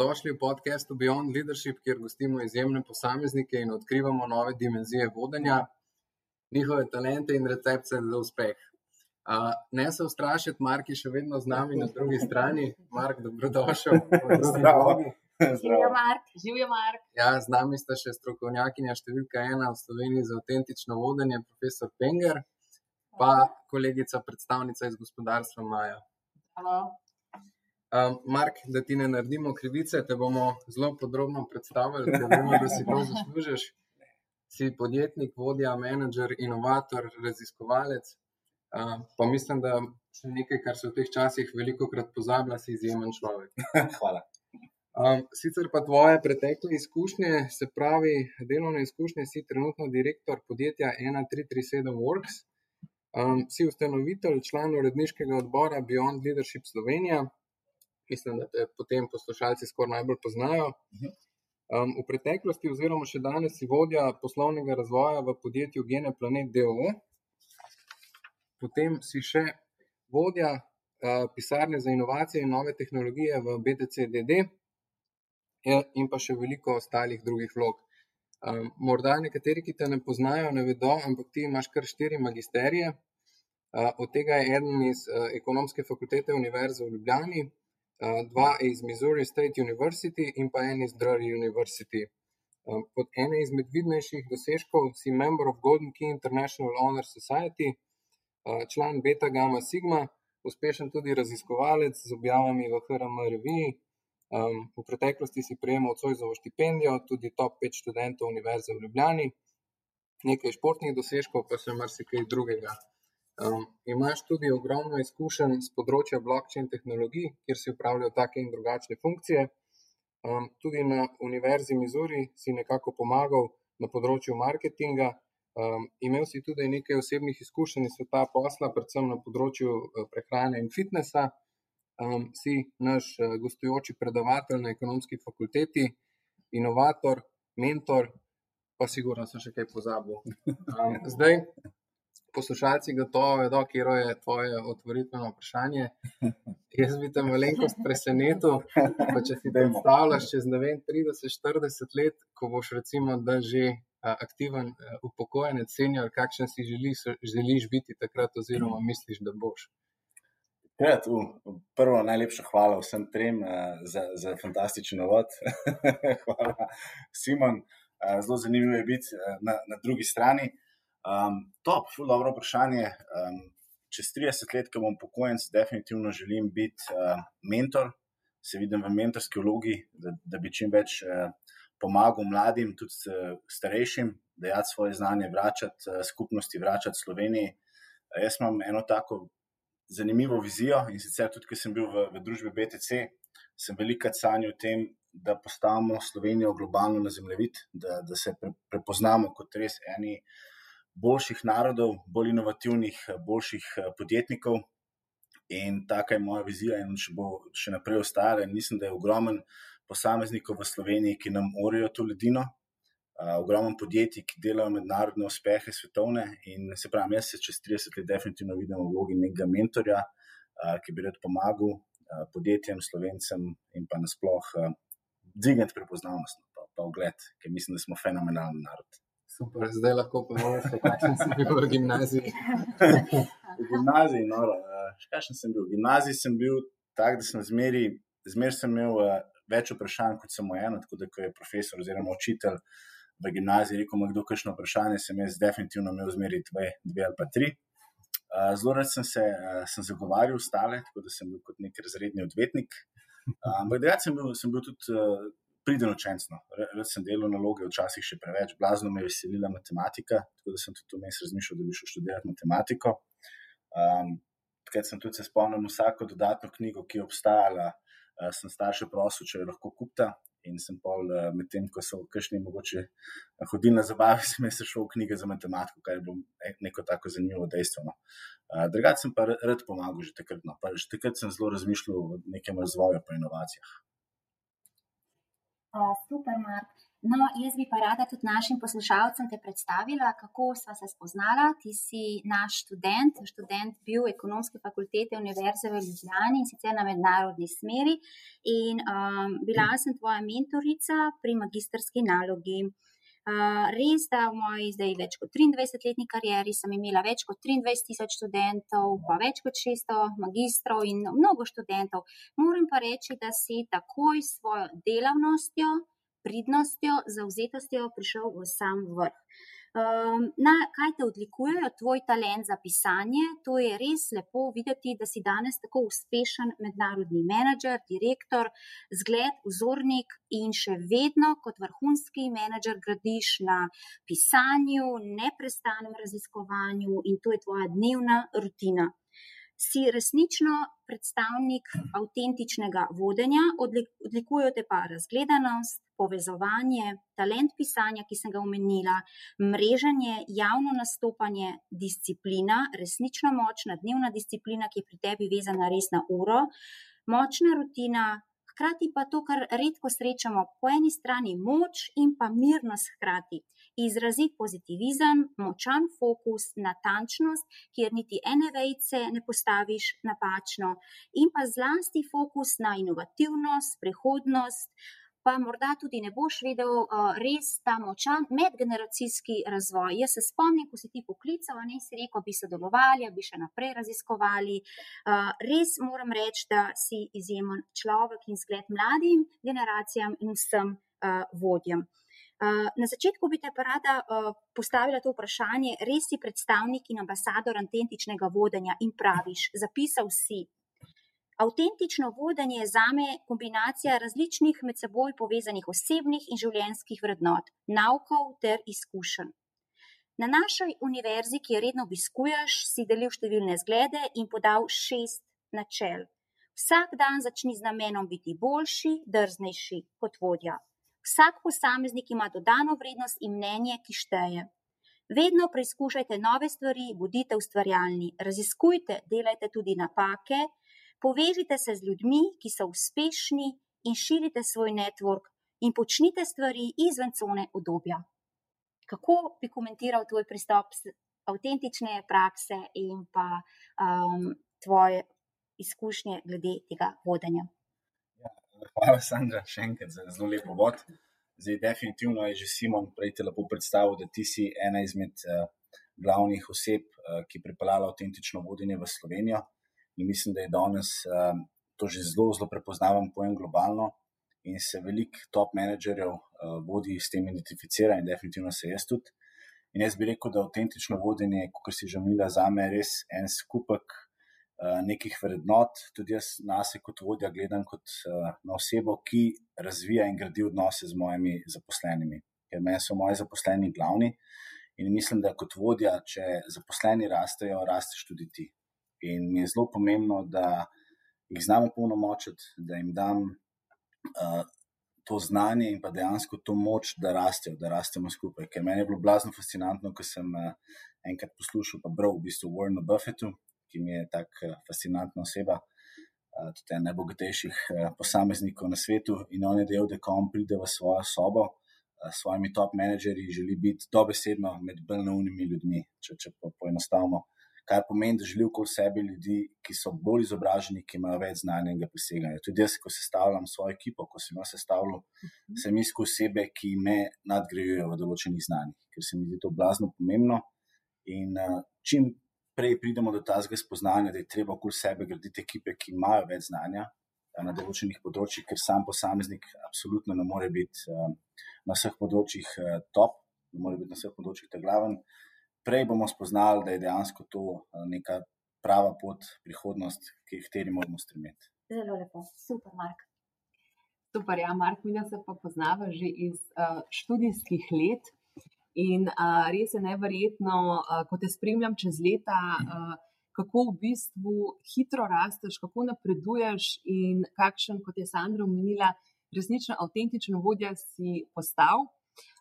Dobrodošli v podkastu Beyond Leadership, kjer gostimo izjemne posameznike in odkrivamo nove dimenzije vodenja, njihove talente in recepte za uspeh. Uh, ne se ustrašiti, Mark je še vedno z nami na drugi strani. Mark, dobrodošel. Zdravo. Živijo Mark, živijo Mark. Ja, z nami sta še strokovnjakinja številka ena v Sloveniji za avtentično vodenje, profesor Penger, pa kolegica, predstavnica iz gospodarstva Maja. Halo. Um, Mark, da ti ne naredimo krivice, te bomo zelo podrobno predstavili, da vemo, da si to zaslužiš. Si podjetnik, vodja, menedžer, inovator, raziskovalec. Uh, pa mislim, da še nekaj, kar se v teh časih veliko krat pozablja, si izjemen človek. Hvala. Um, sicer pa tvoje pretekle izkušnje, se pravi, delovne izkušnje, si trenutno direktor podjetja 1337 Works, um, si ustanovitelj, član uredniškega odbora Beyond Leadership Slovenija. Mislim, da te potem poslušalci skoraj najbolj poznajo. Um, v preteklosti, oziroma še danes, si vodja poslovnega razvoja v podjetju Gene Planet DOO, potem si še vodja uh, pisarne za inovacije in nove tehnologije v BTC-DD in pa še veliko ostalih drugih vlog. Um, morda nekateri, ki te ne poznajo, ne vedo, ampak ti imaš kar štiri magisterije. Uh, od tega je eden iz uh, ekonomske fakultete Univerze v Ljubljani, dva iz Missouri State University in pa en iz Drury University. Pod ene izmed vidnejših dosežkov si member of Golden Key International Honor Society, član Beta Gamma Sigma, uspešen tudi raziskovalec z objavami v HRM reviji. Um, v preteklosti si prejemal Cojzovo štipendijo, tudi top 5 študentov Univerze v Ljubljani, nekaj športnih dosežkov, pa še marsikaj drugega. Um, imaš tudi ogromno izkušenj z področja blockchain tehnologij, kjer si upravljal take in drugačne funkcije. Um, tudi na Univerzi Missouri si nekako pomagal na področju marketinga. Um, imel si tudi nekaj osebnih izkušenj iz sveta posla, predvsem na področju uh, prehrane in fitnesa um, si naš uh, gostujoči predavatelj na ekonomski fakulteti, inovator, mentor, pa sigurno sem še kaj pozabil. Um, zdaj, poslušalci gotovo vedo, kje je tvoje otvoritveno vprašanje. Jaz bi te malenkost presenetil, pa če si predstavljaš čez ne vem 30-40 let, ko boš recimo, da že. Aktiven upokojenec, senior, kakšen si želiš, želiš biti takrat, oziroma misliš, da boš. Krat, uh, prvo, najlepša hvala vsem trem uh, za, za fantastičen uvod. hvala, Simon. Uh, zelo zanimivo je biti uh, na, na drugi strani. Um, top, zelo dobro vprašanje. Um, čez 30 let, ko bom pokojnic, definitivno želim biti uh, mentor, se vidim v mentorski vlogi, da, da bi čim več uh, pomagal mladim, tudi uh, starejšim, da jaz svoje znanje vračati uh, skupnosti, vračati Sloveniji. Uh, jaz imam eno tako zanimivo vizijo in sicer tudi, ker sem bil v, v družbi BTC, sem veliko sanjal o tem, da postavimo Slovenijo globalno na zemljevid, da, da se pre, prepoznamo kot res eni boljših narodov, bolj inovativnih, boljših podjetnikov. In taka je moja vizija, in če bo še naprej ostala, mislim, da je ogromen posameznikov v Sloveniji, ki nam orijo to ledino, ogromno podjetij, ki delajo mednarodne uspehe, svetovne. In se pravi, jaz se čez 30 let definitivno vidim v vlogi nekega mentorja, ki bi rad pomagal podjetjem, slovencem in pa nasploh dvigati prepoznavnost, pa, pa ogled, ker mislim, da smo fenomenalen narod. Super, zdaj lahko poveš, kakšen si bil v gimnaziji. v gimnaziji, no, kakšen sem bil. V gimnaziji sem bil tak, da sem zmeri, zmeri sem imel več vprašanj kot samo eno, tako da ko je profesor oziroma učitelj v gimnaziji rekel, ima kdo kakšno vprašanje, sem jaz definitivno imel zmeri dve, dve ali pa tri. Zelo rad sem se sem zagovarjal ostale, tako da sem bil kot nek razredni odvetnik. Ampak dejansko sem, sem bil tudi priden učenc. No. Rad sem delal naloge, včasih še preveč, blazno me je veselila matematika, tako da sem tudi vmes razmišljal, da bi šel študirati matematiko. Um, Takrat sem tudi se spomnil vsako dodatno knjigo, ki je obstajala, uh, sem starše prosil, če jo lahko kupta. In sem pol, medtem ko so kakšni mogoče hodili na zabave, sem se šel v knjige za matematiko, kar je bilo neko tako zanimivo dejstvo. No. Drugače sem pa rad pomagal že takrat. No. Že takrat sem zelo razmišljal o nekem razvoju in inovacijah. Uh, super, Mark. No, jaz bi pa rada tudi našim poslušalcem te predstavila, kako sva se spoznala. Ti si naš študent, študent bil ekonomske fakultete Univerze v Ljubljani in sicer na mednarodni smeri. In um, bila sem tvoja mentorica pri magistrski nalogi. Uh, res, da v moji zdaj več kot 23-letni karieri sem imela več kot 23 tisoč študentov, pa več kot 600 magistrov in mnogo študentov. Moram pa reči, da si takoj s svojo delavnostjo, pridnostjo, zauzetostjo prišel v sam vrh. Um, na, kaj te odlikuje, tvoj talent za pisanje? To je res lepo videti, da si danes tako uspešen mednarodni menedžer, direktor, zgled, vzornik in še vedno kot vrhunski menedžer gradiš na pisanju, neprestanem raziskovanju in to je tvoja dnevna rutina si resnično predstavnik avtentičnega vodenja, odlikujejo te pa razgledanost, povezovanje, talent pisanja, ki sem ga omenila, mreženje, javno nastopanje, disciplina, resnično močna dnevna disciplina, ki je pri tebi vezana res na uro, močna rutina, hkrati pa to, kar redko srečamo, po eni strani moč in pa mirnost hkrati. Izrazit pozitivizem, močan fokus, natančnost, kjer niti ene vejce ne postaviš napačno, in pa zlasti fokus na inovativnost, prihodnost, pa morda tudi ne boš vedel uh, res ta močan medgeneracijski razvoj. Jaz se spomnim, ko si ti poklical, ne si rekel, bi sodelovali, bi še naprej raziskovali. Uh, res moram reči, da si izjemen človek in zgled mladim generacijam in vsem uh, vodjem. Na začetku bi te pa rada postavila to vprašanje. Res si predstavnik in ambasador autentičnega vodenja in praviš, zapisal si, Avtentično vodenje je zame kombinacija različnih med seboj povezanih osebnih in življenjskih vrednot, naukov ter izkušenj. Na naši univerzi, ki jo redno obiskuješ, si delil številne zglede in podal šest načel. Vsak dan začni z namenom biti boljši, drznejši kot vodja. Vsak posameznik ima dodano vrednost in mnenje, ki šteje. Vedno preizkušajte nove stvari, bodite ustvarjalni, raziskujte, delajte tudi napake, Povežite se z ljudmi, ki so uspešni in širite svoj network in počnite stvari izven cone obdobja. Kako bi komentiral tvoj pristop avtentične prakse in pa um, tvoje izkušnje glede tega vodenja? Hvala, Sandra, še enkrat za zelo lepo vod. Zdaj, definitivno je že Simon prej te lepo predstavil, da ti si ena izmed uh, glavnih oseb, uh, ki je pripeljala avtentično vodenje v Slovenijo. In mislim, da je danes um, to že zelo, zelo prepoznaven pojem globalno in se veliko top menedžerjev uh, vodi s tem identificira in definitivno se jaz tudi. In jaz bi rekel, da avtentično vodenje, kot si že omenila, za me je res en skupek uh, nekih vrednot. Tudi jaz na sebe kot vodja gledam kot uh, na osebo, ki razvija in gradi odnose z mojimi zaposlenimi, ker meni so moji zaposleni glavni. In mislim, da kot vodja, če zaposleni rastejo, rasteš tudi ti. In mi je zelo pomembno, da jih znamo polnomočiti, da jim dam uh, to znanje in pa dejansko to moč, da rastejo, da rastemo skupaj. Ker meni je bilo blazno fascinantno, ko sem uh, enkrat poslušal, pa bral v bistvu Warren Buffettu, ki mi je tako uh, fascinantna oseba. Uh, tudi en najbogatejših uh, posameznikov na svetu, in on je dejal, da ko on pride v svojo sobo s svojimi top menedžerji, želi biti dobesedno med bolj naumnimi ljudmi, če, če po, poenostavimo kar pomeni, da želi okoli sebe ljudi, ki so bolj izobraženi, ki imajo več znanja in ga preseganja. Tudi jaz, ko sestavljam svojo ekipo, ko sem jo sestavljal, mhm. sem iskal osebe, ki me nadgrajujejo v določenih znanjih, ker se mi zdi to blazno pomembno. In uh, čim prej pridemo do tazga spoznanja, da je treba okoli sebe graditi ekipe, ki imajo več znanja. Eh, na določenih področjih, ker sam posameznik absolutno ne more biti uh, na vseh področjih uh, top, ne more biti na vseh področjih te glaven. Prej bomo spoznali, da je dejansko to eh, neka prava pot, prihodnost, ki jih teri moramo stremeti. Zelo lepo, super, Mark. Super, ja, Mark, mi se pa poznava že iz uh, študijskih let. In uh, res je neverjetno, uh, ko te spremljam čez leta, uh, kako v bistvu hitro rasteš, kako napreduješ in kakšen, kot je Sandra omenila, resnično avtentičen vodja si postal.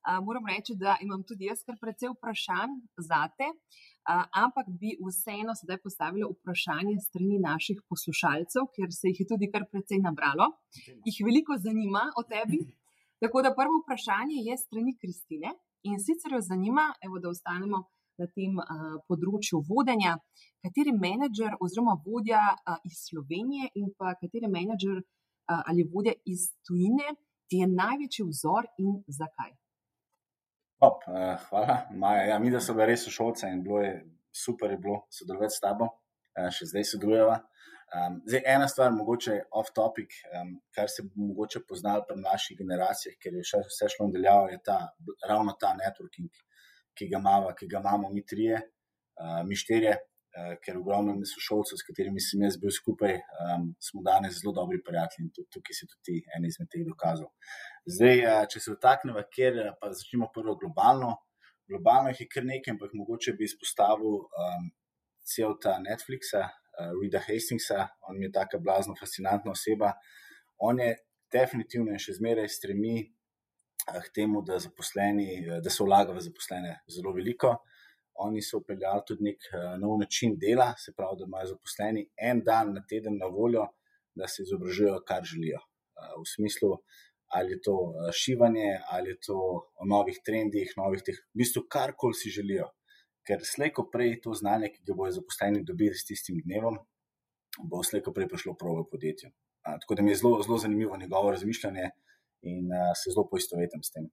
Uh, moram reči, da imam tudi jaz kar precej vprašanj za te, uh, ampak bi vseeno sedaj postavila vprašanje strani naših poslušalcev, ker se jih je tudi kar precej nabralo. Jih veliko zanima o tebi. Tako da prvo vprašanje je strani Kristine in sicer jo zanima, evo, da ostanemo na tem uh, področju vodenja, kateri menedžer oziroma vodja uh, iz Slovenije in pa kateri menedžer uh, ali vodja iz tujine ti je največji vzor in zakaj. Op, uh, hvala, Maja. Ja, mi, da so bili res sošolci in bilo je super, je bilo sodelovati s tabo, uh, še zdaj sodelujeva. Um, zdaj, ena stvar, mogoče off-topic, um, kar se bo mogoče poznalo pri naših generacijah, ker je še vse šlo nadaljavo, je ta, ravno ta networking, ki ga, mava, ki ga imamo mi trije, uh, mi štirje, uh, ker ogromno sošolcev, s katerimi sem jaz bil skupaj, um, smo danes zelo dobri prijatelji in tukaj si tudi en izmed teh dokazov. Zdaj, uh, če se vtaknemo, ker pa začnemo prvo globalno. Globalno jih je kar nekaj, ampak mogoče bi izpostavil um, cel ta Netflix, Rida Hastingsa, on je tako blazno fascinantna oseba. On je definitivno in še zmeraj stremi uh, k temu, da, uh, da se vlaga v zaposlene zelo veliko. Oni so upeljali tudi nek uh, nov način dela, se pravi, da imajo zaposleni en dan na teden na voljo, da se izobražujejo, kar želijo. Uh, v smislu, ali je to uh, šivanje, ali je to o novih trendih, novih teh, v bistvu karkoli si želijo ker slejko prej to znanje, ki ga bodo zaposleni dobili s tistim dnevom, bo slejko prej prišlo prav v podjetju. A, tako da mi je zelo, zelo zanimivo njegovo razmišljanje in a, se zelo poistovetim s tem.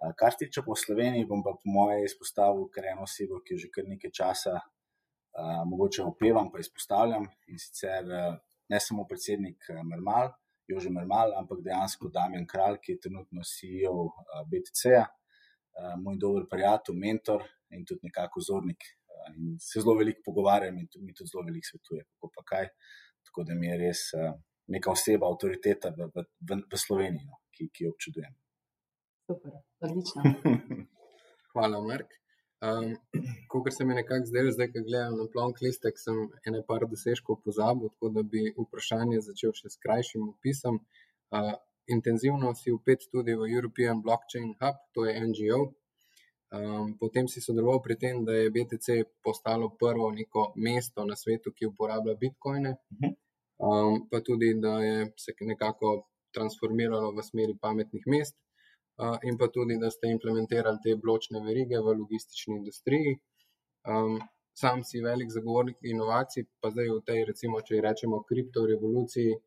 A, kar se tiče po Sloveniji, bom pa po moje izpostavil kar eno osebo, ki jo že kar nekaj časa a, mogoče opevam, pa izpostavljam in sicer a, ne samo predsednik Mermal. Jože Mermal, ampak dejansko Damien Kralj, ki je trenutno CEO BTC-ja, moj dober prijatelj, mentor, in tudi nekako vzornik. Eh, in se zelo veliko pogovarjam in mi tudi zelo veliko svetuje, kako pa kaj. Tako da mi je res eh, neka oseba, avtoriteta v, v, v, v Sloveniji, no, ki, ki jo občudujem. Super, odlično. Hvala, Mark. Um, Kot se mi nekako zdaj, zdaj, ko gledam na plonk listek, sem ene par dosežkov pozabil, tako da bi vprašanje začel še s krajšim opisom. Uh, intenzivno si upet tudi v European Blockchain Hub, to je NGO, Um, potem si sodeloval pri tem, da je BTC postalo prvo neko mesto na svetu, ki uporablja bitcoine, um, pa tudi, da je se nekako transformiralo v smeri pametnih mest, uh, in pa tudi, da ste implementirali te bločne verige v logistični industriji. Um, sam si velik zagovornik inovacij, pa zdaj v tej, recimo, če rečemo, kriptorevoluciji.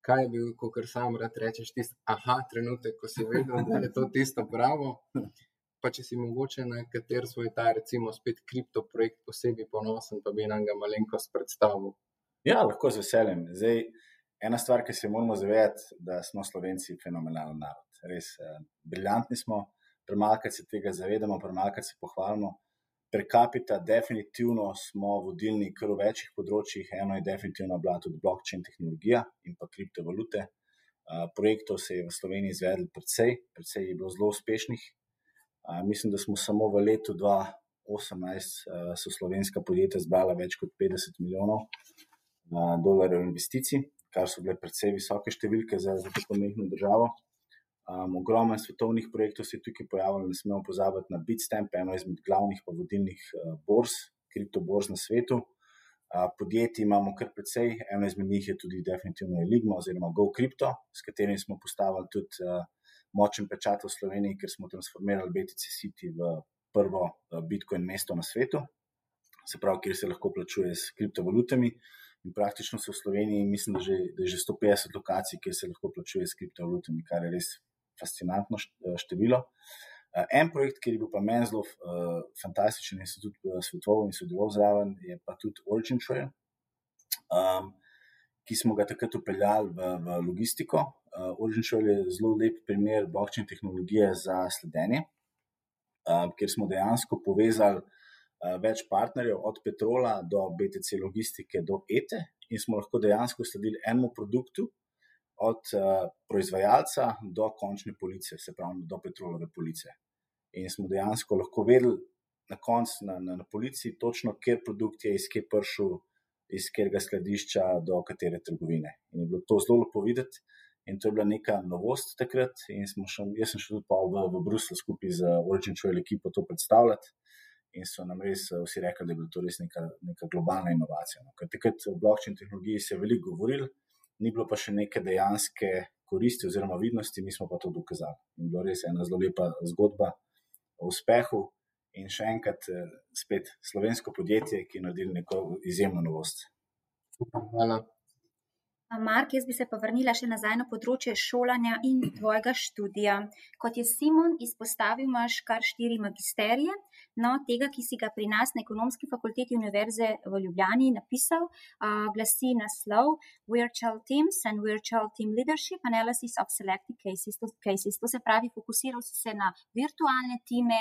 Kaj je bil, kot sam rad rečeš, tisti aha, trenutek, ko si vedel, da je to tisto pravo pa če si mogoče na kater svoj ta, recimo, spet kriptoprojekt posebej ponosen, pa bi nam ga malenkost predstavil. Ja, lahko z veseljem. Zdaj, ena stvar, ki se moramo zavedati, da smo Slovenci fenomenalen narod. Res eh, briljantni smo, premalkrat se tega zavedamo, premalkrat se pohvalimo. Per capita, definitivno smo vodilni kar v večjih področjih. Eno je definitivno bila tudi blockchain tehnologija in pa kriptovalute. Uh, projektov se je v Sloveniji izvedlo precej, precej je bilo zelo uspešnih, mislim, da smo samo v letu 2018 so slovenska podjetja zbrala več kot 50 milijonov dolarjev investicij, kar so bile precej visoke številke za, tako majhno državo. Um, ogromno svetovnih projektov se je tukaj pojavilo, ne smemo pozabiti na Bitstamp, eno izmed glavnih pa vodilnih uh, borz, kriptoborz na svetu. Uh, podjetij imamo kar precej, eno izmed njih je tudi definitivno Eligma oziroma GoCrypto, s katerim smo postavili tudi uh, močen pečat v Sloveniji, ker smo transformirali BTC City v prvo eh, Bitcoin mesto na svetu, se pravi, kjer se lahko plačuje s kriptovalutami. In praktično se v Sloveniji, mislim, da, že, da je že 150 lokacij, kjer se lahko plačuje s kriptovalutami, kar je res fascinantno eh, število. Eh, en projekt, ki je bil pa meni zelo uh, fantastičen in se tudi svetoval in sodeloval zraven, je pa tudi Origin Trail. Um, ki smo ga takrat upeljali v, v logistiko. Uh, Origin Trail je zelo lep primer blockchain tehnologije za sledenje, uh, kjer smo dejansko povezali uh, več partnerjev, od petrola do BTC logistike do ETE, in smo lahko dejansko sledili enemu produktu, od uh, proizvajalca do končne police, se pravi do petrolove police. In smo dejansko lahko vedeli na koncu na, na, na policiji, točno kje produkt je, iz kje prišel iz katerega skladišča do katere trgovine. In je bilo to zelo lepo videti. In to je bila neka novost takrat. Še, jaz sem šel tudi v, v Bruslju skupaj z Origin Trail ekipo to predstavljati. In so nam res eh, vsi rekli, da je bila to res neka, neka globalna inovacija. No. Ker takrat v blockchain tehnologiji se je veliko govorilo, ni bilo pa še neke dejanske koristi oziroma vidnosti, mi smo pa to dokazali. In bilo res ena zelo lepa zgodba o uspehu. In še enkrat, spet slovensko podjetje, ki je naredilo neko izjemno novost. Hvala. Mark, jaz bi se pa vrnila še nazaj na področje šolanja in tvojega študija. Kot je Simon izpostavil, imaš kar štiri magisterije. No, tega, ki si ga pri nas na ekonomski fakulteti Univerze v Ljubljani napisal, uh, glasi naslov Virtual Teams and Virtual Team Leadership Analysis of Selected cases. To, cases. to se pravi, fokusiral si se na virtualne time,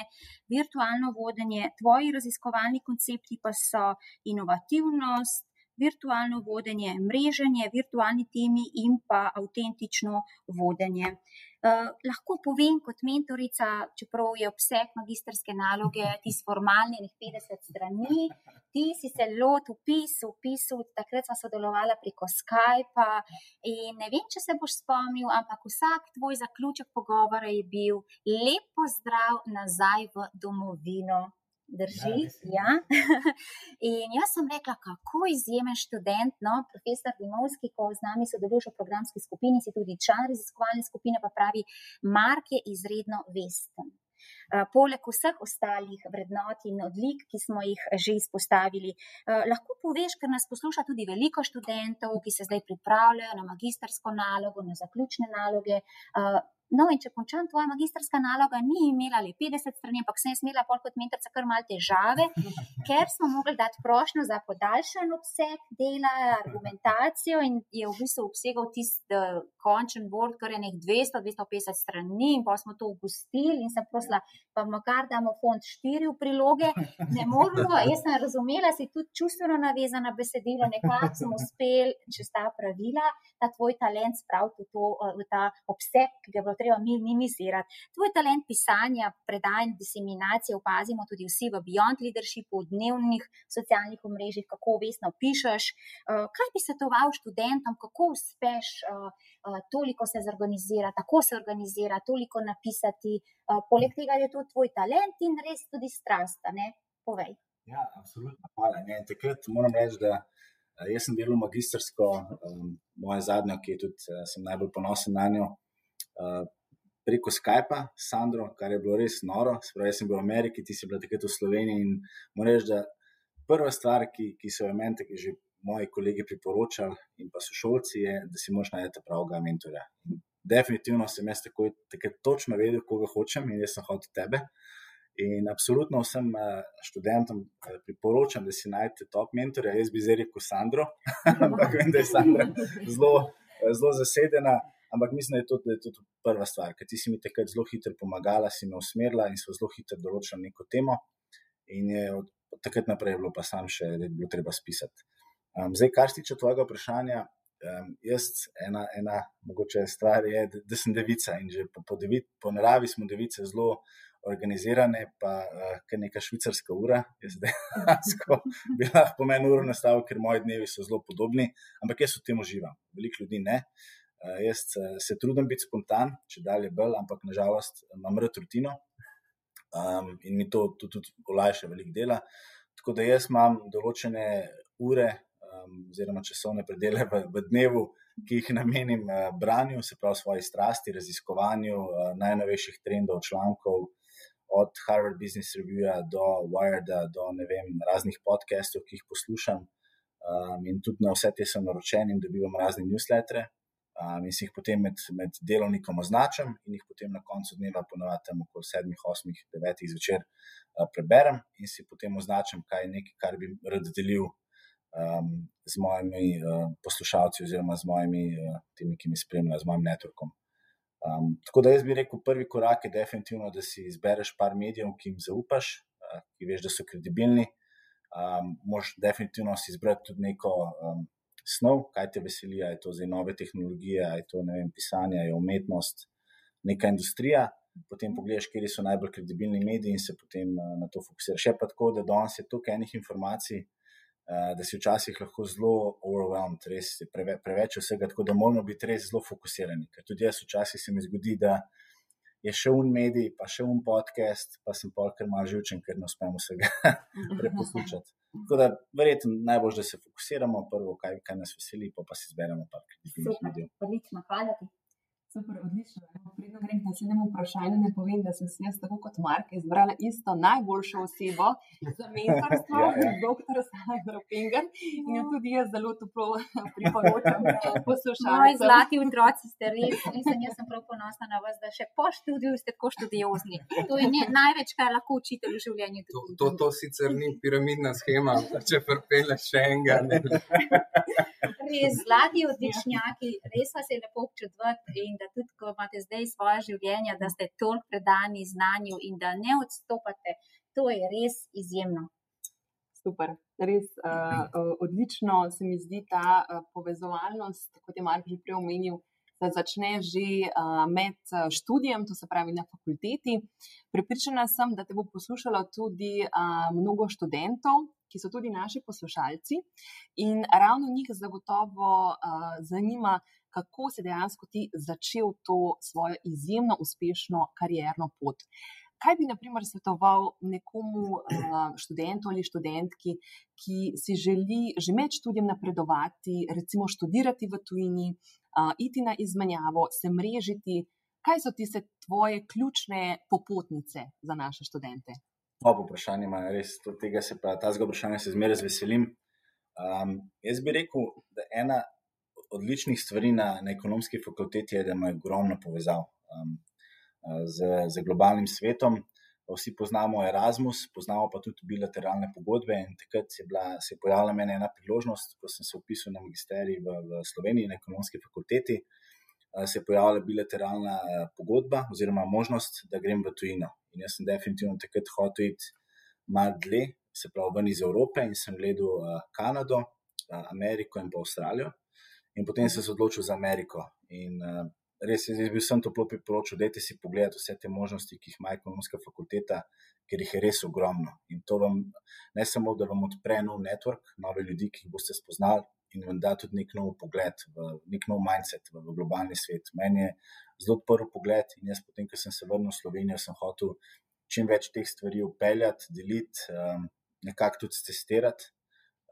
virtualno vodenje, tvoji raziskovalni koncepti pa so inovativnost, virtualno vodenje, mreženje, virtualni timi in pa avtentično vodenje. Uh, lahko povem kot mentorica, čeprav je obseg magistrske naloge tisti formalni, 50 strani, ti si se lotil pisati, pisati, takrat smo sodelovali preko Skypa. In ne vem, če se boš spomnil, ampak vsak tvoj zaključek pogovora je bil lepo zdrav nazaj v domovino. Drži. Ja. In jaz sem rekla, kako izjemen študent, no, profesor Dimovski, ko z nami sodeluje v programski skupini, si tudi član raziskovalne skupine, pa pravi, Mark je izredno vesten. Poleg vseh ostalih vrednot in odlik, ki smo jih že izpostavili, lahko poveš, ker nas posluša tudi veliko študentov, ki se zdaj pripravljajo na magistrsko nalogo, na zaključne naloge. No, in če končam, tvoja magistrska naloga ni imela le 50 strani, ampak sem imela pol kot mentorica kar mal težave, ker smo mogli dati prošnjo za podaljšan obseg dela, argumentacijo in je v bistvu obsegal tisti uh, končen bord, kar je nek 200-250 strani in pa smo to ugustili in sem prosila, pa makar damo font 4 v priloge, ne moramo, jaz sem razumela, si tudi čustveno navezana besedilo, nekako smo uspeli čez ta pravila, ta tvoj talent spraviti v, to, v ta obseg, ki ga je bilo treba minimizirati. Tvoj talent pisanja, predajanja, diseminacije opazimo tudi vsi v Beyond Leadershipu, v dnevnih socialnih omrežjih, kako vesno pišeš. Eh, kaj bi svetoval študentom, kako uspeš eh, eh, toliko se zorganizirati, tako se organizirati, toliko napisati. Poleg tega je to tvoj talent in res tudi strast. Povej. Ja, absolutno. Hvala. Ne, takrat moram reči, da. Jaz sem delal magistrsko, um, moja zadnja, ki je tudi, najbolj ponosen na njo, uh, preko Skypa, Sandro, kar je bilo res noro. Spravi, jaz sem bil v Ameriki, ti si bil takrat v Sloveniji. In moram reči, da prva stvar, ki, ki so jo meni, ki že moji kolegi priporočali in pa so šolci, je, da si moraš najti pravega mentorja. In definitivno sem jaz tako, takrat točno vedel, koga hočem in jaz sem hotel tebe. In absolutno vsem študentom priporočam, da si najdete top mentorja. Jaz bi zdaj rekel Sandro, ampak vem, da je Sandra zelo, zelo zasedena. Ampak mislim, da je to, da je to prva stvar, ker ti si mi takrat zelo hitro pomagala, si me usmerila in so zelo hitro določila neko temo. In je od, od takrat naprej bilo pa sam še, da je bilo treba spisati. Um, zdaj, kar se tiče tvojega vprašanja, um, jaz ena, ena mogoče stvar je, da, da sem devica in že po, po, devi, po naravi smo device zelo. Organizirane, pa uh, kar neka švicarska ura, je zdaj lahko bila po meni uro nastavljena, ker moji dnevi so zelo podobni, ampak jaz v tem uživam, veliko ljudi ne. Uh, jaz uh, se trudim biti spontan, če dalje bolj, ampak nažalost imam rud rutino um, in mi to tudi, tudi olajša veliko dela. Tako da jaz imam določene ure, um, oziroma časovne predele v, v dnevu, ki jih namenim uh, branju, se pravi svoje strasti, raziskovanju uh, najnovejših trendov, člankov. Od Harvard Business Review do Wireda, do vem, raznih podcastov, ki jih poslušam, um, in tudi na vse te sem naročen in dobivam razne newslettere, um, in si jih potem med, med delovnikom označim, in jih potem na koncu dneva, ponovadi tam okoli 7, 8, 9 zvečer, uh, preberem in si potem označim, kaj je nekaj, kar bi rad delil um, z mojimi uh, poslušalci, oziroma z mojimi uh, temi, ki mi spremljajo, z mojim networkom. Um, tako da jaz bi rekel, prvi korak je definitivno, da si izbereš par medijev, ki jim zaupaš, uh, ki veš, da so kredibilni. Um, Možeš definitivno si izbrati tudi neko um, snov, kaj te veseli, je to zdaj nove tehnologije, je to vem, pisanje, je umetnost, neka industrija. Potem pogledaš, kje so najbolj kredibilni mediji in se potem uh, na to fokusiraš. Še pa tako, da danes je toliko enih informacij, uh, da si včasih lahko zelo overwhelmed, res je preve, preveč vsega, tako da moramo biti res zelo fokusirani. Ker tudi jaz včasih se mi zgodi, da je še un medij, pa še un podcast, pa sem pa kar malo živčen, ker ne uspem vsega preposlušati. Tako da verjetno najbolj, da se fokusiramo prvo, kaj, kaj nas veseli, pa pa si izberemo par kredibilnih medijev. Odlično, hvala ti. Super, odlično. Predno grem k naslednjemu vprašanju. Ne povem, da sem si jaz, tako kot Mark, izbrala isto najboljšo osebo za mentorstvo, Ja, ja. dr. Sandro Finger. In jo tudi jaz zelo toplo priporočam poslušalcem. Moji zlati otroci ste res, mislim, jaz sem prav ponosna na vas, da še po študiju ste tako študiozni. To je ne, največ, kar lahko učitelj v življenju To, to, to sicer ni piramidna schema, če prepeleš še enega. Ne. Res zlati odličnjaki, res vas je lepo občudovati in da tudi, ko imate zdaj svoje življenje, da ste toliko predani znanju in da ne odstopate, to je res izjemno. Super, res uh, odlično se mi zdi ta uh, povezovalnost, kot je Mark že prej omenil, da začne že med študijem, to se pravi na fakulteti. Pripričana sem, da te bo poslušalo tudi mnogo študentov, ki so tudi naši poslušalci in ravno njih zagotovo zanima, kako si dejansko ti začel to svojo izjemno uspešno karierno pot. Kaj bi, na primer, svetoval nekomu uh, študentu ali študentki, ki si želi že med študijem napredovati, recimo študirati v tujini, uh, iti na izmenjavo, se mrežiti? Kaj so tiste tvoje ključne popotnice za naše študente? Oba vprašanja ima res, to, tega se pa ta zgolj se zmeraj veselim. Um, jaz bi rekel, da ena odličnih stvari na, na ekonomski fakulteti je, da ima ogromno povezav um, z, z globalnim svetom. Vsi poznamo Erasmus, poznamo pa tudi bilateralne pogodbe. In takrat je bila, se je pojavila meni ena priložnost, ko sem se upisal na magisterij v, v Sloveniji na ekonomski fakulteti. Se je pojavila bilateralna pogodba, oziroma možnost, da grem v tujino. In jaz sem definitivno takrat hotel iti malo dlje, se pravi ven iz Evrope in sem gledal uh, Kanado, uh, Ameriko in pa Avstralijo. In potem sem se odločil za Ameriko. In uh, res je, jaz bi vsem toplo priporočil, da si pogledate vse te možnosti, ki jih ima ekonomska fakulteta, ker jih je res ogromno. In to vam ne samo, da vam odpre nov network, nove ljudi, ki jih boste spoznali. In vam da tudi nek nov pogled, v, nek nov mindset v, v globalni svet. Meni je zelo odprl pogled, in jaz, potem, ko sem se vrnil v Slovenijo, sem hotel čim več teh stvari upeljati, deliti, um, nekako tudi testirati,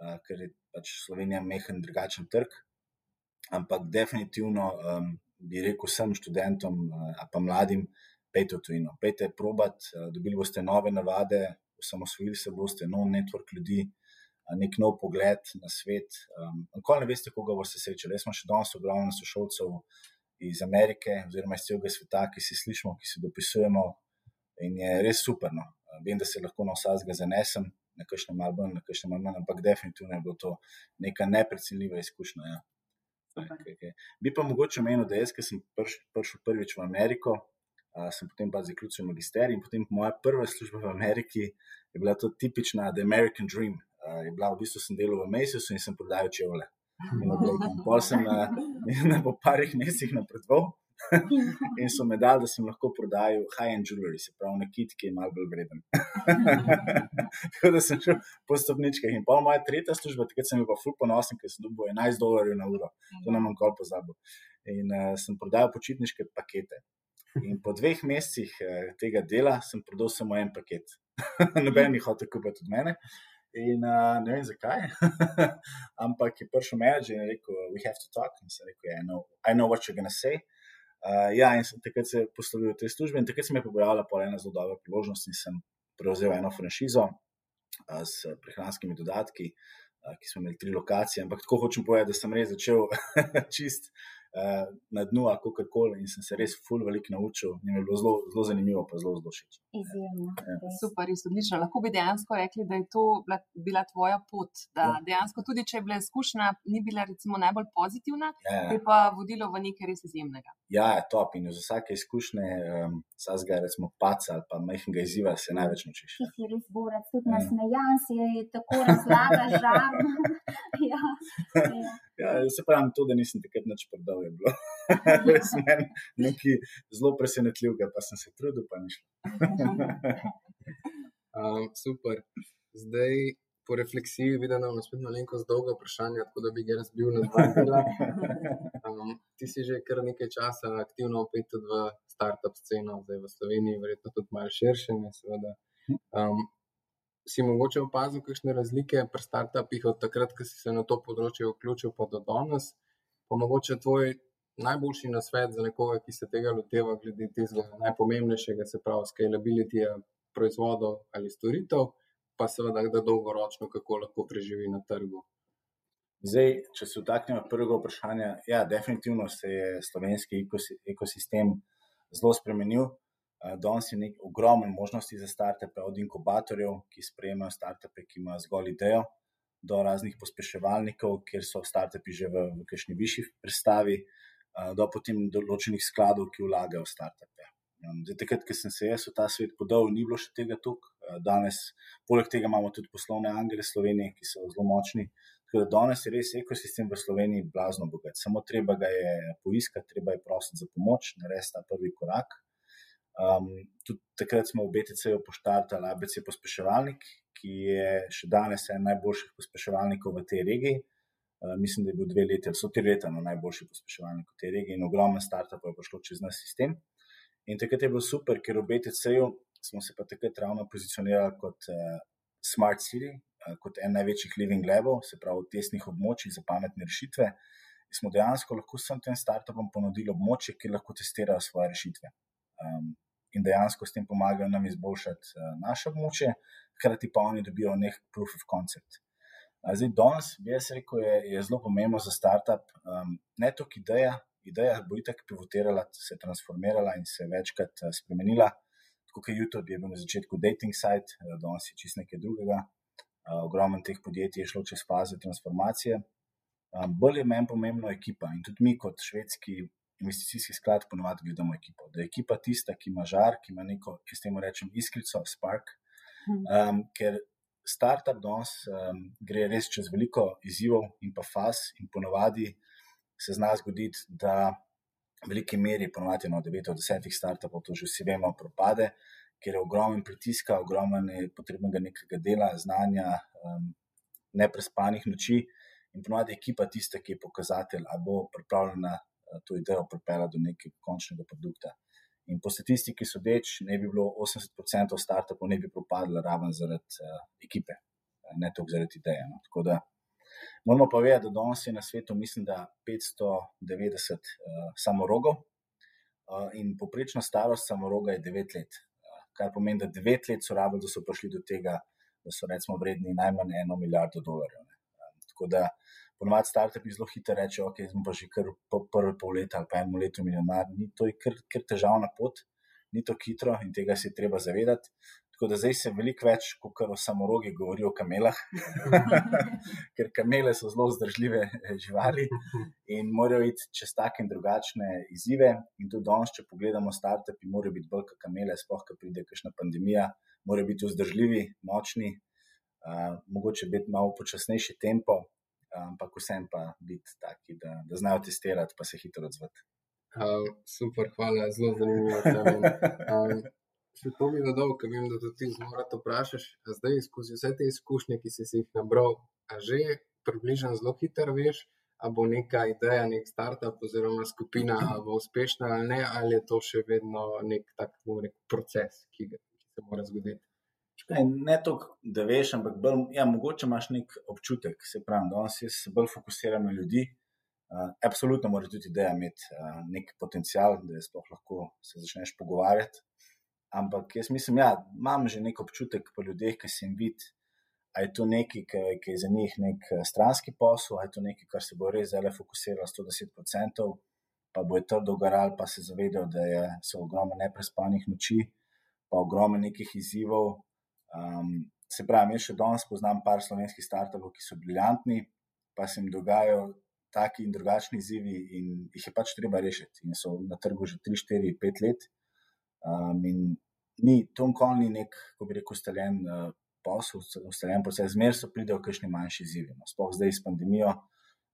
uh, ker je pač Slovenija mehen, drugačen trg. Ampak definitivno um, bi rekel vsem študentom, uh, pa mladim, pejte v tujino, pejte probat, uh, dobili boste nove navade, osamosvojili se boste, nov network ljudi. Nek nov pogled na svet. Um, Nikoli ne veste, koga boste srečali. Jaz smo še danes ogromno sošolcev iz Amerike, oziroma iz celega sveta, ki se slišimo, ki se dopisujemo. In je res super. No. Vem, da se lahko na vsakega zanesem, na kakšno malo na kakšno malo ampak definitivno je bilo to neka neprecenljiva izkušnja. Ja. Okay, okay. Bi pa mogoče menil, da jaz, ki sem prišel prš prvič v Ameriko, a, sem potem pa zaključil magisterij in potem moja prva služba v Ameriki je bila to tipična The American Dream. A, je bila v bistvu sem delal v Macysu in sem prodajal čevlje. Pol sem na, na po parih mesecih napredoval in so me dali, da sem lahko prodajal high-end jewelry, se pravi nekit, ki je malo bolj vreden. Tako da sem šel po stopničkah in pol moja tretja služba, takrat sem bil pa ful ponosen, ker sem dobil 11 dolarjev na uro, to nam nikoli pozabil. In uh, sem prodajal počitniške pakete. In po dveh mesecih uh, tega dela sem prodal samo en paket. Noben ni hotel kupiti od mene. In uh, ne vem zakaj, ampak je prišel menedžer in rekel: We have to talk. In sem rekel: yeah, I, know, I know what you're gonna say. Uh, ja, in takrat se poslovil v te službe, in takrat se mi je pojavila ena zelo dobra priložnost, in sem prevzel eno franšizo uh, s prehranskimi dodatki, uh, ki smo imeli tri lokacije. Ampak tako hočem povedati, da sem res začel čist uh, na dnu, kako koli, in sem se res ful veliko naučil, in mi je bilo zelo, zelo zanimivo, pa zelo zelo všeč. Izjemno. Ja. Super, res odlično. Lahko bi dejansko rekli, da je to bila, bila tvoja pot. Da Ja. dejansko, tudi če je bila izkušnja, ni bila recimo najbolj pozitivna, Ja, je pa vodilo v nekaj res izjemnega. Ja, je top in iz vsake izkušnje, um, vsakega, recimo, paca ali pa majhnega izziva se največ naučiš. Ti si res borec, tudi Ja. nasmejan si, tako razlagaš žar. ja, ja. Ja, se pravi, to, da nisem takrat nič prodal, je bilo res meni nekaj zelo presenetljivega, pa sem se trudil, pa ni šlo. Um, super. Zdaj, po refleksiji, vidim, da imamo spet malenkost dolgo vprašanje, tako da bi ga razbil na dva dela. Um, ti si že kar nekaj časa aktivno opet v startup sceno, zdaj v Sloveniji, verjetno tudi malo širše. Ne, seveda. um, si mogoče opazil kakšne razlike pri startupih od takrat, ko si se na to področje vključil, pa do danes? Pa mogoče tvoj najboljši nasvet za nekoga, ki se tega loteva, glede tega najpomembnejšega, se pravi, scalability proizvodov ali storitev, pa seveda, da dolgoročno, kako lahko preživi na trgu. Zdaj, če se vtaknemo prvega vprašanja, ja, definitivno se je slovenski ekosistem zelo spremenil. Danes je nekaj ogromnih možnosti za startupe, od inkubatorjev, ki sprejemajo startupe, ki imajo zgolj idejo, do raznih pospeševalnikov, kjer so startupi že v, v kakšni višji predstavi, do potem določenih skladov, ki vlagajo v startupe. Zdaj, takrat, ko sem se jaz v ta svet podal, ni bilo še tega tukaj. Danes, poleg tega, imamo tudi poslovne angele Slovenije, ki so zelo močni. Tako da danes je res ekosistem v Sloveniji blazno bogat. Samo treba ga je poiskati, treba je prositi za pomoč, narediti ta prvi korak. Um, tudi takrat smo v BTC-ju poštartali ABC pospeševalnik, ki je še danes en najboljših pospeševalnikov v tej regiji. Uh, mislim, da je bil dve leti, so tri leta no, najboljši pospeševalnik v tej regiji in ogromno startupov je prišlo čez naš sistem. In takrat je bilo super, ker v BTC-ju smo se pa takrat ravno pozicionirali kot uh, Smart City, uh, kot en največjih living labov, se pravi, tesnih območij za pametne rešitve. Smo dejansko lahko vsem tem startupom ponudili območje, kjer lahko testirajo svoje rešitve. Um, in dejansko s tem pomagajo nam izboljšati uh, naše območje, hkrati pa oni dobijo nek proof of concept. Zdaj, danes bi jaz rekel, je, je zelo pomembno za startup, um, ne toliko ideja, ideja bo itak pivotirala, se transformirala in se večkrat uh, spremenila. Tako kot YouTube je bil na začetku dating site, uh, danes je čist nekaj drugega. Uh, ogromno teh podjetij je šlo čez faze transformacije. Um, bolj je meni pomembno ekipa in tudi mi kot švedski investicijski sklad ponovadi gledamo ekipo. Da je ekipa tista, ki ima žar, ki ima neko, ki s tem rečem, iskrico, spark. Um, ker startup danes um, gre res čez veliko izzivov in pa faz, in ponovadi se zna zgoditi, da v veliki meri, ponovadi na 9 od 10 startupov, to že vsi vemo, propade, ker je ogromen pritiska, ogromen je potrebnega nekega dela, znanja, um, neprespanih noči. In ponovadi je ekipa tista, ki je pokazatelj, ali bo pripravljena to idejo pripeljati do nekega končnega produkta. In po statistiki sodeč, ne bi bilo 80% startupov, ne bi propadlo raven zaradi uh, ekipe, eh, ne toliko zaradi ideje. No. Tako da moramo pa vedeti, da danes je na svetu, mislim, da 590 uh, samorogov uh, in poprečna starost samoroga je 9 let. Uh, kar pomeni, da 9 let so rabili, da so prišli do tega, da so recimo vredni najmanj eno milijardo dolarjev. Uh, tako da ponovadi startupi zelo hitro rečejo, ok, smo pa že kar po prvi pol leta ali pa eno leto milijonar. Ni to je kar, kar težavna pot, ni to hitro in tega se je treba zavedati. Tako da zdaj se veliko več, kot kar o samorogi govori o kamelah, ker kamele so zelo zdržljive eh, živali in morajo iti čez take in drugačne izzive. In tudi danes, če pogledamo startupi, morajo biti bolj kot kamele, sploh, ko pride kakšna pandemija, morajo biti vzdržljivi, močni, uh, mogoče biti malo počasnejši tempo, ampak vsem pa biti taki, da, da znajo testirati, pa se hitro odzvati. Uh, super, hvala, zelo zanimivo. Um, še to bi dodal, ker vem, da ti zelo rado vprašaš. Zdaj, skozi vse te izkušnje, ki si jih nabral, a že približno zelo hitro veš, ali bo neka ideja, nek startup oziroma skupina uspešna ali ne, ali je to še vedno nek tak nek proces, ki, ga, ki se mora zgoditi. Škaj, ne toliko, da veš, ampak bolj, ja, mogoče imaš nek občutek, se pravi, da se bolj fokusiraš na ljudi. Uh, absolutno mora tudi ideja imeti uh, nek potencial, da se lahko se začneš pogovarjati. Ampak jaz mislim, da ja, imam že nek občutek po ljudeh, ki se jim vidi, da je to nekaj, ki, je za njih nek stranski posel, da je to nekaj, kar se bo res zelo fokusiralo 110%, pa bo je trdo garal, pa se zavedajo, da je, so ogromne neprespanih noči, pa ogromne nekih izzivov. Um, se pravi, jaz še danes poznam par slovenskih startupov, ki so briljantni, pa se jim dogajajo taki in drugačni izzivi, in jih je pač treba rešiti. In so na trgu že 3, 4, 5 let. Um, in ni to nikoli nek, ko bi rekel, ustaljen uh, posel, ustaljen proces, zmer so pridejo kakšni manjši izzivi. No. Sploh zdaj s pandemijo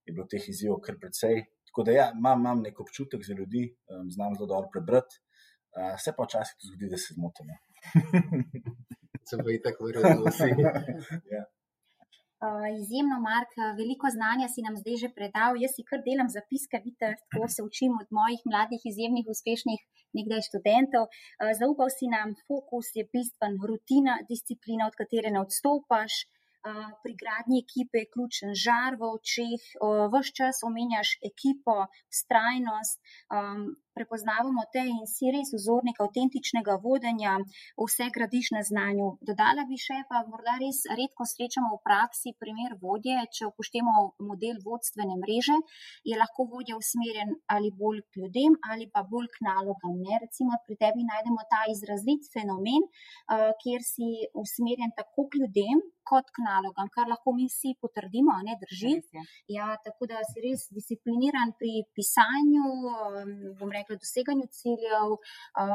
je bilo teh izzivov kar precej. Tako da ja, imam, imam nek občutek za ljudi, um, znam zelo dobro prebrati. Uh, se pa včasih tudi zgodi, da se zmotimo. se bo itak verjetno vsi. ja. Uh, izjemno, Mark, veliko znanja si nam zdaj že predal. Jaz si kar delam zapiske, vidite, tako se učim od mojih mladih, izjemnih, uspešnih nekdaj študentov. Uh, zaupal si nam, fokus je bistven, rutina, disciplina, od katere ne odstopaš. Uh, pri gradnji ekipe je ključen žar v očeh, vse čas omenjaš ekipo, strajnost. Um, prepoznavamo te in si res vzornik avtentičnega vodenja, vse gradiš na znanju. Dodala bi še, pa morda res redko srečamo v praksi primer vodje, če upoštemo model vodstvene mreže, je lahko vodja usmerjen ali bolj k ljudem ali pa bolj k nalogam. Ne? Recimo pri tebi najdemo ta izrazit fenomen, uh, kjer si usmerjen tako k ljudem kot k nalogam, kar lahko mi vsi potrdimo, ne drži. Ja, tako da si res discipliniran pri pisanju, um, bom rekel, rekla, doseganju ciljev,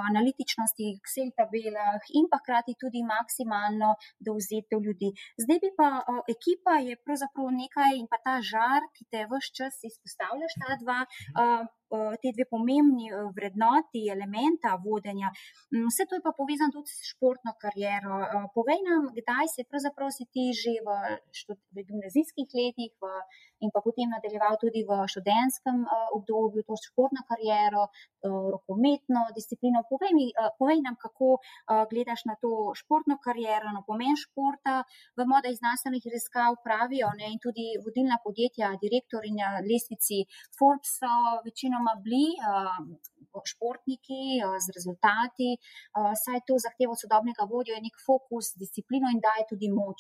analitičnosti, Excel tabelah in pa hkrati tudi maksimalno dovzetev ljudi. Zdaj bi pa ekipa je pravzaprav nekaj in pa ta žar, ki te vse čas izpostavljaš, ta dva. Te dve pomembni vrednoti, elementa vodenja. Mm, vse to je pa povezano tudi s športno kariero. Povej nam, kdaj se pravzaprav si ti že v, v gimnazijskih letih v, in pa potem nadaljeval tudi v študentskem obdobju, to športno kariero, Eh, rokometno disciplino. Povej, mi, eh, povej nam, kako eh, gledaš na to športno kariero, na pomen športa. Vemo, da iz znanstvenih raziskav pravijo ne, in tudi vodilna podjetja, direktori na lestvici Forbes so večinoma bili športniki z rezultati. Saj to zahteva sodobnega vodja je nek fokus, disciplino in daje tudi moč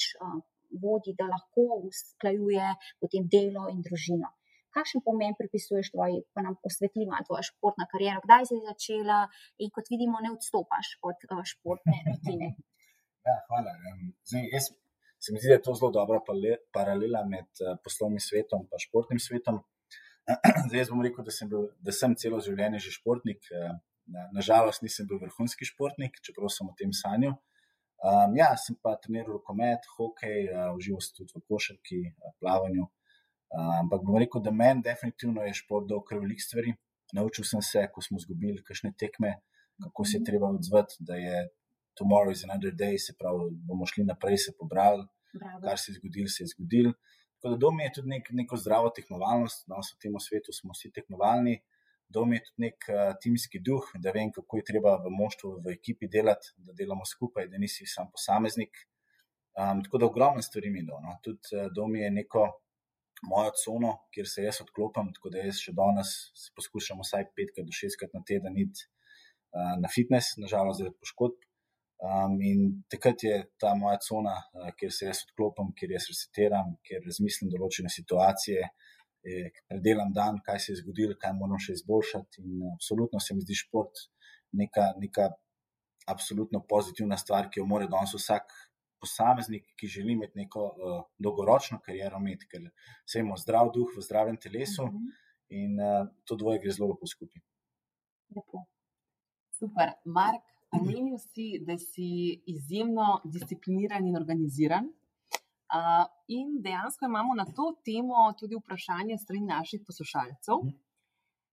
vodi, da lahko usklajuje potem delo in družino kakšen pomen pripisuješ tvoji, pa nam osvetli malo tvojo športno kariero, kdaj si začela in kot vidimo, ne odstopaš od športne rutine. ja, hvala. Zdaj, jaz se mi zdi, da je to zelo dobra paralela med poslovnim svetom in športnim svetom. Zdaj, jaz bom rekel, da sem, bil, da sem celo življenje že športnik. Uh, Nažalost, nisem bil vrhunski športnik, čeprav sem o tem sanjal. Um, ja, sem pa treniral rokomet, hokej, uh, užival sem tudi v košarki, uh, plavanju. Ampak bom rekel, da meni definitivno je šport dal kar velik stvari. Naučil sem se, ko smo izgubili kakšne tekme, kako se je treba odzvati, da je tomorrow is another day, se pravi, bomo šli naprej, se pobrali, Bravo. kar se je zgodilo, se je zgodilo. Tako da dom je tudi nek, neko zdravo tekmovalnost, danes v tem svetu smo vsi tekmovalni. Dom je tudi nek uh, timski duh, da vem, kako je treba v moštvu, v ekipi delati, da delamo skupaj, da nisi sam posameznik. Um, tako da ogromno stvari mi je dom. No. Tudi uh, dom je neko mojo cono, kjer se jaz odklopim, tako da jaz še danes poskušam vsaj petkrat do šestkrat na teden iti uh, na fitness, nažalost, zaradi poškodb. Um, in takrat je ta moja cona, uh, kjer se jaz odklopim, kjer jaz resetiram, kjer razmislim določene situacije, eh, predelam dan, kaj se je zgodilo, kaj moram še izboljšati. In uh, absolutno se mi zdi šport neka, neka absolutno pozitivna stvar, ki jo mora danes vsak posameznik, ki želi imeti neko uh, dolgoročno kariero, imeti, ker se ima zdrav duh v zdravem telesu uh mhm. -huh. in uh, to dvoje gre zelo lepo skupaj. Lepo. Super. Mark, omenil si, da si izjemno discipliniran in organiziran. Uh, in dejansko imamo na to temo tudi vprašanje strani naših poslušalcev. Mhm.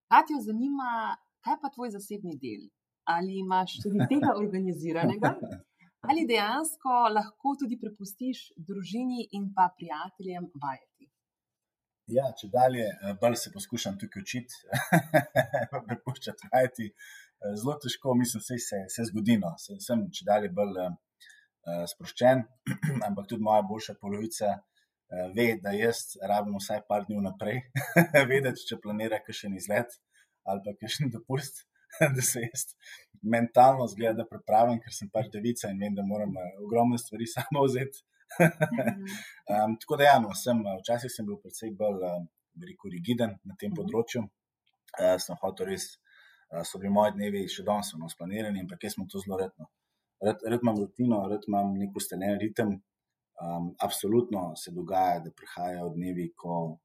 Kaj te zanima, kaj pa tvoj zasebni del? Ali imaš tudi tega organiziranega? ali dejansko lahko tudi prepustiš družini in pa prijateljem vajeti? Ja, če dalje, eh, bolj se poskušam tukaj učiti, prepuščati vajeti. Eh, zelo težko, mislim, da se vse zgodi. No. Sem če dalje bolj uh, sproščen, ampak tudi moja boljša polovica uh, ve, da jaz rabim vsaj par dni vnaprej, vedeti, če planira kakšen izlet ali pa kakšen dopust. da se jaz mentalno zgleda, da pripravim, ker sem pač devica in vem, da moram ogromne stvari samo vzeti. um, tako da, ja, no, sem, včasih sem bil precej bolj uh, rigiden na tem mhm. področju. Uh, sem hotel res, uh, so bili moji dnevi še danes no, splanirani, ampak jaz sem to zelo redno. Red, red imam rutino, red imam nek ustaljen ritem. Um, absolutno se dogaja, da prihajajo dnevi, ko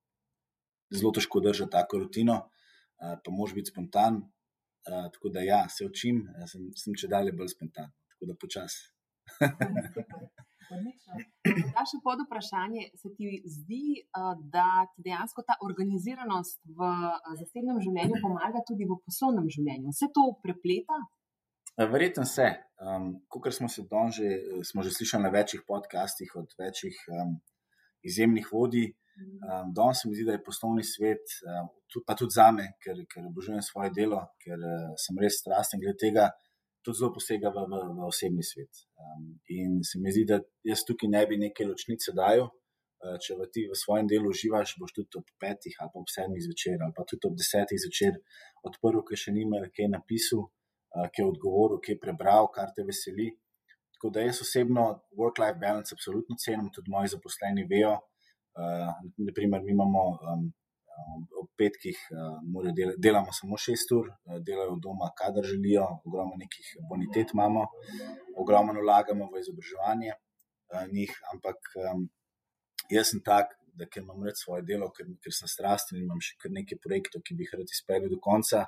zelo težko držati tako rutino, uh, pa mož biti spontan, tako da, ja, se učim, sem, sem če dalje bolj spontan, tako da počasi. Da, še pod vprašanje, se ti zdi, da ti dejansko ta organiziranost v zasebnem življenju pomaga tudi v poslovnem življenju? Vse to prepleta? Verjetno se. Um, Kot smo se danes že, smo že slišali na večjih podcastih od večjih um, izjemnih vodij. Um, Danes se mi zdi, da je poslovni svet, um, tudi, pa tudi za me, ker, ker obožujem svoje delo, ker uh, sem res strasten glede tega, tudi zelo posega v, v, v osebni svet. Um, in se mi zdi, da jaz tukaj ne bi neke ločnice dajal. Uh, če v ti v svojem delu uživaš, boš tudi ob petih ali ob sedmih zvečer ali pa tudi ob desetih zvečer odprl, ki še nima, kaj je napisal, uh, kaj odgovoril, kaj prebral, kar te veseli. Tako da jaz osebno work-life balance absolutno cenim, tudi moji zaposleni vejo. Uh, naprimer, mi imamo um, ob petkih, uh, del, delamo samo šest ur, uh, delajo doma, kadar želijo, ogromno nekih bonitet imamo, ogromno vlagamo v izobraževanje uh, njih, ampak jaz sem tak, da ker imam rad svoje delo, ker, ker sem strasten in imam še kar nekaj projektov, ki bi jih rad izpeljal do konca,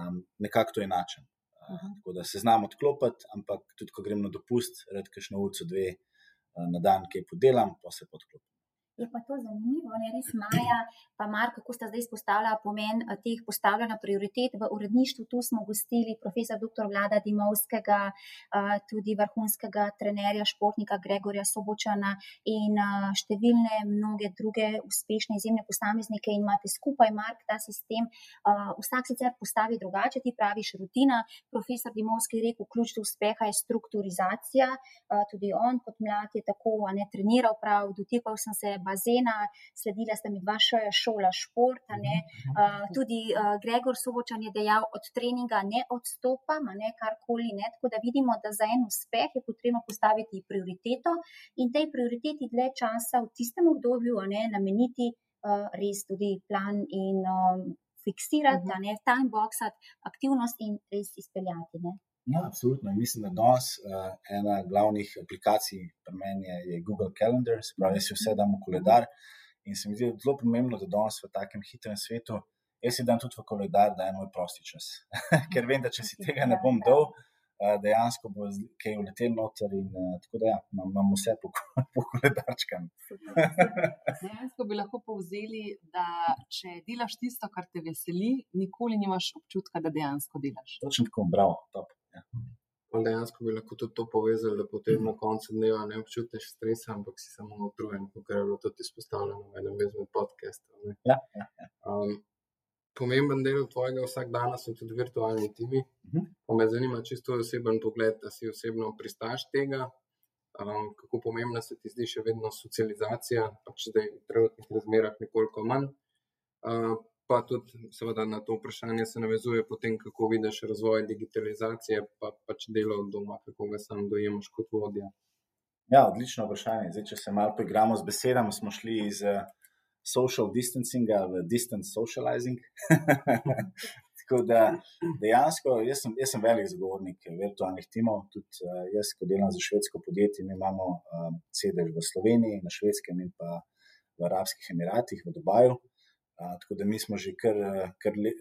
um, nekako to enačen. Uh, tako da se znam odklopiti, ampak tudi, ko grem na dopust, redkeš na ulico dve uh, na dan, kaj podelam, pa se podklopim. Je pa to zanimivo, ne res Maja, pa Mark, kako sta zdaj izpostavila pomen eh, teh postavljanja prioritet v uredništvu. Tu smo gostili profesor dr. Vlada Dimovskega, eh, tudi vrhunskega trenerja, športnika Gregorja Sobočana in eh, številne mnoge druge uspešne izjemne posameznike in imate skupaj, Mark, ta sistem. Vsak sicer postavi drugače, ti praviš rutina. Profesor Dimovski je rekel, ključ do uspeha je strukturizacija. Tudi on kot mlad je tako ne treniral prav, dotikal sem se bazena, sledila sta mi dva šola, šola športa. Uh, tudi uh, Gregor Sobočan je dejal, od treninga ne odstopam, ne karkoli. Ne. Tako da vidimo, da za en uspeh je potrebno postaviti prioriteto in tej prioriteti dlje časa v tistem obdobju ne, nameniti uh, res tudi plan in um, fiksirati, uh -huh. ne, time boxati aktivnost in res izpeljati. Ne. Ja, absolutno. Mislim, da danes uh, ena glavnih aplikacij pri meni je, je Google Calendar, se pravi, jaz si vse dam v koledar. In se mi zdi zelo pomembno, da danes v takem hitrem svetu, jaz si dam tudi v koledar, da je moj prosti čas. Ker vem, da če si tega ne bom dal, uh, dejansko bo kaj uletel noter. In, uh, tako da ja, imam, imam vse po, po koledarčkam. dejansko bi lahko povzeli, da če delaš tisto, kar te veseli, nikoli nimaš občutka, da dejansko delaš. Točno tako, bravo, top. Ja. Dejansko bi lahko tudi to povezali, da potem na koncu dneva ne občutiš stresa, ampak si samo utrujen, kot je bilo tudi izpostavljeno v enem izmed podcastov. Ja, ja, ja. um, pomemben del tvojega vsakdana so tudi virtualni timi. Uh Mhm. -huh. Me zanima čisto oseben pogled, da si osebno pristaš tega. Um, kako pomembna se ti zdi še vedno socializacija, pač zdaj v trenutnih razmerah nekoliko manj. Uh, pa tudi, seveda, na to vprašanje se navezuje potem, kako vidiš razvoj digitalizacije, pa pač delo od doma, kako ga sam dojemaš kot vodja. Ja, odlično vprašanje. Zdaj, če se malo poigramo z besedami, smo šli iz uh, social distancinga v distance socializing. Tako da dejansko jaz sem, jaz sem velik zagovornik virtualnih timov. Tudi uh, jaz, ko delam za švedsko podjetje, mi imamo uh, sedež v Sloveniji, na švedskem in pa v Arabskih Emiratih, v Dubaju. Uh, tako da mi smo že kar, kar le,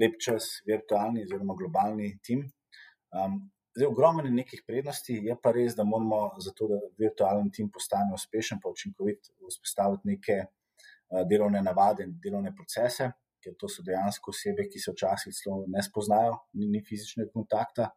lep čas virtualni oziroma globalni tim. Um, zdaj, ogromno je nekih prednosti, je pa res, da moramo za to, da virtualni tim postane uspešen, pa učinkovit, vzpostaviti neke uh, delovne navade in delovne procese, ker to so dejansko osebe, ki se včasih celo ne spoznajo, ni, ni fizičnega kontakta.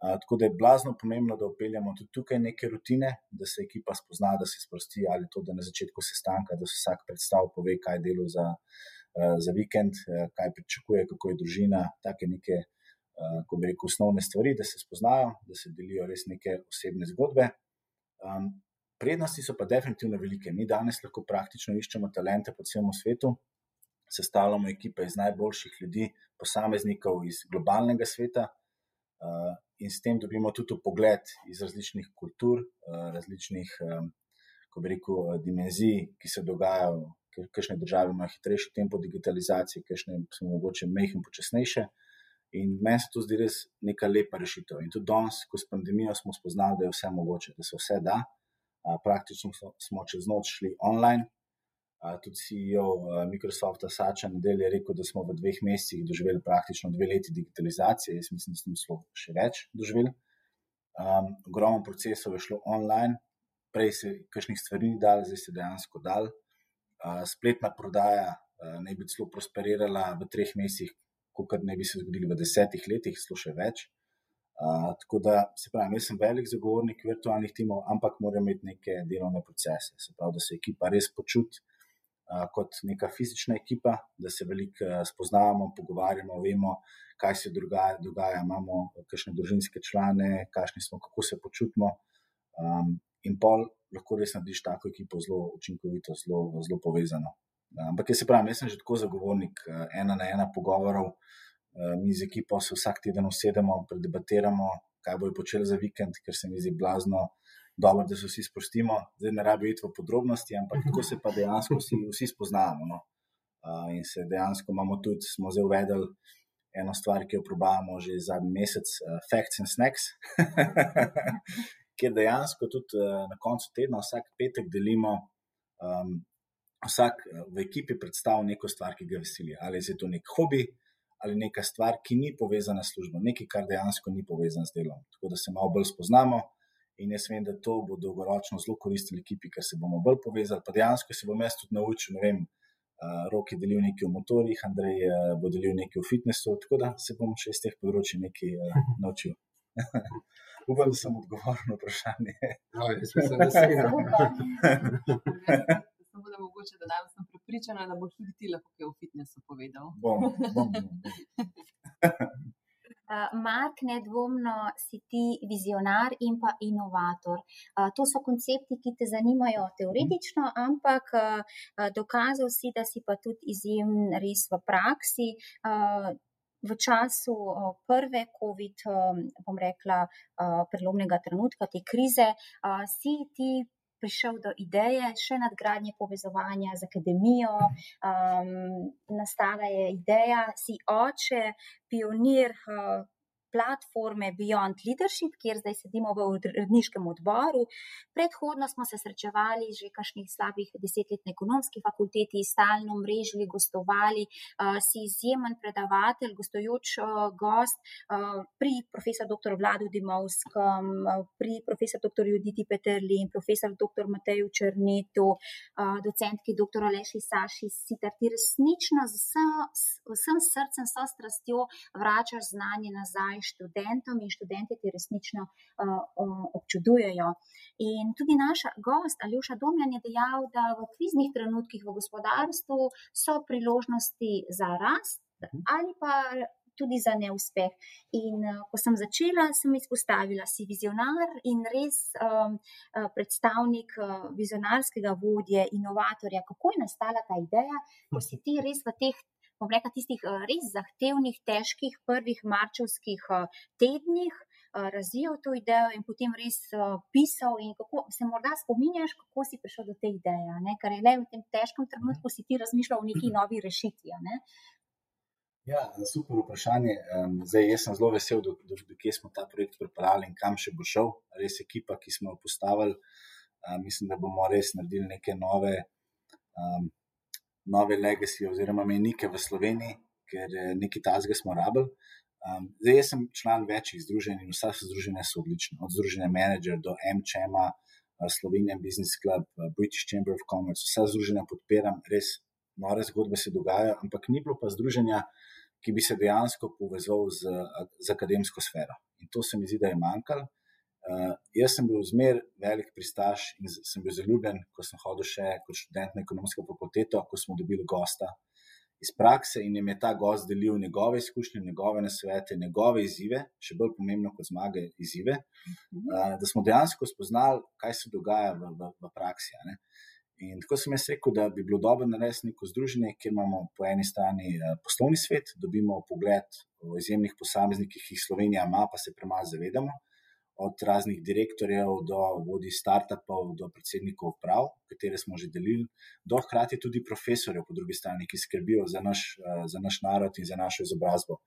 Uh, tako da je blazno pomembno, da upeljamo tudi tukaj neke rutine, da se ekipa spozna, da se sprosti ali to, da na začetku sestanka, da se vsak predstav pove, kaj je delo za, uh, za vikend, uh, kaj pričakuje, kako je družina, take neke, uh, ko bi rekel, osnovne stvari, da se spoznajo, da se delijo res neke osebne zgodbe. Um, prednosti so pa definitivno velike. Mi danes lahko praktično iščemo talente po celem svetu, sestavljamo ekipe iz najboljših ljudi, posameznikov iz globalnega sveta. In s tem dobimo tudi pogled iz različnih kultur, uh, različnih, um, ko bi rekel, uh, dimenzij, ki se dogajajo, kakšne države imajo hitrejši tempo digitalizacije, kakšne so mogoče mehke in počasnejše. In meni se to zdi res neka lepa rešitev. In tudi danes, ko s pandemijo smo spoznali, da je vse mogoče, da se vse da. Praktično smo čez noč šli online. Tudi CEO uh, Microsofta Sača Nedel je rekel, da smo v dveh mesecih doživeli praktično dve leti digitalizacije. Jaz mislim, da smo še več doživeli. Um, ogromno procesov je šlo online, prej se je kakšnih stvari ni dal, zdaj se dejansko dal. Uh, spletna prodaja uh, naj bi celo prosperirala v treh mesecih, kot ne bi se zgodili v desetih letih, celo še več. Uh, tako da, se pravi, jaz sem velik zagovornik virtualnih timov, ampak moram imeti neke delovne procese. Se pravi, da se ekipa res počuti kot neka fizična ekipa, da se veliko spoznavamo, pogovarjamo, vemo, kaj se dogaja, dogaja imamo kakšne družinske člane, kakšni smo, kako se počutimo. Um, in pol lahko res narediš tako ekipo zelo učinkovito, zelo, zelo povezano. Ampak jaz se pravim, jaz sem že tako zagovornik ena na ena pogovorov. Mi z ekipo se vsak teden usedemo, predebatiramo, kaj bojo počeli za vikend, ker se mi zdi blazno dobro, da se vsi sprostimo. Zdaj ne rabijo iti v podrobnosti, ampak tako se pa dejansko vsi, vsi spoznamo. No? In se dejansko imamo tudi, smo zdaj uvedli eno stvar, ki jo probavamo že zadnji mesec, Facts and Snacks, kjer dejansko tudi na koncu tedna, vsak petek delimo. Um, vsak v ekipi predstavlja neko stvar, ki ga veseli. Ali je to nek hobi, ali neka stvar, ki ni povezana s službo, nekaj, kar dejansko ni povezano s delom. Tako da se malo bolj spoznamo. In jaz vem, da to bo dolgoročno zelo koristilo ekipi, ker se bomo bolj povezali. Pa dejansko se bom jaz tudi naučil, ne vem, uh, roki delil nekaj v motorjih, Andrej uh, bo delil nekaj v fitnessu, tako da se bom še iz teh področji nekaj uh, naučil. Upam, da sem odgovoril na vprašanje. No, jaz mislim, da se je samo da mogoče dodam, sem prepričana, da boš tudi ti lahko kaj o fitnessu povedal. Bom, bom, bom. Uh, Mark, nedvomno si ti vizionar in pa inovator. Uh, to so koncepti, ki te zanimajo teoretično, ampak uh, dokazal si, da si pa tudi izjemen res v praksi. V času prve COVID, bom rekla, prelomnega trenutka te krize, si ti prišel do ideje še nadgradnje povezovanja z akademijo. Um, nastala je ideja, si oče, pionir. Uh, platforme Beyond Leadership, kjer zdaj sedimo v uredniškem odboru. Predhodno smo se srečevali že kakšnih slabih deset let na ekonomski fakulteti, stalno mrežili, gostovali, uh, si izjemen predavatelj, gostujoč uh, gost uh, pri profesor dr. Vladu Dimovskem, pri profesor dr. Juditi Peterli in profesor dr. Mateju Črnetu, docentki dr. Aleši Saši Sitar. Ti resnično z vsem srcem, s strastjo vračaš znanje nazaj študentom in študenti ti resnično uh, občudujejo. In tudi naš gost Aljoša Domjan je dejal, da v kriznih trenutkih v gospodarstvu so priložnosti za rast ali pa. Tudi za neuspeh. In uh, ko sem začela, sem izpostavila, si vizionar in res um, predstavnik uh, vizionarskega vodje, inovatorja. Kako je nastala ta ideja, ko si ti res v teh bom rekla, tistih eh, res zahtevnih, težkih prvih marčevskih eh, tednih eh, razvijal to idejo in potem res pisal. Kako, se morda spominjaš, kako si prišel do te ideje? Ne? Ker je le v tem težkem trenutku si ti razmišljal o neki novi rešitvi. Ne? Ja, super vprašanje. Zdaj, jaz sem zelo vesel, da, da, da kje smo ta projekt pripravili in kam še bo šel. Res ekipa, ki smo jo postavili, mislim, da bomo res naredili neke nove um, nove legacy oziroma menike v Sloveniji, ker eh, nekaj tazga smo rabili. Um, zdaj, jaz sem član večjih združenj in vsa združenja so odlična, od združenja Manager do MČM-a, eh, Slovenian Business Club, eh, British Chamber of Commerce, vsa združenja podpiram, res nore zgodbe se dogajajo, ampak ni bilo pa združenja, ki bi se dejansko povezal z, z akademsko sfero. In to se mi zdi, da je manjkalo. Uh, jaz sem bil zmer velik pristaš in sem bil zaljubljen, ko sem hodil še kot študent na ekonomsko fakulteto, ko smo dobili gosta iz prakse in jim je ta gost delil njegove izkušnje, njegove nasvete, njegove izzive, še bolj pomembno kot zmage, izzive, uh, da smo dejansko spoznali, kaj se dogaja v, v, v praksi. In tako sem jaz rekel, da bi bilo dobro narediti neko združenje, kjer imamo po eni strani uh, poslovni svet, dobimo pogled o izjemnih posameznikih, ki jih Slovenija ima, pa se premalo zavedamo od raznih direktorjev do vodij startupov, do predsednikov uprav, katere smo že delili, do hkrati tudi profesorjev po drugi strani, ki skrbijo za naš, eh, za naš narod in za našo izobrazbo.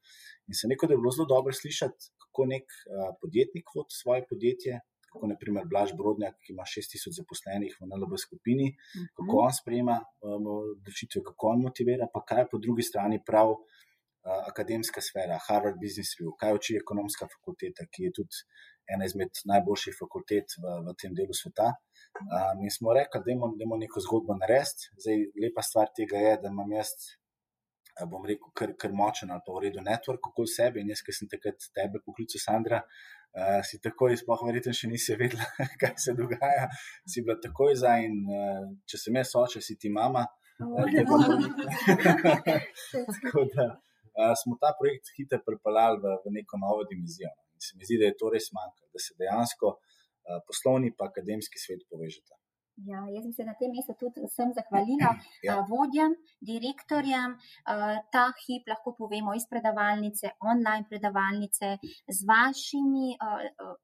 In se neko, da je bilo zelo dobro slišati, kako nek eh, podjetnik vodi svoje podjetje. Kako naprimer Blaž Brodnjak, ki ima 6000 zaposlenih v NLB skupini, kako on sprejema um, odločitve, um, kako on motivira, pa kaj po drugi strani prav uh, akademska sfera, Harvard Business Review, kaj uči ekonomska fakulteta, ki je tudi ena izmed najboljših fakultet v, v tem delu sveta. Uh, mi smo rekli, da imamo neko zgodbo narediti. Zdaj, lepa stvar tega je, da imam jaz bom rekel, kar, kar močen ali pa v redu network okoli sebe. In jaz, ki sem takrat tebe poklical, Sandra, uh, si takoj, sploh verjetno še nisi vedela, kaj se dogaja, si bila takoj za in uh, če sem jaz oče, si ti mama. Tako da uh, smo ta projekt hitro pripeljali v, v neko novo dimenzijo. In se mi zdi, da je to res manjka, da se dejansko uh, poslovni in akademski svet povežeta. Ja, jaz bi se na tem mestu tudi vsem zahvalila, ja. vodjem, direktorjem. Ta hip lahko povemo iz predavalnice, online predavalnice, z vašimi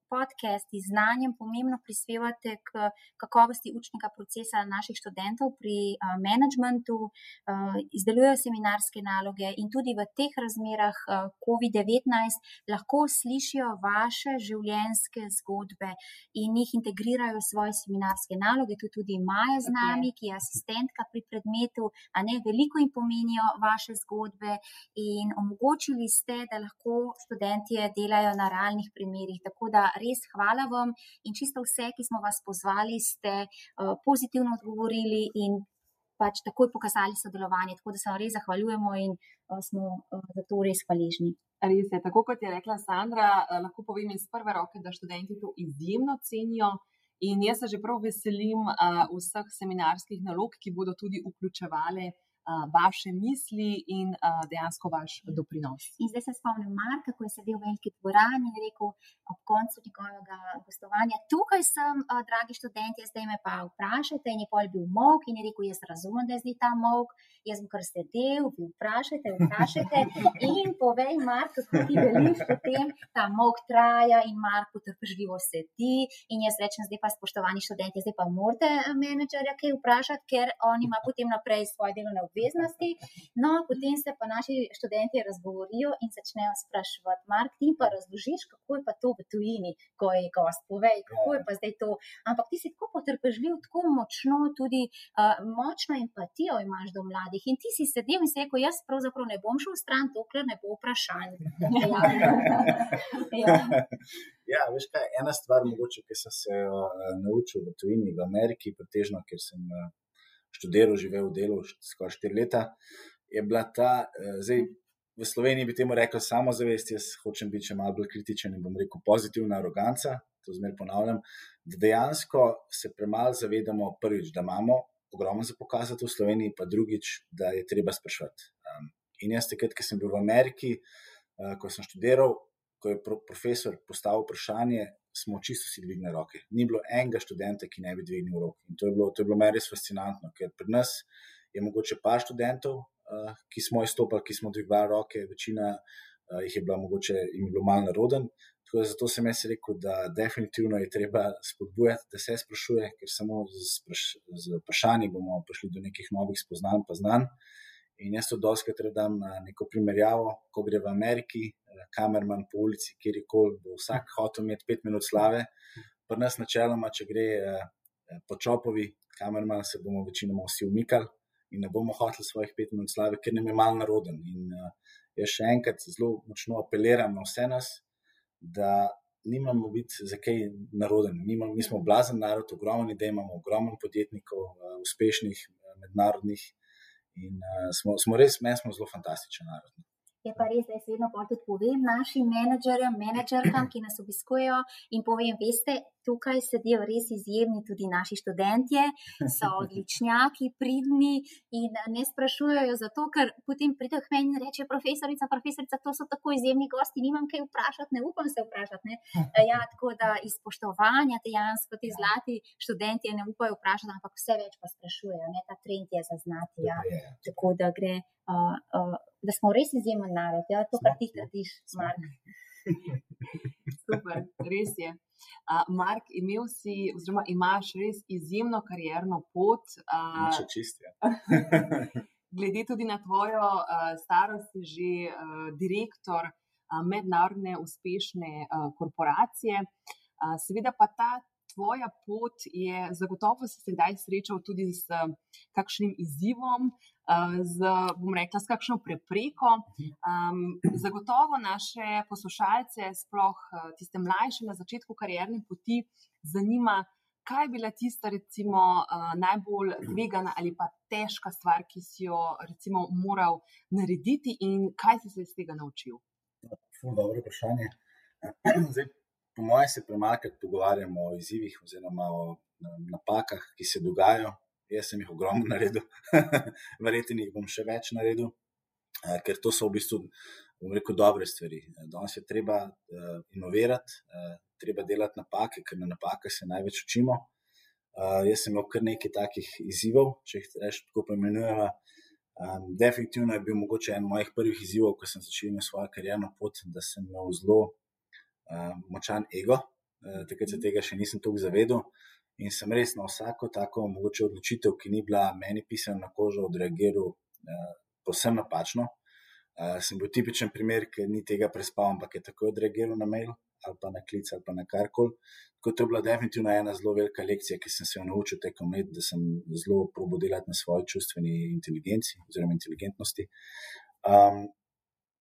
podcasti, znanjem pomembno prispevate k kakovosti učnega procesa naših študentov pri menedžmentu, izdelujejo seminarske naloge in tudi v teh razmerah COVID-19 lahko slišijo vaše življenjske zgodbe in jih integrirajo v svoje seminarske naloge tu tudi Maja z nami, ki je asistentka pri predmetu, a ne veliko jim pomenijo vaše zgodbe in omogočili ste, da lahko študentje delajo na realnih primerih. Tako da res hvala vam in čisto vse, ki smo vas pozvali, ste uh, pozitivno odgovorili in pač takoj pokazali sodelovanje. Tako da se vam res zahvaljujemo in uh, smo uh, za to res hvaležni. Res je, tako kot je rekla Sandra, lahko povem iz prve roke, da študenti to izjemno cenijo. In jaz se že prav veselim uh, vseh seminarskih nalog, ki bodo tudi vključevale uh, vaše misli in dejansko vaš doprinos. In zdaj se spomnim Marka, ko je sedel v veliki dvorani in rekel ob koncu njegovega gostovanja: Tukaj sem, dragi študenti, zdaj me pa vprašajte. In je pol bil mok in je rekel: Jaz razumem, da je zdaj ta mok, jaz bom kar sedel, vi vprašajte, vprašajte. In povej, Mark, kako ti veliš potem, ta mok traja in Mark potrpežljivo sedi. In jaz rečem, zdaj pa spoštovani študenti, zdaj pa morate menedžerja kaj vprašati, ker on ima potem naprej svoje delovne obveznosti. No, potem se pa naši študenti razgovorijo in začnejo spraševati, Mark, ti pa razložiš, kako je pa to v tujini, ko je gost, povej, kako je pa zdaj to. Ampak ti si tako potrpežljiv, tako močno, tudi uh, močno empatijo imaš do mladih. In ti si sedel in si rekel, jaz pravzaprav ne bom šel stran, dokler ne bo vprašanj. ja. ja, veš kaj, ena stvar, mogoče, ki sem se uh, naučil v tujini, v Ameriki, pretežno, ker sem uh, študiral, živel delu skoraj štiri leta, je bila ta, uh, zdaj v Sloveniji bi temu rekel samozavest, jaz hočem biti še malo bolj kritičen in bom rekel pozitivna aroganca, to zmer ponavljam, da dejansko se premalo zavedamo prvič, da imamo ogromno za pokazati v Sloveniji, pa drugič, da je treba spraševati. Um, in jaz takrat, ko sem bil v Ameriki, uh, ko sem študiral, ko je pro profesor postavil vprašanje, smo čisto si dvignili roke. Ni bilo enega študenta, ki ne bi dvignil roke. In to je bilo, to je bilo meni res fascinantno, ker pri nas je mogoče par študentov, uh, ki smo izstopili, ki smo dvigovali roke, večina uh, jih je bila mogoče je bilo malo naroden. Tako da zato sem jaz rekel, da definitivno je treba spodbujati, da se sprašuje, ker samo z, spraš, z vprašanji bomo prišli do nekih novih spoznanj, pa znanj. In jaz to doskrat redam na neko primerjavo, ko gre v Ameriki, kamerman po ulici, kjerkoli bo vsak hotel imeti pet minut slave. Pri nas načeloma, če gre po čopovi, kamerman se bomo večinoma vsi umikali in ne bomo hoteli svojih pet minut slave, ker nam je mal naroden. In jaz še enkrat zelo močno apeliram na vse nas, da nimamo biti za kaj naroden. Mi smo blazen narod, ogromni, da imamo ogromno podjetnikov, uspešnih, mednarodnih. In uh, smo, smo res, meni smo zelo fantastičen narod. Je pa res, da jaz vedno tudi povem našim menedžerjem, menedžerkam, ki nas obiskujejo in povem, veste, tukaj sedijo res izjemni tudi naši študentje, so odličnjaki, pridni in ne sprašujejo zato, ker potem pridejo k meni in reče, profesorica, profesorica, to so tako izjemni gosti, nimam kaj vprašati, ne upam se vprašati. Ne? Ja, tako da iz spoštovanja dejansko ti zlati študentje ne upajo vprašati, ampak vse več pa sprašujejo, ne? ta trend je zaznati. Ja. Tako da gre. Uh, uh, da smo res izjemen narod, ja, to, kar ti trdiš, Mark. Super, res je. Uh, Mark, imel si, oziroma imaš res izjemno karjerno pot. Uh, čist, ja. glede tudi na tvojo uh, starost, si že uh, direktor uh, mednarodne uspešne uh, korporacije. Uh, seveda pa ta tvoja pot je, zagotovo si se kdaj srečal tudi z kakšnim izzivom, z, bom rekla, s kakšno prepreko. Um, zagotovo naše poslušalce, sploh tiste mlajše na začetku karierne poti, zanima, kaj je bila tista, recimo, uh, najbolj tvegana ali pa težka stvar, ki si jo recimo, moral narediti, in kaj si se iz tega naučil? Zelo dobro vprašanje. Zdaj, po mojem, se premaknemo, pogovarjamo o izzivih oziroma o napakah, ki se dogajajo. Jaz sem jih ogromno naredil, verjetno jih bom še več naredil, ker to so v bistvu, bom rekel, dobre stvari. Danes je treba uh, inovirati, treba delati napake, ker na napake se največ učimo. Jaz sem imel kar nekaj takih izzivov, če jih rečem tako poimenujemo. Um, definitivno je bil mogoče en mojih prvih izzivov, ko sem začel na svojo karjerno pot, da sem imel zelo uh, močan ego. Uh, takrat se tega še nisem tako zavedel. In sem res na vsako tako mogoče odločitev, ki ni bila meni pisana na kožo, odreagiral uh, posebno napačno. Uh, sem bil tipičen primer, ki ni tega prespal, ampak je takoj odreagiral na mail ali pa na klic ali pa na karkoli. Tako to je bila definitivno ena zelo velika lekcija, ki sem se jo naučil tekom let, da sem zelo probo delati na svoji čustveni inteligenci oziroma inteligentnosti. Um,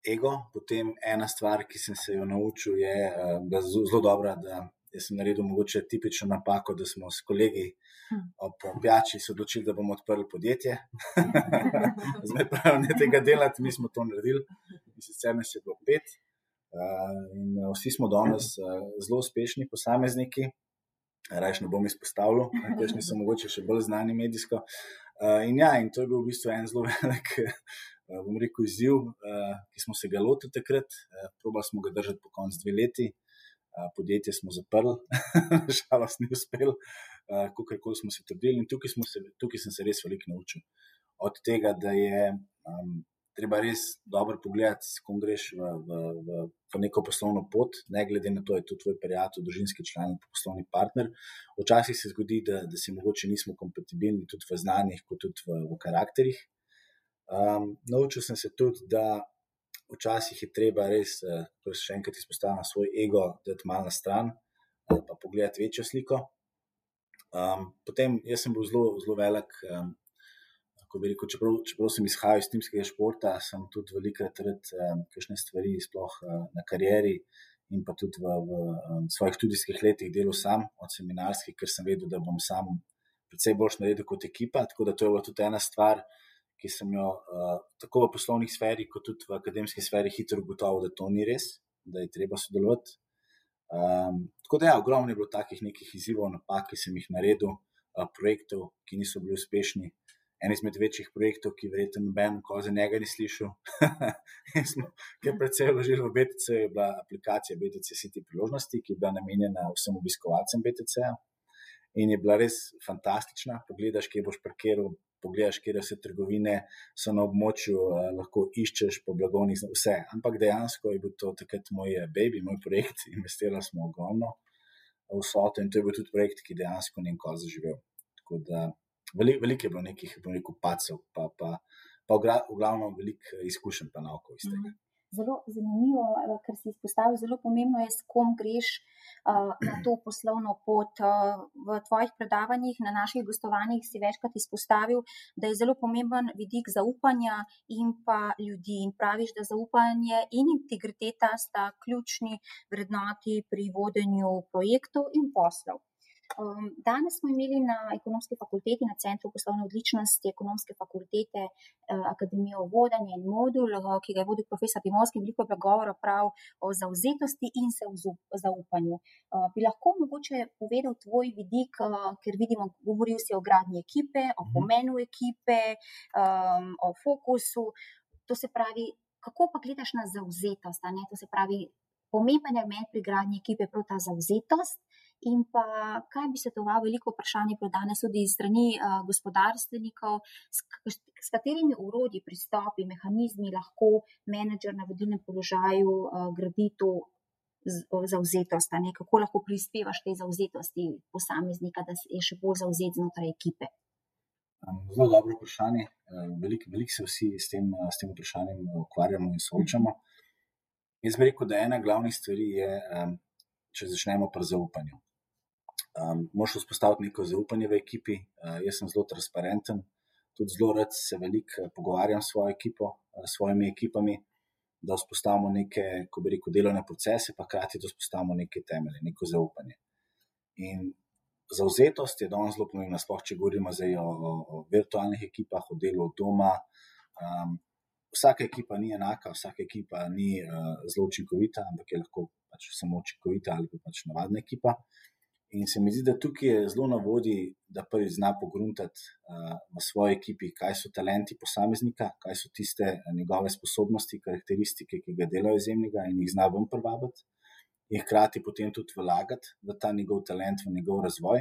ego, potem ena stvar, ki sem se jo naučil, je, da je zelo dobra, da sem naredil mogoče tipično napako, da smo s kolegi hm. ob pijači se odločili, da bomo odprli podjetje. Zdaj pravi, ne tega delati, mi smo to naredili, in sicer nas je bilo pet. In vsi smo danes zelo uspešni posamezniki, rajš ne bom izpostavljal, kakšni so mogoče še bolj znani medijsko. In ja, in to je bil v bistvu en zelo velik, bom rekel, izziv, ki smo se ga lotili takrat. Probali smo ga držati po koncu dve leti. Podjetje smo zaprli, žalost ni uspel, kako smo se trudili. Tukaj, se, tukaj sem se res veliko naučil. Od tega, da je um, treba res dobro pogledati, s kom greš v, v, v, v neko poslovno pot, ne glede na to, je to tvoj prijatelj, družinski član poslovni partner. Včasih se zgodi, da, da si mogoče nismo kompatibilni tudi v znanjih, kot tudi v, v karakterih. Um, naučil sem se tudi, da včasih je treba res, ko uh, še enkrat izpostavim svoj ego, da je malo na stran, uh, pa pogledati večjo sliko. Um, potem jaz sem bil zelo, zelo velik um, rekel, čeprav, čeprav sem izhajal iz timskega športa, sem tudi velikrat rad um, kakšne stvari, sploh uh, na karieri in pa tudi v, v um, svojih študijskih letih delal sam, od seminarskih, ker sem vedel, da bom sam predvsej boljš naredil kot ekipa. Tako da to je bila tudi ena stvar, ki sem jo uh, tako v poslovnih sferi, kot tudi v akademski sferi hitro ugotovil, da to ni res, da je treba sodelovati. Um, tako da, ja, ogromno je bilo takih nekih izzivov, napak, ki sem jih naredil, uh, projektov, ki niso bili uspešni en izmed večjih projektov, ki verjetno noben, ko za njega ni slišal. Ker predvsej vložili v BTC, je bila aplikacija BTC City priložnosti, ki je bila namenjena vsem obiskovalcem BTC. -a. In je bila res fantastična. Pogledaš, kje boš parkiral, pogledaš, kje vse trgovine so na območju, eh, lahko iščeš po blagovnih, vse. Ampak dejansko je bil to takrat moj eh, baby, moj projekt, investirali smo ogromno vso to in to je bil tudi projekt, ki dejansko ni nikoli zaživel. Tako da veliko velik je bilo nekih, bom rekel, pacov, pa, pa, pa v glavnem veliko izkušenj pa naoko iz tega. Mhm. Zelo zanimivo, ker si izpostavil, zelo pomembno je, s kom greš uh, na to poslovno pot. Uh, v tvojih predavanjih, na naših gostovanjih si večkrat izpostavil, da je zelo pomemben vidik zaupanja in pa ljudi. In praviš, da zaupanje in integriteta sta ključni vrednoti pri vodenju projektov in poslov. Um, danes smo imeli na ekonomski fakulteti, na Centru poslovne odličnosti ekonomske fakultete, uh, Akademijo vodenja in modul, uh, ki ga je vodil profesor Pimovski, veliko je govora prav o zauzetosti in se zaupanju. Uh, bi lahko mogoče povedal tvoj vidik, uh, ker vidimo, govoril si o gradnji ekipe, o mhm. pomenu ekipe, um, o fokusu. To se pravi, kako pa gledaš na zauzetost? To se pravi, pomemben element pri gradnji ekipe je prav ta zauzetost. In pa, kaj bi se toval, veliko vprašanje je danes tudi iz strani uh, gospodarstvenikov, s, s katerimi urodji, pristopi, mehanizmi lahko menedžer na vodilnem položaju uh, gradi to zauzetost, kako lahko prispevaš tej zauzetosti posameznika, da je še bolj zauzet znotraj ekipe. Zelo dobro vprašanje. Veliko velik se vsi s tem, s tem vprašanjem ukvarjamo in soočamo. Jaz bi rekel, da ena glavnih stvari je, če začnemo pri zaupanju. Um, Moš vzpostaviti neko zaupanje v ekipi. Uh, jaz sem zelo transparenten, tudi zelo rad se veliko uh, pogovarjam s svojo ekipo, uh, s svojimi ekipami, da vzpostavimo neke, ko bi rekel, delovne procese, pa hkrati da vzpostavimo neke temelje, neko zaupanje. In zauzetost je danes zelo pomembna, sploh če govorimo o, o, o virtualnih ekipah, o delu od doma. Um, vsaka ekipa ni enaka, vsaka ekipa ni uh, zelo učinkovita, ampak je lahko pač samo učinkovita ali pa pač navadna ekipa. In se mi zdi, da tukaj je zelo na vodi, da prvi zna pogruntati uh, v svoji ekipi, kaj so talenti posameznika, kaj so tiste njegove sposobnosti, karakteristike, ki ga delajo izjemnega in jih zna vam prvabiti in hkrati potem tudi vlagati v ta njegov talent, v njegov razvoj.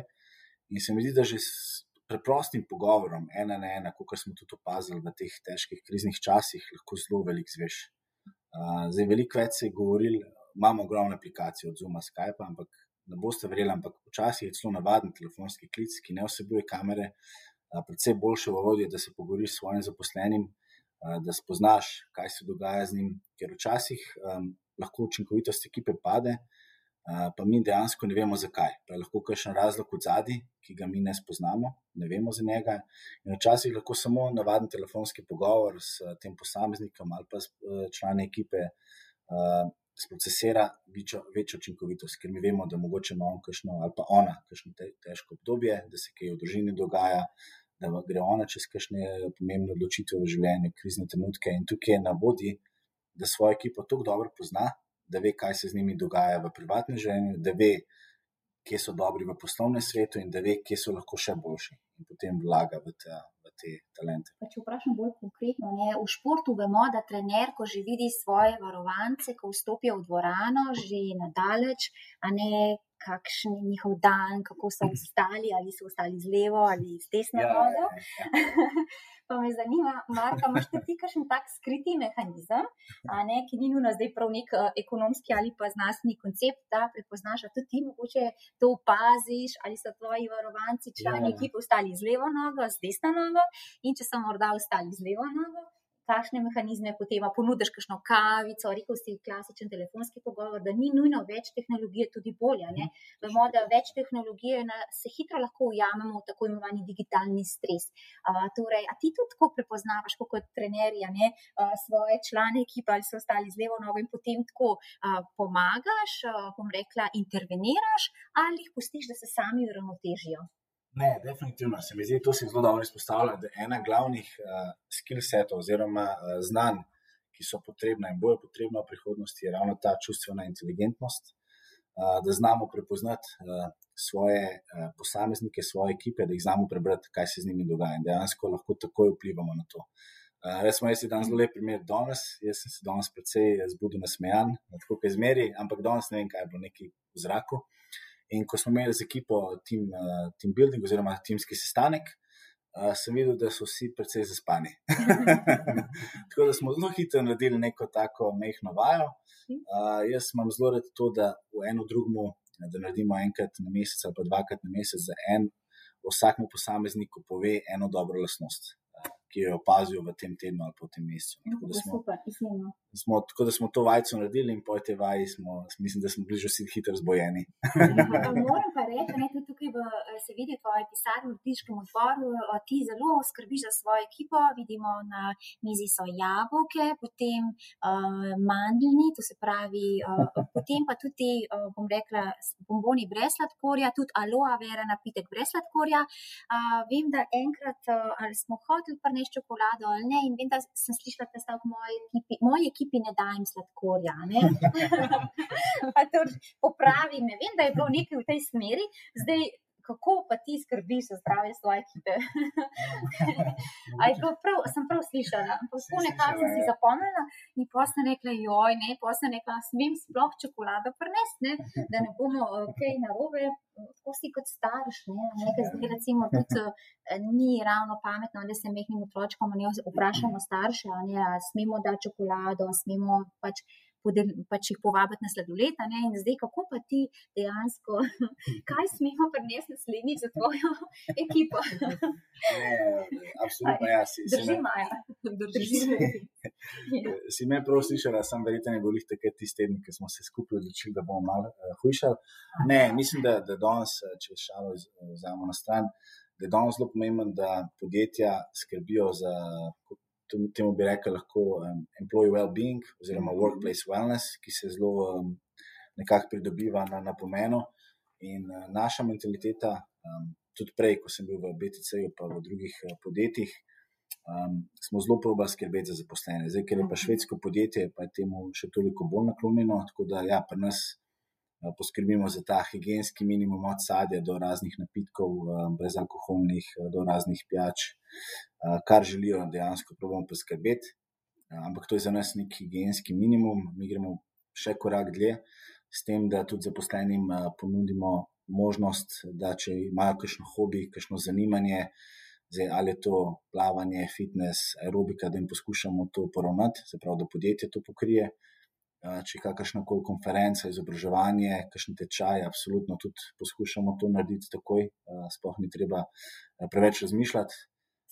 In se mi zdi, da že s preprostim pogovorom, ena na ena, kot smo tudi opazili v teh težkih kriznih časih, lahko zelo velik zveš. Uh, zdaj, veliko več se je govorili, imamo ogromne aplikacije od Zuma, Skype, ampak ne boste verjeli, ampak včasih je celo navaden telefonski klic, ki ne vsebuje kamere, uh, predvsej boljše orodje, da se pogovoriš s svojim zaposlenim, uh, da spoznaš, kaj se dogaja z njim, ker včasih um, lahko učinkovitost ekipe pade, pa mi dejansko ne vemo zakaj. Pa je lahko kakšen razlog od zadaj, ki ga mi ne spoznamo, ne vemo za njega. In včasih lahko samo navaden telefonski pogovor s tem posameznikom ali pa člani ekipe. Sprocesira večjo, večjo učinkovitost, ker mi vemo, da mogoče ima on kakšno ali pa ona kakšno te, težko obdobje, da se kaj v družini dogaja, da gre ona čez kakšne pomembne odločitve v življenju, krizne trenutke in tukaj je na vodi, da svojo ekipo tako dobro pozna, da ve, kaj se z njimi dogaja v privatnem življenju, da ve, kje so dobri v poslovnem svetu in da ve, kje so lahko še boljši in potem vlaga v, ta, v te talente. Pa če vprašam bolj konkretno, ne, v športu vemo, da trener, ko že vidi svoje varovance, ko vstopijo v dvorano, že nadaleč, a ne. Kakšen je njihov dan, kako so ostali, ali so ostali z levo ali z desno ja, nogo. Ja, ja. Pa me zanima, Marka, imaš ti kakšen tak skriti mehanizem, ne, ki ni nujno zdaj prav nek uh, ekonomski ali pa znanstveni koncept, da prepoznaš, da tudi ti mogoče to opaziš, ali so tvoji varovanci, člani, ja. ki so ostali z levo nogo, z desno nogo, in če so morda ostali z levo nogo, kakšne mehanizme potem ponudiš, kakšno kavico, rekel si klasičen telefonski pogovor, da ni nujno več tehnologije, tudi bolje. Ne? Vemo, da več tehnologije na, se hitro lahko ujamemo v tako imenovani digitalni stres. A, torej, a ti tudi tako prepoznavaš, kot trenerja, ne, a, svoje člane ekipa ali so ostali z levo nogo in potem tako a, pomagaš, a, bom rekla, interveniraš ali jih pustiš, da se sami uravnotežijo. Ne, definitivno se mi zdi, to se zelo dobro izpostavlja, da je ena glavnih uh, skill setov oziroma uh, znanj, ki so potrebna in bojo potrebna v prihodnosti, je ravno ta čustvena inteligentnost, uh, da znamo prepoznati uh, svoje uh, posameznike, svoje ekipe, da jih znamo prebrati, kaj se z njimi dogaja in dejansko lahko takoj vplivamo na to. Uh, recimo, jaz sem danes zelo lep primer danes, jaz sem se danes precej zbudil nasmejan, tako kot izmeri, ampak danes ne vem, kaj je bilo neki v zraku. In ko smo imeli z ekipo team, uh, team building oziroma timski sestanek, uh, sem videl, da so vsi precej zaspani. tako da smo zelo hitro naredili neko tako mehko vajo. Uh, jaz imam zelo rad to, da v eno drugmu, da naredimo enkrat na mesec ali pa dvakrat na mesec za en, vsakmu posamezniku pove eno dobro lasnost ki jo opazijo v tem tednu ali po tem mesecu. Tako da smo, smo, tako da smo to vajco naredili in po tej vaji smo, mislim, da smo bili že vsi hitro zbojeni. Moram pa reči, da tudi tukaj v, se vidi v tvoji pisarni v Tiškem odboru, ti zelo skrbiš za svojo ekipo. Vidimo na mizi so jabolke, potem uh, mandlni, to se pravi, uh, potem pa tudi, uh, bom rekla, bomboni brez sladkorja, tudi aloe vera napitek brez sladkorja. Uh, vem, da enkrat uh, ali smo hoteli prinesti čokolado ali ne. In vem, da sem slišala, stavek moji ekipi, moji ekipi ne dajem sladkorja. Ne? pa to popravi me. Vem, da je bilo nekaj v tej smeri. Zdaj, kako pa ti skrbiš za zdravje svoje ekipe? prav, sem prav slišala, ampak tako nekako sem si ja. zapomnila in posla rekla, joj, ne, posla rekla, smem sploh čokolado prinesti, da ne bomo kaj narobe. Tako si kot starš, ne, nekaj zdaj recimo tudi eh, ni ravno pametno, da se mehnim otročkom, ne vprašamo starše, ne, smemo dati čokolado, smemo pač podel, pač jih povabiti na sladoled. In zdaj, kako pa ti dejansko, kaj smemo prenesti naslednjič za tvojo ekipo? ne, absolutno, ja, si, drži Maja. Drži. si me prav slišala, sem verjetno ne bolih takrat tisti teden, ki smo se skupaj odločili, da bomo malo uh, hujšali. Ne, mislim, da, da danes, eh, če šalo vzamemo na stran, da je danes zelo pomembno, da podjetja skrbijo za temu bi rekel lahko um, employee well-being oziroma mhm. workplace wellness, ki se zelo um, nekako pridobiva na, na pomenu. In uh, naša mentaliteta Um, tudi prej, ko sem bil v BTC-ju, pa v drugih uh, podjetjih, um, smo zelo probali skrbeti za zaposlene. Zdaj, ker je pa Mhm. švedsko podjetje, pa je temu še toliko bolj naklonjeno. Tako da, ja, pri nas poskrbimo za ta higijenski minimum od sadja do raznih napitkov, uh, brezalkoholnih, uh, do raznih pijač, uh, kar želijo dejansko probamo poskrbeti. Uh, ampak to je za nas nek higijenski minimum, mi gremo še korak dlje. S tem, da tudi zaposlenim uh, ponudimo možnost, da če imajo kakšno hobi, kakšno zanimanje, zdaj, ali je to plavanje, fitness, aerobika, da jim poskušamo to poravnati, se pravi, da podjetje to pokrije. Uh, če je kakršna koli konferenca, izobraževanje, kakšen tečaj, absolutno tudi poskušamo to narediti takoj, uh, sploh ni treba uh, preveč razmišljati.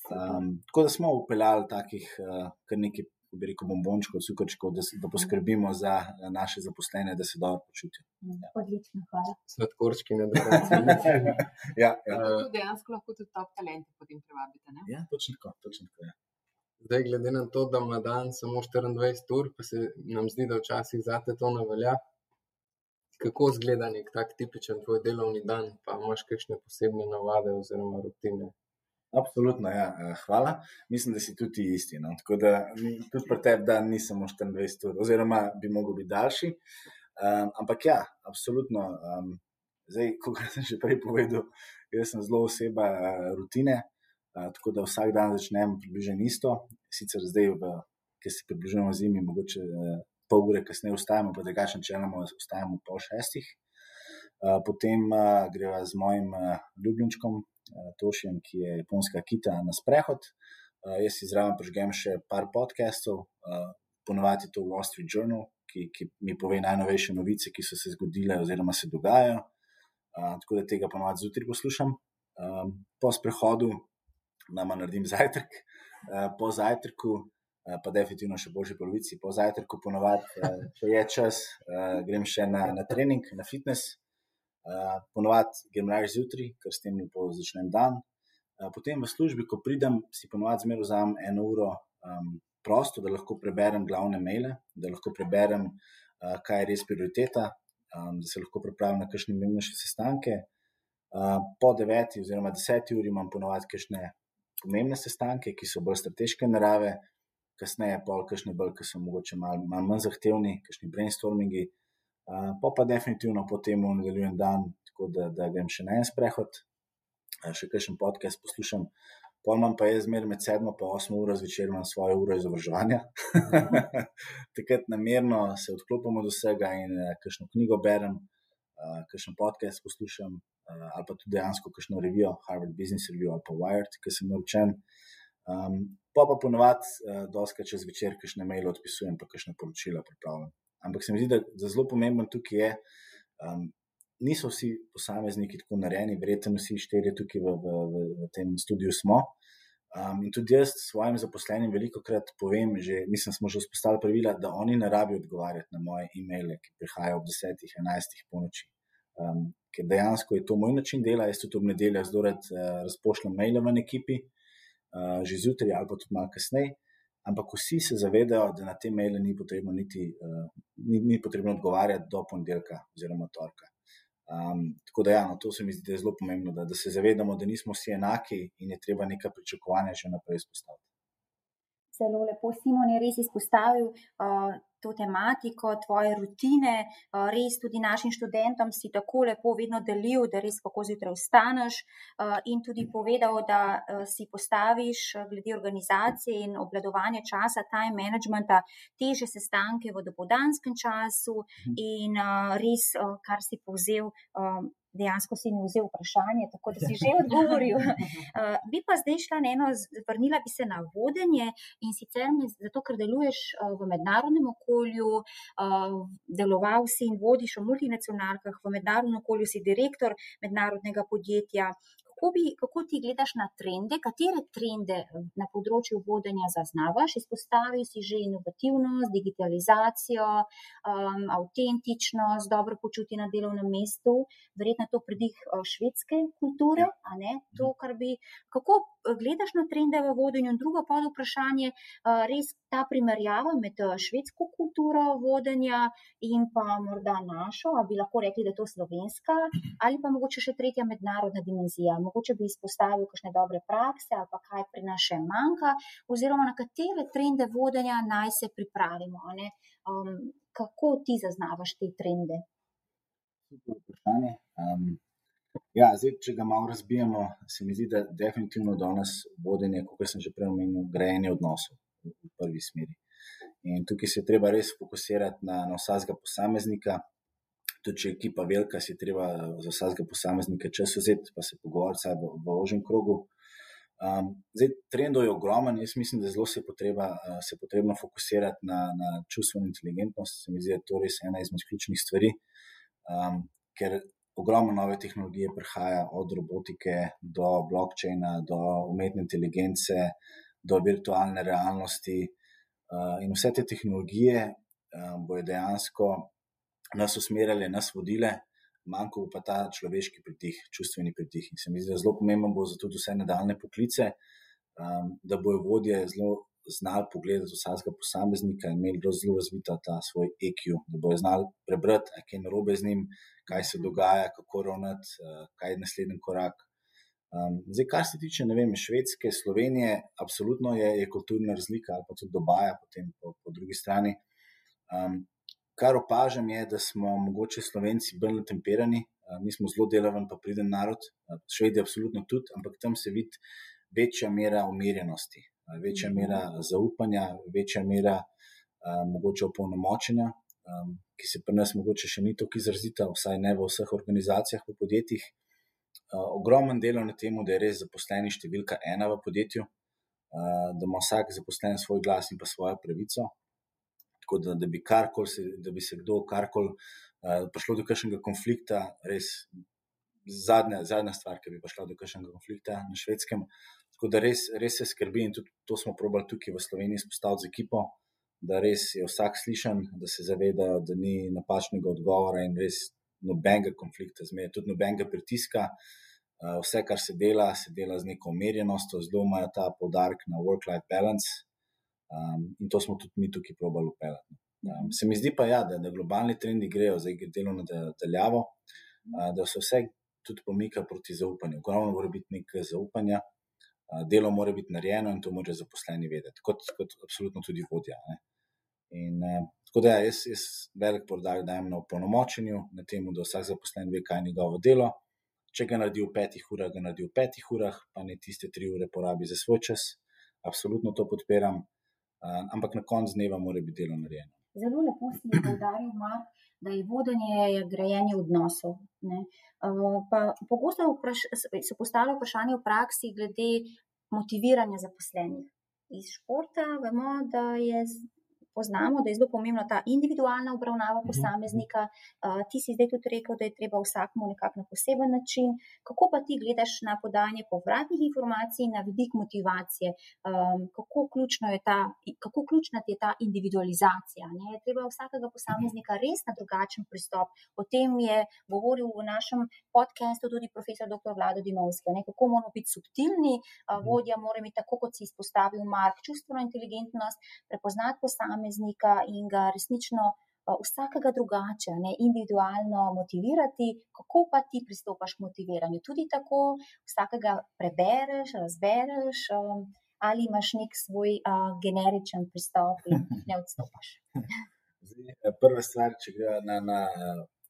Um, tako da smo upeljali takih uh, kar nekaj bi rekel, bombončkov, cukrčkov, da, da poskrbimo za naše zaposlene, da se dobro počutijo. Ja. Odlično, hvala. Sladkorčki na dolžini. ja, ja. Tu dejansko lahko tudi top talente potem privabite. Ne? ja, točno tako. Točno tako ja. Zdaj, glede na to, da ima dan samo 24 ur, pa se nam zdi, da včasih zate to ne velja. Kako izgleda nek tak tipičen tvoj delovni dan, pa imaš kakšne posebne navade oziroma rutine? Absolutno, ja. hvala. Mislim, da si tudi isti. No? Tako da tudi pri tebi dan ni samo 24 ur, oziroma bi mogel biti daljši. Um, ampak ja, absolutno. Um, zdaj, kot sem že prej povedal, jaz sem zelo oseba uh, rutine, tako da vsak dan začnem približno isto. Sicer zdaj, ki se približujemo zimi, mogoče uh, pol ure kasneje vstajamo, pa drugače načeloma vstajamo pol šestih. Uh, potem uh, greva z mojim uh, ljubljenčkom, Tošjem, ki je japonska kita, na sprehod. Uh, jaz si zraven prežgem še par podcastov, uh, ponovadi to Wall Street Journal, ki, ki mi pove najnovejše novice, ki so se zgodile oziroma se dogajajo. Uh, tako da tega ponovadi zjutraj poslušam. Um, po sprehodu nama naredim zajtrk, uh, po zajtrku. Pa, definitivno še boljši polovici, po zajtrku, ponovadi, če je čas, grem še na, na trening, na fitness, Uh, ponovadi grem raje zjutraj, ker s tem lepo začnem dan. Uh, potem v službi, ko pridem, si ponovadi zmeraj vzamem eno uro um, prosto, da lahko preberem glavne maile, da lahko preberem, uh, kaj je res prioriteta, um, da se lahko pripravim na kakšne pomembnejše sestanke. Uh, po deveti oziroma deseti uri imam ponovadi kakšne pomembne sestanke, ki so bolj strateške narave, kasneje pa kakšne bolj, ki so mogoče malo mal manj zahtevni, kakšni brainstormingi. Uh, pa pa definitivno potem nadaljujem dan, tako da, da grem še na en sprehod, uh, še kakšen podcast poslušam. Pojmem pa je zmeraj med 7 in 8 uro zvečer na svojo uro izobraževanja. Takrat namerno se odklopim od vsega in uh, kakšno knjigo berem, uh, kakšen podcast poslušam, ali pa tudi dejansko kakšno revijo, Harvard Business Review ali pa Wired, ki sem naučen. Um, pa pa ponovadi, uh, doska čez večer, kakšne maile odpisujem, pa kakšne poročila pripravljam. Ampak se mi zdi, da je zelo pomemben tukaj je, um, niso vsi posamezniki tako narejeni, verjetno vsi štirje tukaj v, v, v, v tem studiu smo. Um, in tudi jaz svojim zaposlenim veliko krat povem, že, mislim, smo že vzpostavili pravila, da oni ne rabijo odgovarjati na moje e-maile, ki prihajajo ob 10, 11 po noči. Um, ker dejansko je to moj način dela, jaz tudi ob nedeljah zelo rad uh, razpošljem maile v ekipi, uh, že zjutraj ali pa tudi malo kasneje ampak vsi se zavedajo, da na te maile ni potrebno, niti, uh, ni, ni potrebno odgovarjati do ponedeljka oziroma torka. Um, tako da, ja, no, to se mi zdi, zelo pomembno, da, da se zavedamo, da nismo vsi enaki in je treba nekaj pričakovanja že naprej izpostaviti. Zelo lepo, Simon je res izpostavil uh, to tematiko, tvoje rutine. Uh, res tudi našim študentom si tako lepo vedno delil, da res kako zjutraj vstaneš uh, in tudi povedal, da uh, si postaviš glede organizacije in obladovanja časa, time managementa, teže sestanke v dopodanskem času in uh, res, kar si povzel. Dejansko si mi vzel vprašanje, tako da si že odgovoril. Uh, bi pa zdaj šla na eno, vrnila bi se na vodenje in sicer me, zato, ker deluješ uh, v mednarodnem okolju, uh, deloval si in vodiš v multinacionalkah, v mednarodnem okolju si direktor mednarodnega podjetja. Kako, bi, kako ti gledaš na trende, katere trende na področju vodenja zaznavaš? Izpostavil si že inovativnost, digitalizacijo, um, avtentičnost, dobro počutje na delovnem mestu, verjetno to predih švedske kulture. To, bi, kako gledaš na trende v vodenju? In drugo pod vprašanje, res ta primerjava med švedsko kulturo vodenja in pa morda našo, ali bi lahko rekli, da je to slovenska, ali pa mogoče še tretja mednarodna dimenzija. Mogoče bi izpostavil kakšne dobre prakse ali pa kaj pri nas še manjka, oziroma na katere trende vodenja naj se pripravimo. Um, kako ti zaznavaš te trende? Super vprašanje. Um, ja, zdaj, če ga malo razbijemo, se mi zdi, da definitivno danes vodenje, kot sem že prej omenil, grejanje odnosov v prvi smeri. In tukaj se je treba res fokusirati na, na vsakega posameznika. Tudi če je ekipa velika, si treba za vsakega posameznika čas vzeti, pa se pogovarjati v, v ožjem krogu. Um, zdaj, trendov je ogromen, jaz mislim, da zelo se je potreba, uh, se potrebno fokusirati na, na čustveno inteligentnost. Se mi zdi, da je to res ena izmed ključnih stvari, um, ker ogromno nove tehnologije prihaja, od robotike do blockchaina, do umetne inteligence, do virtualne realnosti. Uh, in vse te tehnologije uh, bojo dejansko nas usmerjale, nas vodile, manjko pa ta človeški pridih, čustveni pridih. In se mi zdi, da je zelo pomembno bo za tudi vse nadaljne poklice, um, da bojo vodje zelo znali pogledati vsakega posameznika in imeli zelo razvita ta svoj EQ, da bojo znali prebrati, kaj je narobe z njim, kaj se dogaja, kako ravnati, uh, kaj je naslednji korak. Um, zdaj, kar se tiče vem, Švedske, Slovenije, absolutno je, je kulturna razlika, ali pa tudi dobaja, potem po, po drugi strani. Um, kar opažam, je, da smo mogoče Slovenci bolj natemperani, mi smo zelo delaven, pa priden narod, Švedi, absolutno tudi, ampak tam se vidi večja mera umirjenosti, večja mhm. mera zaupanja, večja mera mogoče opolnomočenja. Ki se pri nas morda še ni tako izrazita, vsaj ne v vseh organizacijah, v podjetjih, ogromen delo na tem, da je res zaposleni številka ena v podjetju, da ima vsak zaposlen svoj glas in pa svojo pravico. Tako da, da bi, se, da bi se kdo karkoli uh, prišlo do kakšnega konflikta, res zadnja, zadnja stvar, ki bi prišla do kakšnega konflikta na švedskem. Tako da res, res se skrbi in tudi to smo probali tukaj v Sloveniji spostaviti z ekipo. Da res je vsak slišan, da se zaveda, da ni napačnega odgovora, in res nobenega konflikta, zmeraj tudi nobenega pritiska. Uh, vse, kar se dela, se dela z neko umirjenostjo, zelo imajo ta podarek na work-life balance um, in to smo tudi mi tukaj probali upeljati. Um, se mi zdi pa, ja, da, da globalni trendi grejo za delo na daljavo, uh, da se vse tudi pomika proti zaupanju. Ogromno mora biti nekaj zaupanja, uh, delo mora biti narejeno in to mora zaposleni vedeti, kot, kot absolutno tudi vodja. Ne. In, uh, Tako da, ja, jaz, jaz velik podarek dajem na opolnomočenju, na tem, da vsak zaposlen ve, kaj je njegovo delo. Če ga naredi v petih urah, ga naredi v petih urah, pa ne tiste tri ure porabi za svoj čas. Absolutno to podpiram, uh, ampak na koncu dneva mora biti delo narejeno. Zelo lepo si je povdaril, da je vodenje grajenje odnosov. Uh, pogosto se postavlja vprašanje v praksi glede motiviranja zaposlenih. Iz športa vemo, da je poznamo, da je zelo pomembna ta individualna obravnava mhm. posameznika. Uh, ti si zdaj tudi rekel, da je treba vsakmu nekako na poseben način. Kako pa ti gledaš na podanje povratnih informacij, na vidik motivacije? Um, kako, ta, kako ključna je ta individualizacija? Ne? Je treba vsakega posameznika res na drugačen pristop. O tem je govoril v našem podkastu tudi profesor dr. Vlado Dimovski. Ne? Kako moramo biti subtilni, uh, vodja mora imeti, tako kot si izpostavil Mark, čustveno inteligentnost, prepoznati posameznika posameznika in ga resnično vsakega drugače, ne, individualno motivirati, kako pa ti pristopaš k motiviranju. Tudi tako, vsakega prebereš, razbereš, um, ali imaš nek svoj uh, generičen pristop in ne odstopaš. Zdaj, prva stvar, če gre na, na,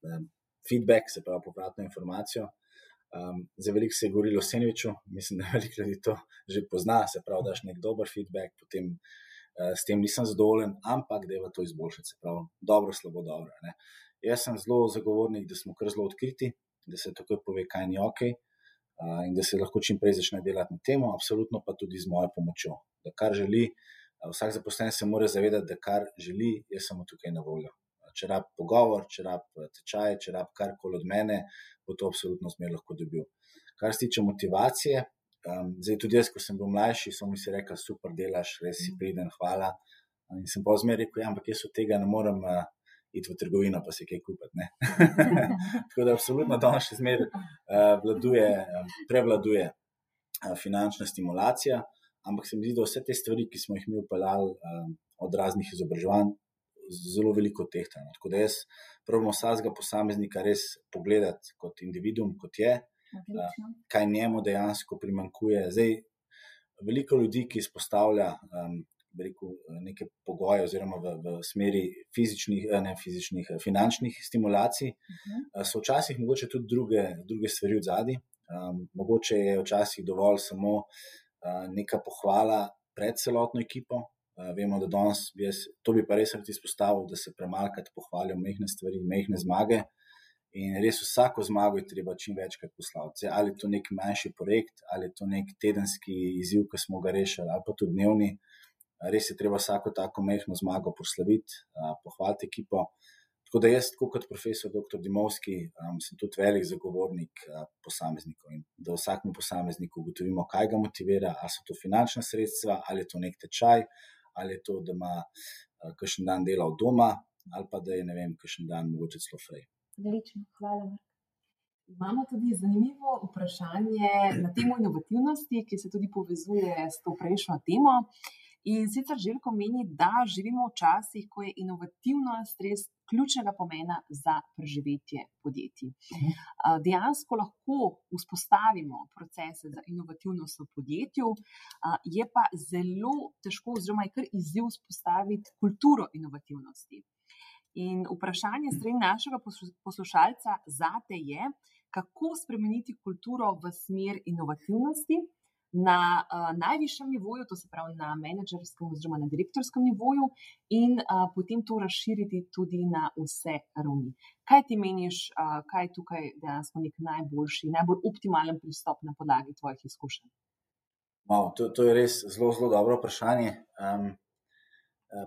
na feedback, se pravi povratno informacijo. Um, za veliko se je govorilo o Senviču, mislim, da veliko ljudi to že pozna. Se pravi, daš nek dober feedback, potem uh, s tem nisem zadovoljen, ampak da je to izboljšati, se pravi, dobro, slabo, dobro. Ne. Jaz sem zelo zagovornik, da smo kar zelo odkriti, da se takoj pove, kaj ni ok uh, in da se lahko čim prej začne delati na tem, absolutno pa tudi z mojo pomočjo. Da kar želi, uh, vsak zaposlen se mora zavedati, da kar želi, jaz sem tukaj na voljo. Če rab pogovor, če rab tečaj, če rab karkoli od mene, bo to absolutno zmer lahko dobil. Kar se tiče motivacije, um, zdaj tudi jaz, ko sem bil mlajši, so mi rekli, super delaš, res si priden, hvala. In sem pa zmeraj rekel, ja, ampak jaz od tega ne morem. Uh, iti v trgovino, pa se kaj kupiti. Tako da, absolutno, danes še zmeraj uh, vladuje, um, prevladuje uh, finančna stimulacija, ampak se mi zdi, da vse te stvari, ki smo jih mi upeljali um, od raznih izobraževanj, zelo veliko tehtamo. Tako da jaz pravimo vsakega posameznika res pogledati kot individuum, kot je, uh, kaj njemu dejansko primankuje. Zdaj, veliko ljudi, ki izpostavlja um, rekel, eh, neke pogoje, oziroma v, v smeri fizičnih, eh, ne fizičnih, eh, finančnih stimulacij, uh -huh. so včasih mogoče tudi druge, druge stvari v zadnji. Um, mogoče je včasih dovolj samo uh, neka pohvala pred celotno ekipo. Uh, vemo, da danes jaz, to bi pa res rad izpostavil, da se premalkrat pohvalijo mehne stvari, mehne zmage. In res vsako zmago je treba čim večkrat poslati. Ali je to nek manjši projekt, ali je to nek tedenski izziv, ki smo ga rešili, ali pa tudi dnevni. Res je treba vsako tako mehko zmago proslaviti, pohvaliti ekipo. Tako da jaz, kot profesor dr. Dimovski, sem tudi velik zagovornik posameznikov in da vsakmu posamezniku ugotovimo, kaj ga motivira, ali so to finančna sredstva, ali je to nek tečaj, ali je to, da ima kakšen dan dela od doma, ali pa da je ne vem, kakšen dan mogoče celo frej. Odlično, hvala. Imamo tudi zanimivo vprašanje na temo inovativnosti, ki se tudi povezuje s to prejšnjo temo. In sicer Željko meni, da živimo v časih, ko je inovativnost res ključnega pomena za preživetje podjetij. Mhm. Dejansko lahko vzpostavimo procese za inovativnost v podjetju, je pa zelo težko, oziroma je kar izziv vzpostaviti kulturo inovativnosti. In vprašanje strani našega poslušalca za te je, kako spremeniti kulturo v smer inovativnosti na uh, najvišjem nivoju, to se pravi na menedžerskem oziroma na direktorskem nivoju, in uh, potem to razširiti tudi na vse ravni. Kaj ti meniš, uh, kaj je tukaj dejansko nek najboljši, najbolj optimalen pristop na podlagi tvojih izkušenj? Wow, to, to je res zelo, zelo dobro vprašanje. Um,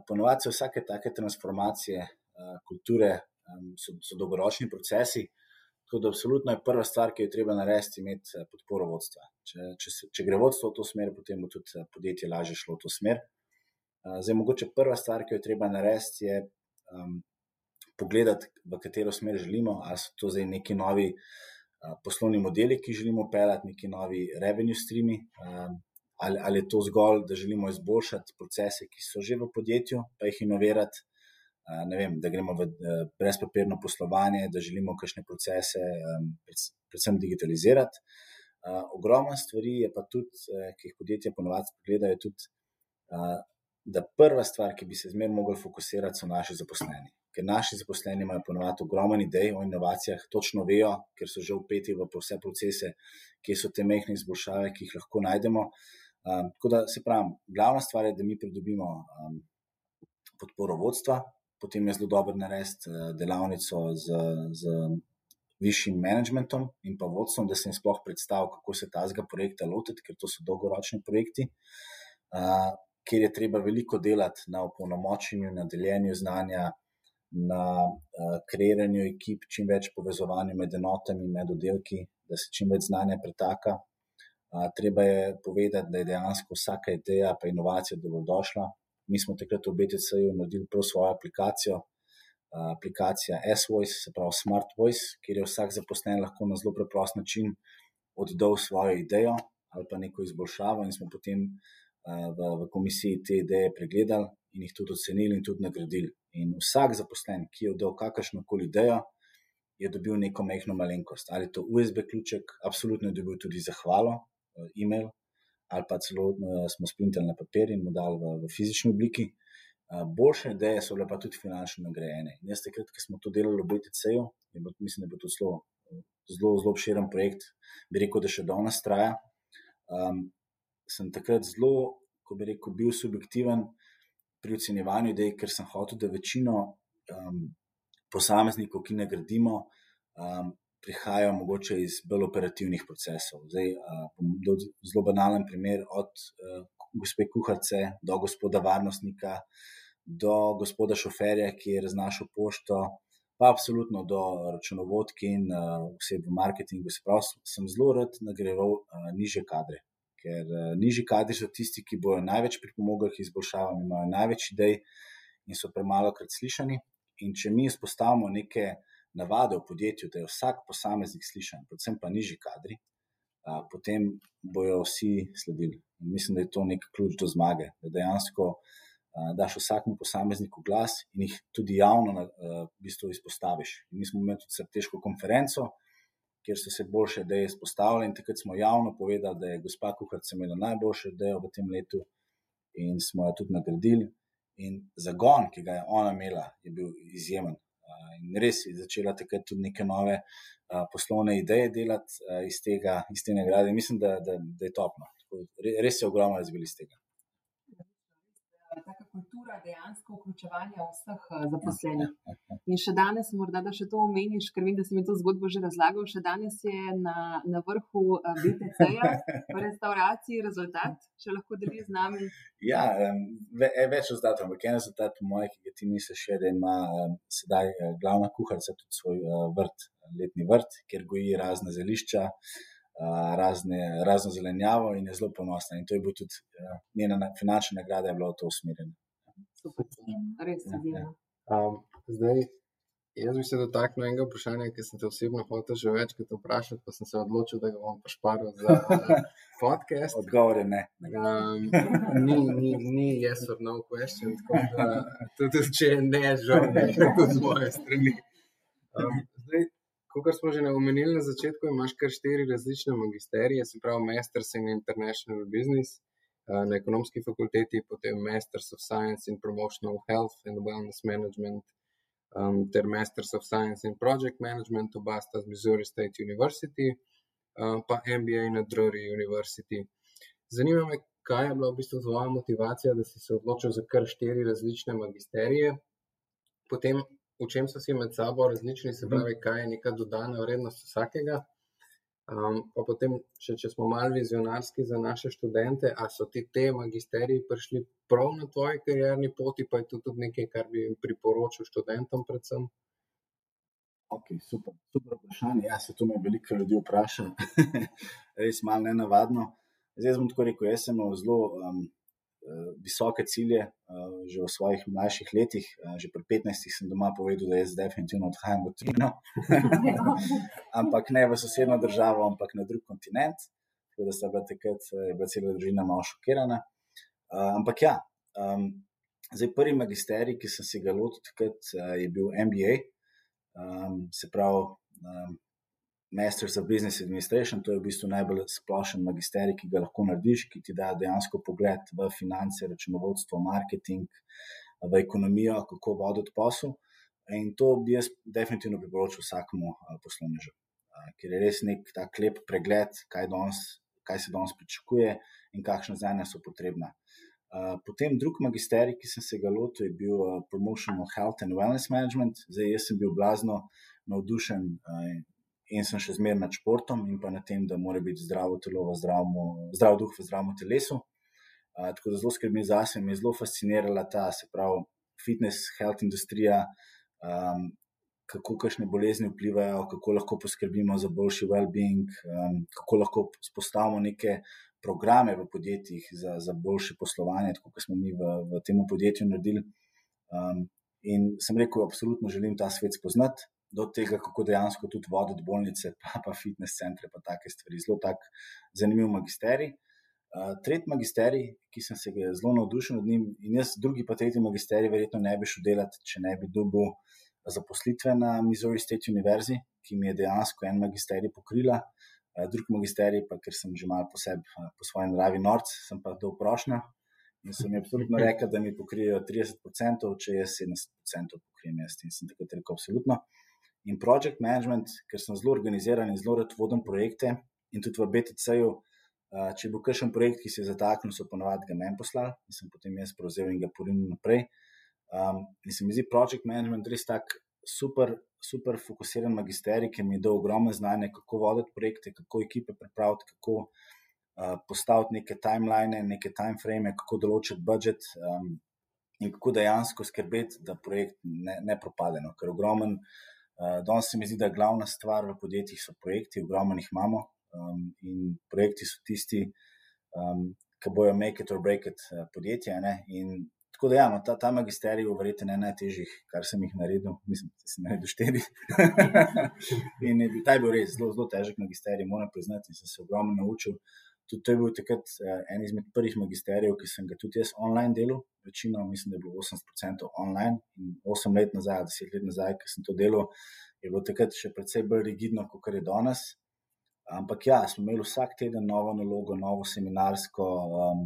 Ponovadi so vsake take transformacije kulture, um, so, so dolgoročni procesi. Tako da, absolutno je prva stvar, ki jo treba narediti, imeti eh, podporo vodstva. Če, če, se, če gre vodstvo v to smer, potem bo tudi eh, podjetje lažje šlo v to smer. Eh, zdaj, mogoče prva stvar, ki jo treba narediti, je um, pogledati, v katero smer želimo. Ali so to zdaj neki novi uh, poslovni modeli, ki želimo pelati, neki novi revenue streami, um, ali, ali je to zgolj, da želimo izboljšati procese, ki so že v podjetju, pa jih inovirati vem, da gremo v brezpapirno poslovanje, da želimo kakšne procese, predvsem digitalizirati. Ogromno stvari je pa tudi, ki jih podjetja ponovadi pogledajo, tudi, da prva stvar, ki bi se zmeraj mogli fokusirati, so naši zaposleni. Ker naši zaposleni imajo ponovadi ogromno idej o inovacijah, točno vejo, ker so že upeti v vse procese, kje so te mehke izboljšave, ki jih lahko najdemo. Um, tako da se pravi, glavna stvar je, da mi pridobimo um, podporo vodstva, potem je zelo dobro narediti eh, delavnico z, z višjim managementom in pa vodstvom, da se jim sploh predstavi, kako se ta zga projekta lotiti, ker to so dolgoročni projekti, uh, kjer je treba veliko delati na opolnomočenju, na deljenju znanja, na uh, kreiranju ekip, čim več povezovanju med enotami, med oddelki, da se čim več znanja pretaka. Uh, treba je povedati, da je dejansko vsaka ideja, pa inovacija dobrodošla, Mi smo takrat v BTC-ju naredili prav svojo aplikacijo, aplikacija S-Voice, se pravi Smart Voice, kjer je vsak zaposlen lahko na zelo preprost način oddal svojo idejo ali pa neko izboljšavo, in smo potem v, v komisiji te ideje pregledali in jih tudi ocenili in tudi nagradili. In vsak zaposlen, ki je oddal kakršno koli idejo, je dobil neko mehko malenkost. Ali to USB ključek, absolutno je dobil tudi zahvalo, e-mail, ali pa celo uh, smo sprintali na papir in mu dali v, v fizični obliki. Uh, boljše ideje so bile pa tudi finančno nagrajene. In jaz, takrat, ko smo to delali v BTC-ju, mislim, da je bil to zelo, zelo, zelo obširen projekt, bi rekel, da še danes traja. Um, sem takrat zelo, ko bi rekel, bil subjektiven pri ocenjevanju idej, ker sem hotel, da večino um, posameznikov, ki ne gradimo, um, prihajajo mogoče iz bolj operativnih procesov. Zdaj, uh, zelo banalen primer, od uh, gospe kuharice do gospoda varnostnika, do gospoda šoferja, ki je raznašal pošto, pa absolutno do računovodk in vse v marketingu. Sprav, sem zelo rad nagrajeval niže kadre, ker nižji kadri so tisti, ki bodo največ pripomogli k izboljšavam, imajo največ idej in so premalo krat slišani. In če mi izpostavimo neke navade v podjetju, da je vsak posameznik slišan, predvsem pa nižji kadri, a, potem bojo vsi sledili. In mislim, da je to nek ključ do zmage, da dejansko a, daš vsakmu posamezniku glas in jih tudi javno a, v bistvu izpostaviš. In mi smo imeli tudi strateško konferenco, kjer so se boljše ideje izpostavile, in takrat smo javno povedali, da je gospa Kuharica imela najboljše ideje v tem letu, in smo jo tudi nagradili. In zagon, ki ga je ona imela, je bil izjemen. In res je začela takrat tudi neke nove poslovne ideje delati iz, tega, iz te nagrade. Mislim, da, da, da je topno. Res je ogromno razvili iz tega. Taka kultura dejansko vključevanja vseh zaposlenih. In še danes, morda da še to omeniš, ker vem, da si mi to zgodbo že razlagal, še danes je na, na vrhu BTC-ja v restauraciji rezultat, če lahko deliš z nami. Ja, ve, več rezultatov, ampak en rezultat, mojem, ki ti misliš, je, da ima sedaj glavna kuharica tudi svoj vrt, letni vrt, kjer goji razne zelišča. Razne, razno zelenjavo in je zelo ponosna. In to je bil tudi njena finančna nagrada, je bila v to usmerjena. Super, res je. Ja, ja. um, zdaj, jaz bi se dotaknil enega vprašanja, ki sem te osebno hotel že večkrat vprašati, pa sem se odločil, da ga bom pošparil za podcast. Odgovor je ne. Um, ni, ni, ni yes or no question, tako da tudi če ne, žal ne, tudi z moje strani. Um, Kot smo že omenili na začetku, imaš kar štiri različne magisterije, se pravi Masters in International Business na ekonomski fakulteti, potem Masters of Science in Promotional Health and Wellness Management, um, ter Masters of Science in Project Management v Basta Missouri State University, uh, pa MBA na Drury University. Zanima me, kaj je bila v bistvu tvoja motivacija, da si se odločil za kar štiri različne magisterije. Potem v čem so si med sabo različni, se pravi, kaj je neka dodana vrednost vsakega. Um, pa potem, še, če smo malo vizionarski za naše študente, a so ti te magisteriji prišli prav na tvoji karjerni poti, pa je to tudi nekaj, kar bi jim priporočil študentom, predvsem. Ok, super, super vprašanje. Ja, se to me veliko ljudi vpraša. Res malo ne navadno. Zdaj bom tako rekel, jaz sem zelo um, visoke cilje uh, že v svojih mlajših letih. Uh, že pri 15 sem doma povedal, da jaz definitivno odhajam v Trino. ampak ne v sosedno državo, ampak na drug kontinent. Tako da sta bila takrat, je bila cela družina malo šokirana. Ampak ja, um, zdaj prvi magisterij, ki sem se ga lotil takrat, je bil MBA. Um, se pravi, um, Masters of Business Administration, to je v bistvu najbolj splošen magisterij, ki ga lahko narediš, ki ti da dejansko pogled v finance, računovodstvo, marketing, v ekonomijo, kako voditi posel. In to bi jaz definitivno priporočil vsakemu poslovnežu, ker je res nek tak lep pregled, kaj, danes, kaj se danes pričakuje in kakšne znanja so potrebna. Potem drug magisterij, ki sem se ga lotil, je bil Promotional Health and Wellness Management. Zdaj, jaz sem bil blazno navdušen in sem še zmeraj nad športom in pa na tem, da mora biti zdravo telo, zdravmo, zdrav duh v zdravem telesu. Uh, tako da zelo skrbim za sebe, me je zelo fascinirala ta, se pravi, fitness, health industrija, um, kako kakšne bolezni vplivajo, kako lahko poskrbimo za boljši well-being, um, kako lahko spostavimo neke programe v podjetjih za, za boljše poslovanje, tako kot smo mi v, v tem podjetju naredili. Um, in sem rekel, absolutno želim ta svet spoznati do tega, kako dejansko tudi voditi bolnice, pa, pa fitness centre, pa take stvari. Zelo tak zanimiv magisterij. Uh, tretji magisterij, ki sem se ga zelo navdušil nad njim, in jaz, drugi pa tretji magisterij, verjetno ne bi šel delati, če ne bi dobil zaposlitve na Missouri State University, ki mi je dejansko en magisterij pokrila. Uh, drugi magisterij, pa ker sem že malo po sebi, uh, po svoji naravi, norc, sem pa to vprašal. In so mi absolutno rekli, da mi pokrijejo 30%, če jaz 70% pokrijem jaz. In sem takrat rekel, absolutno. In project management, ker sem zelo organiziran in zelo rad vodim projekte, in tudi v BTC-ju, če bo kakšen projekt, ki se je zataknil, so ponovadi ga meni poslali in sem potem jaz prevzel in ga porinil naprej. Um, in se mi zdi project management res tak super, super fokusiran magisterij, ki mi je dal ogromno znanja, kako voditi projekte, kako ekipe pripraviti, kako uh, postaviti neke timeline, neke timeframe, kako določiti budžet. Um, in kako dejansko skrbeti, da projekt ne, ne propade. No? Ker ogromen, uh, danes se mi zdi, da glavna stvar v podjetjih so projekti, ogromno jih imamo um, in projekti so tisti, um, ki bojo make it or break it uh, podjetje. Ne? In tako da, ja, no, ta, ta magisterij je verjetno ena najtežjih, kar sem jih naredil, mislim, da sem naredil štiri. in je, ta je bil res zelo, zelo težek magisterij, moram priznati, in sem se ogromno naučil tudi to je bil takrat uh, en izmed prvih magisterijev, ki sem ga tudi jaz online delal. Večino, mislim, da je bilo 80% online. In 8 let nazaj, 10 let nazaj, ki sem to delal, je bilo takrat še precej bolj rigidno, kot je danes. Ampak ja, smo imeli vsak teden novo nalogo, novo seminarsko, um,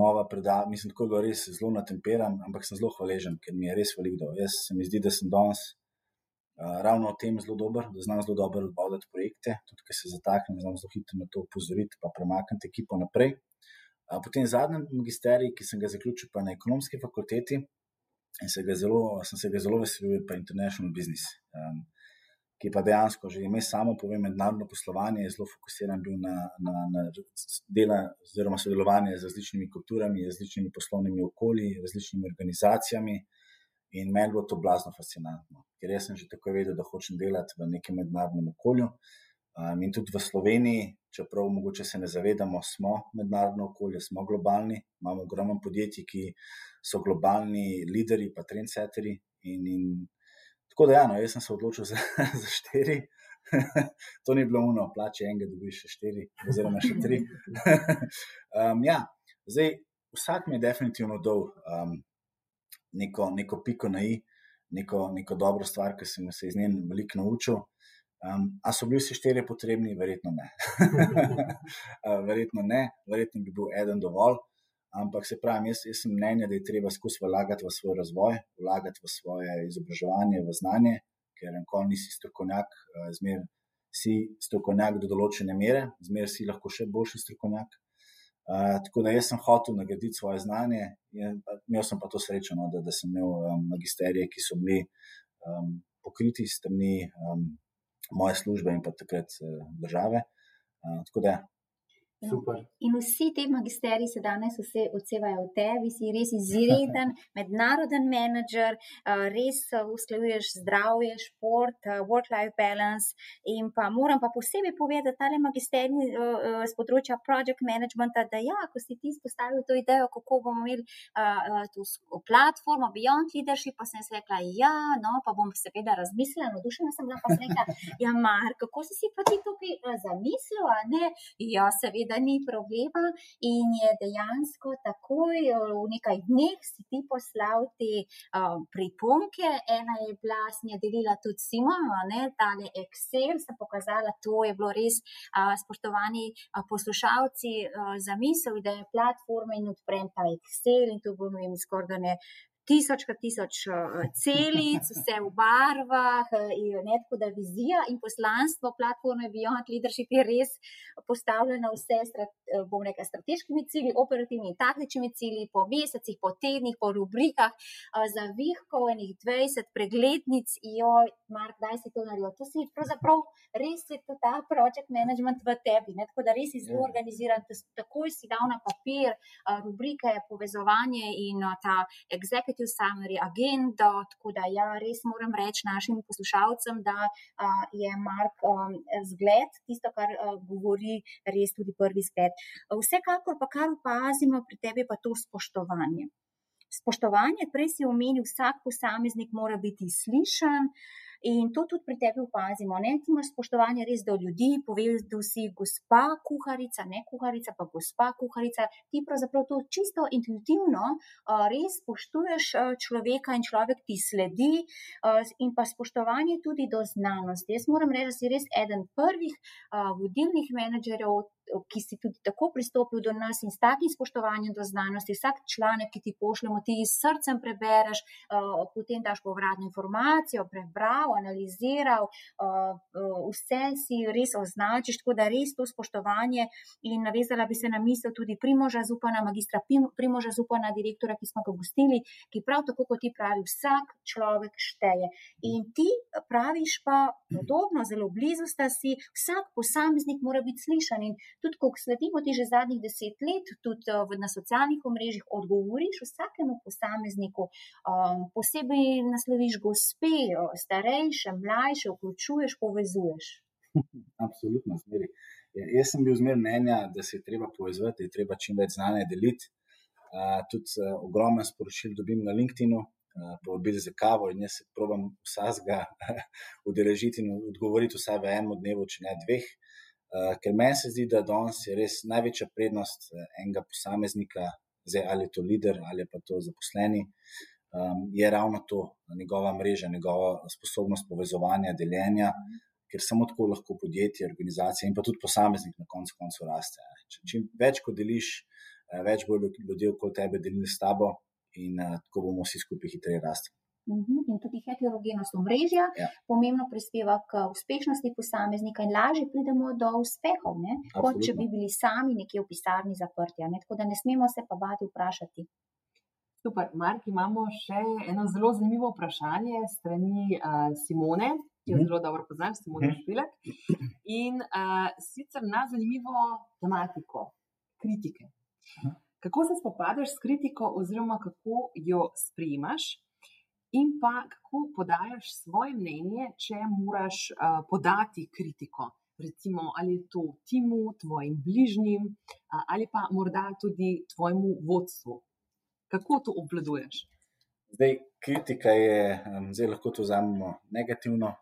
nova predavanja. Mislim, da ga res zelo natemperam, ampak sem zelo hvaležen, ker mi je res veliko. Jaz se mi zdi, da sem danes ravno o tem zelo dober, da znam zelo dobro voditi projekte, tudi ker se zataknem, znam zelo hitro na to upozoriti, pa premakniti ekipo naprej. Potem zadnji magisterij, ki sem ga zaključil na ekonomski fakulteti in se zelo, sem se ga zelo veselil, pa International Business, um, ki pa dejansko že ime samo pove mednarodno poslovanje, je zelo fokusiran bil na, na, na dela oziroma sodelovanje z različnimi kulturami, različnimi poslovnimi okolji, različnimi organizacijami. In meni je bilo to blazno fascinantno, ker jaz sem že tako vedel, da hočem delati v nekem mednarodnem okolju. Um, in tudi v Sloveniji, čeprav mogoče se ne zavedamo, smo mednarodno okolje, smo globalni, imamo ogromno podjetij, ki so globalni lideri, pa trendsetteri. In, in tako da, ja, no, jaz sem se odločil za, za štiri. to ni bilo uno, plače enega, dobiš še štiri, oziroma še tri. um, ja, zdaj, vsak mi je definitivno dol. Um, neko, neko piko na i, neko, neko dobro stvar, ki sem se iz nje veliko naučil. Um, a so bili vsi štirje potrebni? Verjetno ne. verjetno ne, verjetno bi bil eden dovolj. Ampak se pravi, jaz, jaz sem mnenja, da je treba skozi vlagati v svoj razvoj, vlagati v svoje izobraževanje, v znanje, ker enako nisi strokovnjak, zmer si strokovnjak do določene mere, zmer si lahko še boljši strokovnjak tako da jaz sem hotel nagraditi svoje znanje, in imel sem pa to srečo, no, da, da sem imel um, magisterije, ki so bili um, pokriti strani um, moje službe in pa takrat uh, države. Uh, tako da Super. In vsi ti magisteriji se danes vse odsevajo v tebi, si res izreden, mednaroden menedžer, res usklajuješ zdravje, šport, work-life balance. In pa moram pa posebej povedati, da tale magisterij z področja project managementa, da ja, ko si ti izpostavil to idejo, kako bomo imeli to platformo Beyond Leadership, pa sem si rekla, ja, no, pa bom seveda razmislila, navdušena sem bila, pa sem rekla, ja, Mar, kako si si pa ti tukaj zamislil, a ne? Ja, seveda da ni problema, in je dejansko takoj v nekaj dneh si ti poslal te uh, pripomke. Ena je bila, sem je delila tudi Simona, ne, tale Excel, sem pokazala, to je bilo res, uh, spoštovani uh, poslušalci, uh, zamisel, da je platforma in odprem ta Excel in to bomo imeli skoraj ne tisočkrat tisoč uh, celic, vse v barvah, uh, ne tako da vizija in poslanstvo platforme Beyond Leadership je res postavljeno vse, strat, uh, bom rekel, strateškimi cilji, operativnimi in taktičnimi cilji, po mesecih, po tednih, po rubrikah, za vihkov enih 20 preglednic, joj, Mark, daj si to naredil. To si pravzaprav res je to ta project management v tebi, ne? tako da res si zelo ja. organiziran, takoj si dal na papir rubrike, povezovanje in ta executive executive summary, agendo. Tako da, ja, res moram reči našim poslušalcem, da uh, je Mark um, zgled, tisto, kar uh, govori, res tudi prvi zgled. Vsekakor pa kar opazimo pri tebi, pa to spoštovanje. Spoštovanje, prej si omenil, vsak posameznik mora biti slišan. In to tudi pri tebi opazimo. Ne? Ti imaš spoštovanje res do ljudi, poveš, da si gospa kuharica, ne kuharica, pa gospa kuharica. Ti pravzaprav to čisto intuitivno res spoštuješ človeka in človek ti sledi, in pa spoštovanje tudi do znanosti. Jaz moram reči, da si res eden prvih vodilnih menedžerjev ki si tudi tako pristopil do nas in s takim spoštovanjem do znanosti, vsak članek, ki ti pošljemo, ti s srcem prebereš, uh, potem daš povratno informacijo, prebral, analiziral, uh, uh, vse si res označiš, tako da res to spoštovanje in navezala bi se na misel tudi Primoža Zupana, magistra Primoža Zupana, direktora, ki smo ga gostili, ki prav tako kot ti pravi, vsak človek šteje. In ti praviš pa podobno, zelo blizu sta si, vsak posameznik mora biti slišan in tudi ko sledimo ti že zadnjih deset let, tudi uh, na socialnih omrežjih, odgovoriš vsakemu posamezniku, um, posebej nasloviš gospe, starejše, mlajše, vključuješ, povezuješ. Absolutno, zmeri. Ja, jaz sem bil zmerno mnenja, da se je treba povezati, da je treba čim več znanja deliti. Uh, tudi uh, ogromno sporočil dobim na LinkedIn, uh, povabili za kavo in jaz se probujem vsega udeležiti in odgovoriti vsaj v enem dnevu, če ne dveh. Uh, ker meni se zdi, da danes je res največja prednost enega posameznika, zdaj, ali to voditelj ali pa to zaposleni, um, je ravno to, njegova mreža, njegova sposobnost povezovanja, deljenja. Ker samo tako lahko podjetje, organizacija in pa tudi posameznik na koncu koncev raste. Čim več kot deliš, eh, več bo ljudi okoli tebe delili s tabo in tako bomo vsi skupaj hitreje rasti. Mhm, in tudi heterogenost omrežja ja. pomembno prispeva k uspešnosti posameznika, in lažje pridemo do uspehov, ne? kot če bi bili sami nekje v pisarni zaprti. Ne? Tako da ne smemo se pa bati vprašati. Super, Mark, imamo še eno zelo zanimivo vprašanje strani uh, Simone, ki jo mhm. zelo dobro poznam, s Simone mhm. Špilek. In uh, sicer na zanimivo tematiko kritike. Kako se spopadaš s kritiko, oziroma kako jo sprejmaš, in pa kako podajaš svoje mnenje, če moraš uh, podati kritiko. Recimo, ali je to timu, tvojim bližnjim, ali pa morda tudi tvojemu vodstvu. Kako to obvladuješ? Zdaj, kritika je, zdaj lahko to vzamemo negativno,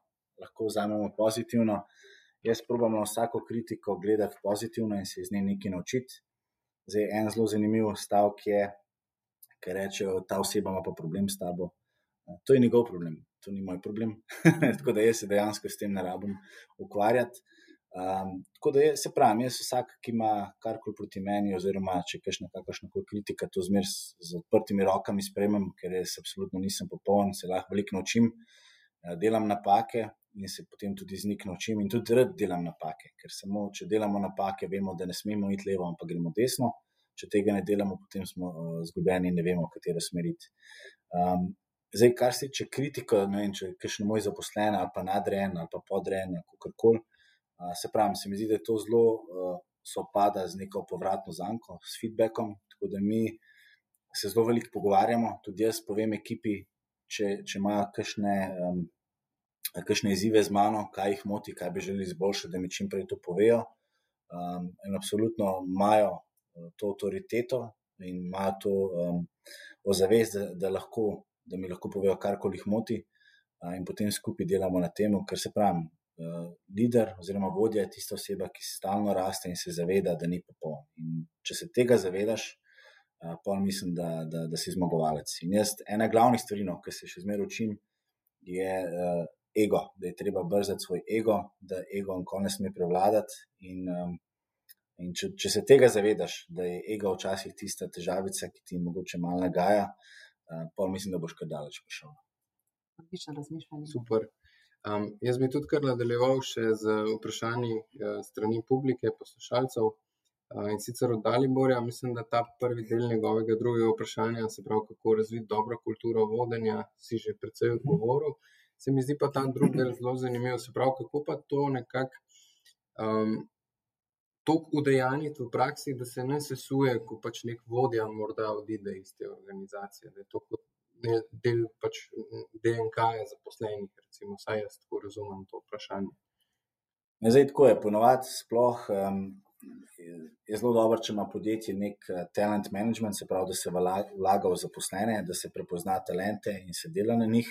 lahko vzamemo pozitivno. Jaz probujem na vsako kritiko gledati pozitivno in se iz nje nekaj naučiti. Zdaj, en zelo zanimiv stavek je, ki reče, da ta oseba ima pa problem s tabo. To je njegov problem, to ni moj problem. tako da jaz se dejansko s tem ne rabim ukvarjati. Um, tako da je, se pravi, jaz vsak, ki ima karkoli proti meni, oziroma če kakšna koli kritika, to zmer z, odprtimi rokami spremem, ker jaz absolutno nisem popoln, se lahko veliko naučim, delam napake, in se potem tudi z njih naučim, in tudi rad delam napake, ker samo če delamo napake, vemo, da ne smemo iti levo, ampak gremo desno. Če tega ne delamo, potem smo uh, zgubljeni in ne vemo, katero smer iti. Um, zdaj, kar se tiče kritike, ne vem, če je kakšen moj zaposlen ali pa nadrejen ali pa podrejen, kako koli. Se pravi, se mi zdi, da to zelo uh, sopada z neko povratno zanko, s feedbackom. Tako da mi se zelo veliko pogovarjamo, tudi jaz povem ekipi, če, če imajo kakšne. Um, kakšne izzive z mano, kaj jih moti, kaj bi želeli izboljšati, da mi čim prej to povejo. Um, in absolutno imajo to avtoriteto in imajo to um, ozavest, da, da, lahko, da mi lahko povejo, karkoli jih moti, in potem skupaj delamo na tem, ker se pravi. Uh, lider oziroma vodja je tista oseba, ki stalno raste in se zaveda, da ni popoln. In če se tega zavedaš, pa mislim, da, da, da si zmagovalec. In jaz, ena glavnih stvari, no, ki se še zmeraj učim, je uh, ego, da je treba brzati svoj ego, da ego nikoli ne sme prevladati. In, um, in če, če se tega zavedaš, da je ego včasih tista težavica, ki ti mogoče malo nagaja, uh, pa mislim, da boš kar daleč prišel. Odlično razmišljanje. Super. Um, jaz bi tudi kar nadaljeval še z vprašanji uh, strani publike, poslušalcev. Uh, in sicer od Daliborja, mislim, da ta prvi del njegovega drugega vprašanja, se pravi, kako razviti dobro kulturo vodenja, si že precej odgovoril. Se mi zdi pa ta drugi del zelo zanimiv. Se pravi, kako pa to nekako um, udejaniti v praksi, da se ne sesuje, ko pač nek vodja morda odide iz te organizacije. Da je to kot del pač DNK-ja zaposlenih, recimo, vsaj jaz tako razumem to vprašanje. Ne, zdaj, tako je, ponovadi sploh. Um, Je zelo dobro, če ima podjetje nek uh, talent management, se pravi, da se vlaga v zaposlene, da se prepozna talente in se dela na njih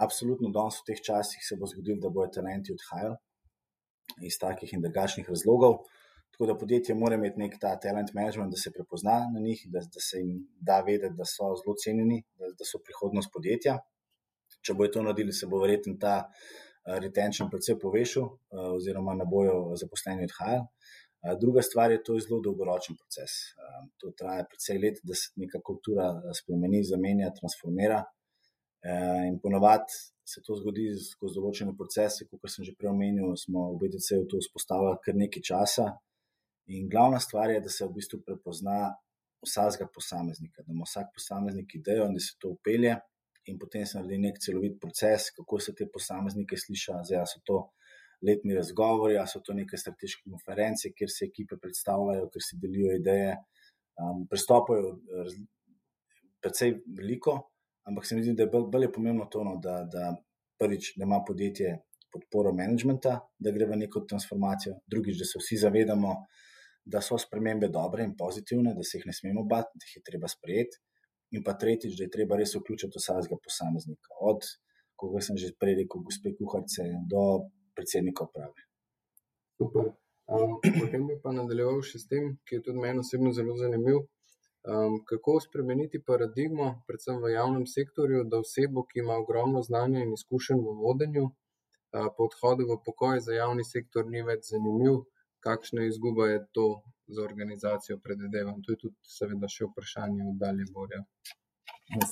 absolutno danes v teh časih se bo zgodilo, da bodo talenti odhajali iz takih in drugačnih razlogov. Tako da podjetje mora imeti nek ta talent management, da se prepozna na njih, da, da se jim da vedeti, da so zelo cenjeni, da, da so prihodnost podjetja. Če bojo to naredili, se bo verjetno ta uh, retention predvsem povešil, uh, oziroma ne bojo zaposleni odhajali. Uh, druga stvar je, to je zelo dolgoročen proces. To traja precej let, da se neka kultura spremeni, zamenja, transformira. Eh, in ponovadi se to zgodi skozi določene procese, kot sem že prej omenil, smo v BDC-u to vzpostavili kar nekaj časa. In glavna stvar je, da se v bistvu prepozna vsakega posameznika, da ima vsak posameznik idejo in da se to upelje, in potem se naredi nek celovit proces, kako se te posameznike sliša, zdaj so to letni razgovori, ali so to neke strateške konference, kjer se ekipe predstavljajo, kjer se delijo ideje. Um, Prestopajo precej veliko, ampak se mi zdi, da je bolj je pomembno to, no, da, da prvič, da ima podjetje podporo menedžmenta, da gre v neko transformacijo, drugič, da se vsi zavedamo, da so spremembe dobre in pozitivne, da se jih ne smemo bati, da jih je treba sprejeti. In pa tretjič, da je treba res vključiti vsakega posameznika, od, kot sem že prej rekel, gospe kuharice do predsednika uprave. Super. Um, potem bi pa nadaljeval še s tem, ki je tudi meni osebno zelo zanimiv. Um, kako spremeniti paradigmo, predvsem v javnem sektorju, da osebo, ki ima ogromno znanja in izkušenj v vodenju, uh, po odhodu v pokoj za javni sektor ni več zanimiv, kakšna izguba je to za organizacijo, predvidevam. To je tudi, seveda, še vprašanje v dalje borja.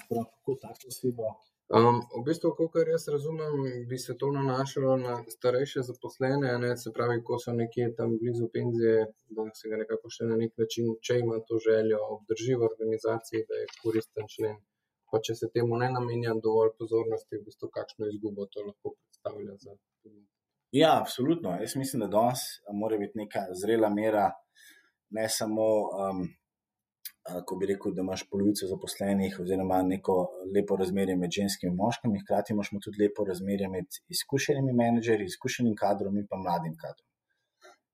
Sprav, kako tako osebo? Um, v bistvu, kot jaz razumem, bi se to nanašalo na starejše zaposlene, ne, se pravi, ko so nekje tam blizu penzije, da se ga nekako še na nek način, če ima to željo, obdrži v organizaciji, da je koristen člen. Pa če se temu ne namenja dovolj pozornosti, v bistvu, kakšno izgubo to lahko predstavlja za ljudi. Ja, absolutno. Jaz mislim, da danes mora biti neka zrela mera, ne samo, um, ko bi rekel, da imaš polovico zaposlenih, oziroma neko lepo razmerje med ženskimi in moškimi, hkrati imaš tudi lepo razmerje med izkušenimi menedžerji, izkušenim kadrom in pa mladim kadrom.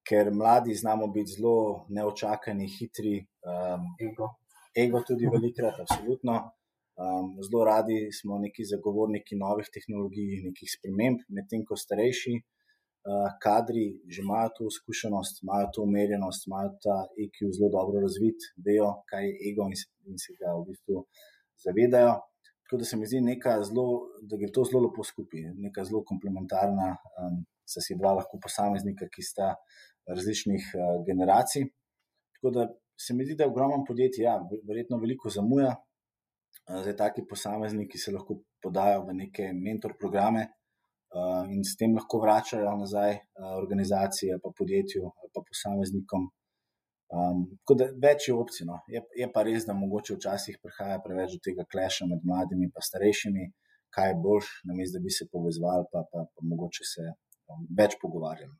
Ker mladi znamo biti zelo neočakani, hitri, um, ego. ego tudi velikrat, absolutno. Um, zelo radi smo neki zagovorniki novih tehnologij, nekih sprememb, medtem ko starejši kadri že imajo to izkušenost, imajo to umerjenost, imajo ta EQ zelo dobro razvit, vejo, kaj je ego in, in se ga v bistvu zavedajo. Tako da se mi zdi, zelo, da gre to zelo lepo skupaj, neka zelo komplementarna, um, se si dva lahko posameznika, ki sta različnih uh, generacij. Tako da se mi zdi, da je ogromno podjetij, ja, verjetno veliko zamuja. Zdaj, taki posamezniki se lahko podajo v neke mentor programe, in s tem lahko vračajo nazaj uh, organizaciji, pa podjetju, pa posameznikom. Um, tako da več je opcij. No. Je, je pa res, da mogoče včasih prihaja preveč do tega kleša med mladimi in starejšimi, kaj je boljš, namesto da bi se povezvali, pa, pa, pa mogoče se um, več pogovarjali.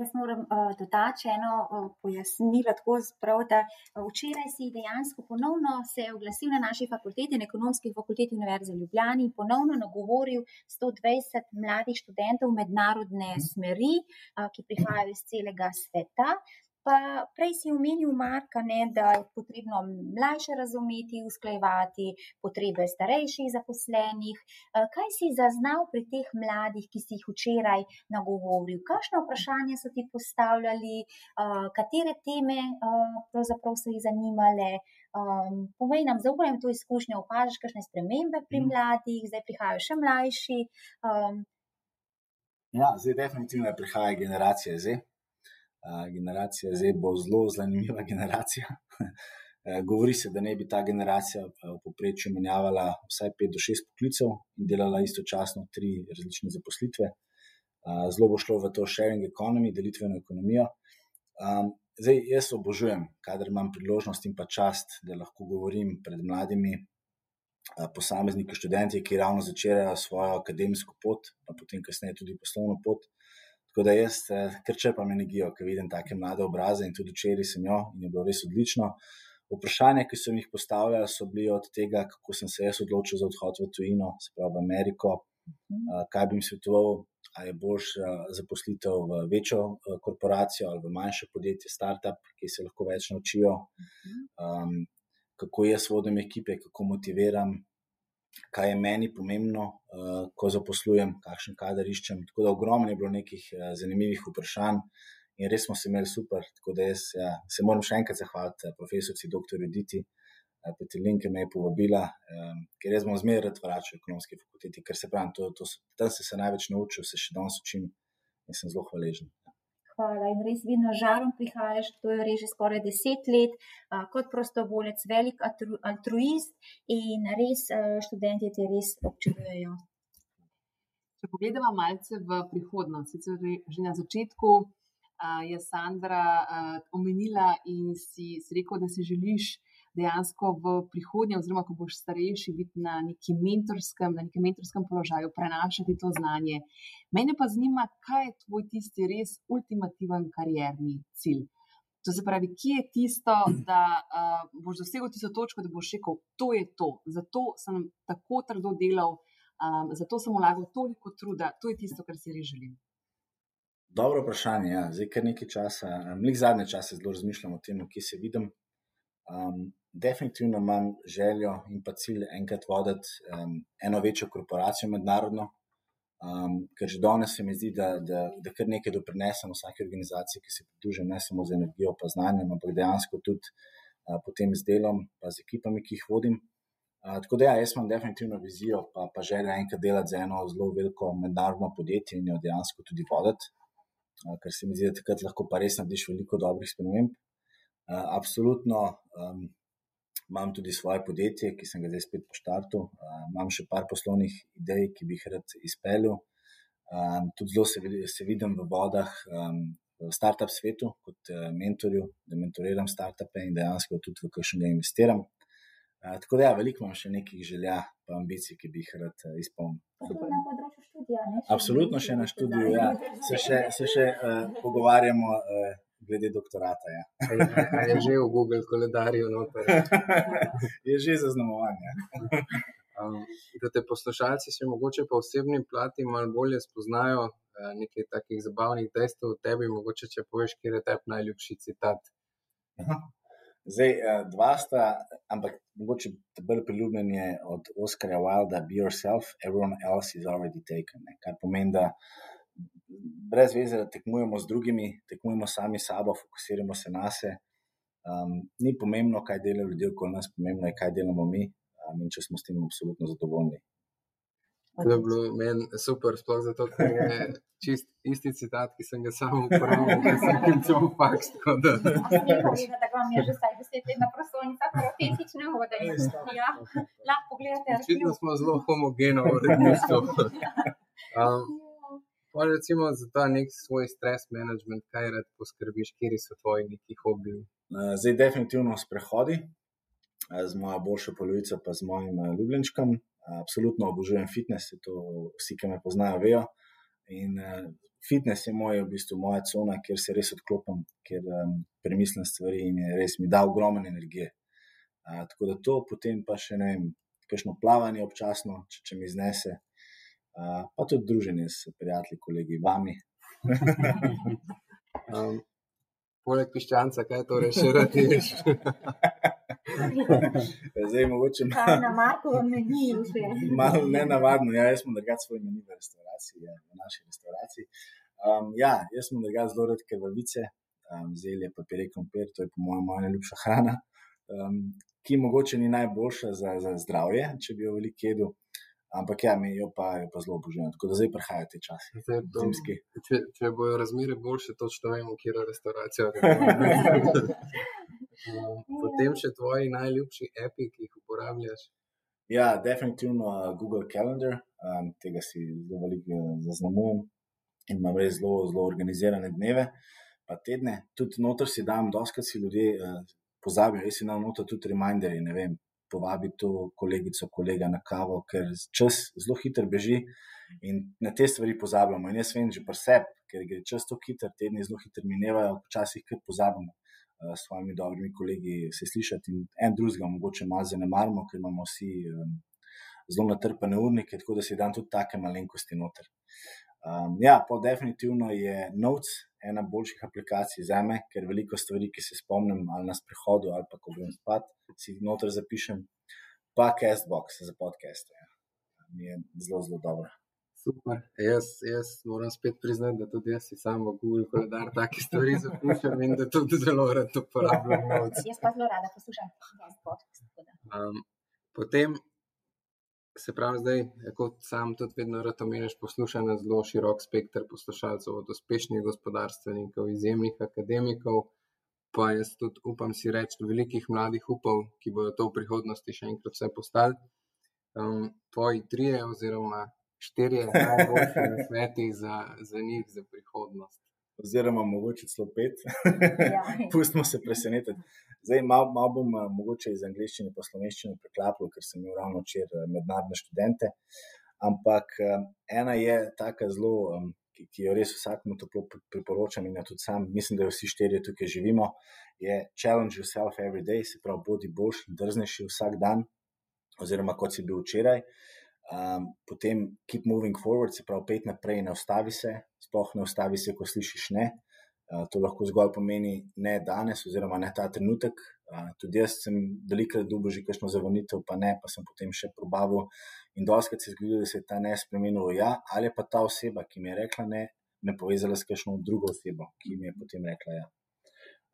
Jaz moram uh, dodati eno uh, pojasnilo, tako sprav, da uh, včeraj si dejansko ponovno se oglasil na naši fakulteti, na ekonomski fakulteti Univerze v Ljubljani in ponovno nagovoril 120 mladih študentov mednarodne smeri, uh, ki prihajajo iz celega sveta. Pa prej si omenil, Marka, ne, da je potrebno mlajše razumeti, usklajevati potrebe starejših zaposlenih. Eh, kaj si zaznal pri teh mladih, ki si jih včeraj nagovoril? Kakšno vprašanje so ti postavljali, eh, katere teme eh, pravzaprav so jih zanimale? Um, povej nam, zaupaj to izkušnjo, opažaš kakšne spremembe pri mhm. mladih, zdaj prihajajo še mlajši. Um, ja, zdaj definitivno prihaja generacija zdaj generacija zdaj bo zelo zanimiva generacija. Govori se, da ne bi ta generacija v povprečju menjavala vsaj 5 do 6 poklicev in delala istočasno tri različne zaposlitve. Zelo bo šlo v to sharing economy, delitveno ekonomijo. Zdaj, jaz obožujem, kadar imam priložnost in pa čast, da lahko govorim pred mladimi posamezniki, študenti, ki ravno začerajo svojo akademsko pot, pa potem kasneje tudi poslovno pot. Tako da jaz eh, kar črpam energijo, ko vidim take mlade obraze in tudi včeraj sem jo in je bilo res odlično. Vprašanja, ki sem jih postavljal, so bili od tega, kako sem se jaz odločil za odhod v tujino, se pravi v Ameriko, uh, kaj bi jim svetoval, ali je boljš uh, zaposlitev v večjo korporacijo ali v manjše podjetje, startup, ki se lahko več naučijo, um, kako jaz vodim ekipe, kako motiviram, kaj je meni pomembno, uh, ko zaposlujem, kakšen kader iščem. Tako da ogromno je bilo nekih uh, zanimivih vprašanj in res smo se imeli super. Tako da jaz ja, se moram še enkrat zahvaliti uh, profesorici dr. Juditi. Petelinke me je povabila, um, ker jaz bom zmeraj rad vračal v ekonomski fakulteti, ker se pravim, to, to, tam se, se največ naučil, se še danes učim in sem zelo hvaležen hvala in res vedno žarom prihajaš, to je že skoraj deset let, a, kot prostovoljec, velik altruist in res študenti te res občudujejo. Če pogledamo malce v prihodnost, sicer že na začetku a, je Sandra a, omenila in si, si rekel, da si želiš dejansko v prihodnje, oziroma ko boš starejši, biti na nekem mentorskem, na nekem mentorskem položaju, prenašati to znanje. Mene pa zanima, kaj je tvoj tisti res ultimativen karierni cilj. To se pravi, kje je tisto, da uh, boš dosegel tisto točko, da boš rekel, to je to, zato sem tako trdo delal, um, zato sem vlagal toliko truda, to je tisto, kar si res želim. Dobro vprašanje. Ja. Zdaj, ker nekaj časa, nekaj zadnje čase zelo razmišljam o tem, kje se vidim. Um, definitivno imam željo in pa cilj enkrat voditi um, eno večjo korporacijo mednarodno, um, ker že danes se mi zdi, da, da, da kar nekaj doprinesem vsake organizacije, ki se pridružim, ne samo z energijo, pa znanjem, ampak dejansko tudi uh, potem z delom, pa z ekipami, ki jih vodim. Uh, tako da, ja, jaz imam definitivno vizijo, pa, pa želja enkrat delati za eno zelo veliko mednarodno podjetje in jo dejansko tudi voditi ker se mi zdi, da takrat lahko pa res narediš veliko dobrih sprememb. Absolutno um, imam tudi svoje podjetje, ki sem ga zdaj spet poštartil. Imam še par poslovnih idej, ki bi jih rad izpeljal. Tudi zelo se, se vidim v vodah, um, v startup svetu, kot mentorju, da mentoriram startupe in dejansko tudi v kakšnega investiram. Tako da, ja, veliko imam še nekih želja in ambicij, ki bi jih rad izpolnil. Na področju študija. Ne? Absolutno še na študiju. Ja. Se še, se še uh, pogovarjamo uh, glede doktorata. Ja. je že v Google koledarju. No, je že zaznamovanje. Um, da te poslušalci še mogoče po osebni plati malo bolje spoznajo uh, nekaj takih zabavnih dejstev o tebi, mogoče če poveš, kje je tebi najljubši citat. Aha. Zdaj, eh, dva sta, ampak mogoče bolj priljubljen je od Oscarja Wilda, Be Yourself, Everyone Else is Already Taken. Ne? Kar pomeni, da brez veze, da tekmujemo z drugimi, tekmujemo sami s sabo, fokusiramo se na sebe. Um, ni pomembno, kaj delajo ljudje okoli nas, pomembno je, kaj delamo mi um, in če smo s tem absolutno zadovoljni. To je bilo meni super, sploh zato, ker je čist isti citat, ki sem ga sam uporabil, ki sem ga cel faks. Tako da. Tako mi je že vsaj deset let na prostornicah, autentične vode. Ja, lahko pogledate. Očitno smo zelo homogeno v uredništvu. Um, pa recimo za ta nek svoj stres management, kaj rad poskrbiš, kje so tvoji neki hobiji? Uh, zdaj definitivno sprehodi uh, z mojo boljšo polovico, pa z mojim uh, ljubljenčkom. Absolutno obožujem fitness, to vsi, ki me poznajo, vejo. In fitness je moj, v bistvu, moja cona, kjer se res odklopim, kjer um, premislim stvari in res mi da ogromno energije. Uh, tako da to, potem pa še ne vem, kakšno plavanje občasno, če, če mi znese, pa tudi druženje s prijatelji, kolegi, vami. um, poleg piščanca, kaj torej še radiš? Zdaj, mogoče malo na Markovem meniju. Malo ne navadno, ja, jaz smo drugačni svoj meni v restavraciji, ja, v naši restavraciji. Um, ja, jaz smo drugačni zelo redke vrvice, um, zelje, papir, krompir, to je po mojem moja najljubša hrana, um, ki mogoče ni najboljša za, za zdravje, če bi jo veliko jedel. Ampak ja, mi jo pa, jo pa zelo obožujem, tako da zdaj prihajajo te časi. Zimski. Če, če bojo razmere boljše, točno vemo, kje je restauracija. Potem še tvoji najljubši api, ki jih uporabljaš. Ja, definitivno uh, Google Calendar, um, tega si zelo veliko uh, zaznamujem in imam res zelo, zelo organizirane dneve, pa tedne. Tudi noter si dam, doskrat si ljudje uh, pozabijo, jaz si dam noter tudi reminderje, ne vem, povabi to kolegico, kolega na kavo, ker čas zelo hitro beži in na te stvari pozabljamo. In jaz vem že pri sebi, ker gre čas tako hitro, tedni zelo hitro minevajo, včasih kar pozabimo. Eh, s svojimi dobrimi kolegi se slišati in en drugega, mogoče malo zanemarimo, ker imamo vsi um, zelo natrpane urnike, tako da si dan tudi take malenkosti noter. Um, ja, pa definitivno je Notes ena boljših aplikacij za me, ker veliko stvari, ki se spomnim ali na sprehodu ali pa ko grem spat, si jih noter zapišem, pa Castbox za podcaste. Ja. Mi je zelo, zelo dobro. Super. Jaz, jaz moram spet priznati, da tudi jaz sam v Google koledar take stvari zapišem in da tudi zelo rad uporabljam. Jaz pa zelo rada poslušam podcast. Um, potem se pravi, zdaj, kot sam tudi vedno rad omeniš, poslušam na zelo širok spektr poslušalcev, od uspešnih gospodarstvenikov, izjemnih akademikov, pa jaz tudi upam si reči velikih mladih upov, ki bodo to v prihodnosti še enkrat vse postali. Um, tvoji trije oziroma štirje najboljši sveti za, za njih, za prihodnost. Oziroma mogoče celo pet. Ja. Pustimo se presenetiti. Zdaj, malo mal bom uh, mogoče iz angleščine pa slovenščine preklapljal, ker sem imel ravno včeraj mednarodne študente. Ampak uh, ena je taka zelo, ki, ki jo res vsakmu toplo priporočam in jo tudi sam, mislim, da jo vsi štirje tukaj živimo, je challenge yourself every day, se pravi, bodi boljši, drznejši vsak dan, oziroma kot si bil včeraj. Um, potem keep moving forward, se pravi, pet naprej, ne ustavi se, sploh ne ustavi se, ko slišiš ne. Uh, to lahko zgolj pomeni ne danes, oziroma ne ta trenutek. Uh, tudi jaz sem veliko dobil že kakšno zavrnitev, pa ne, pa sem potem še probavil. In doskrat se je zgodilo, da se je ta ne spremenil v ja, ali pa ta oseba, ki mi je rekla ne, me povezala s kakšno drugo osebo, ki mi je potem rekla ja.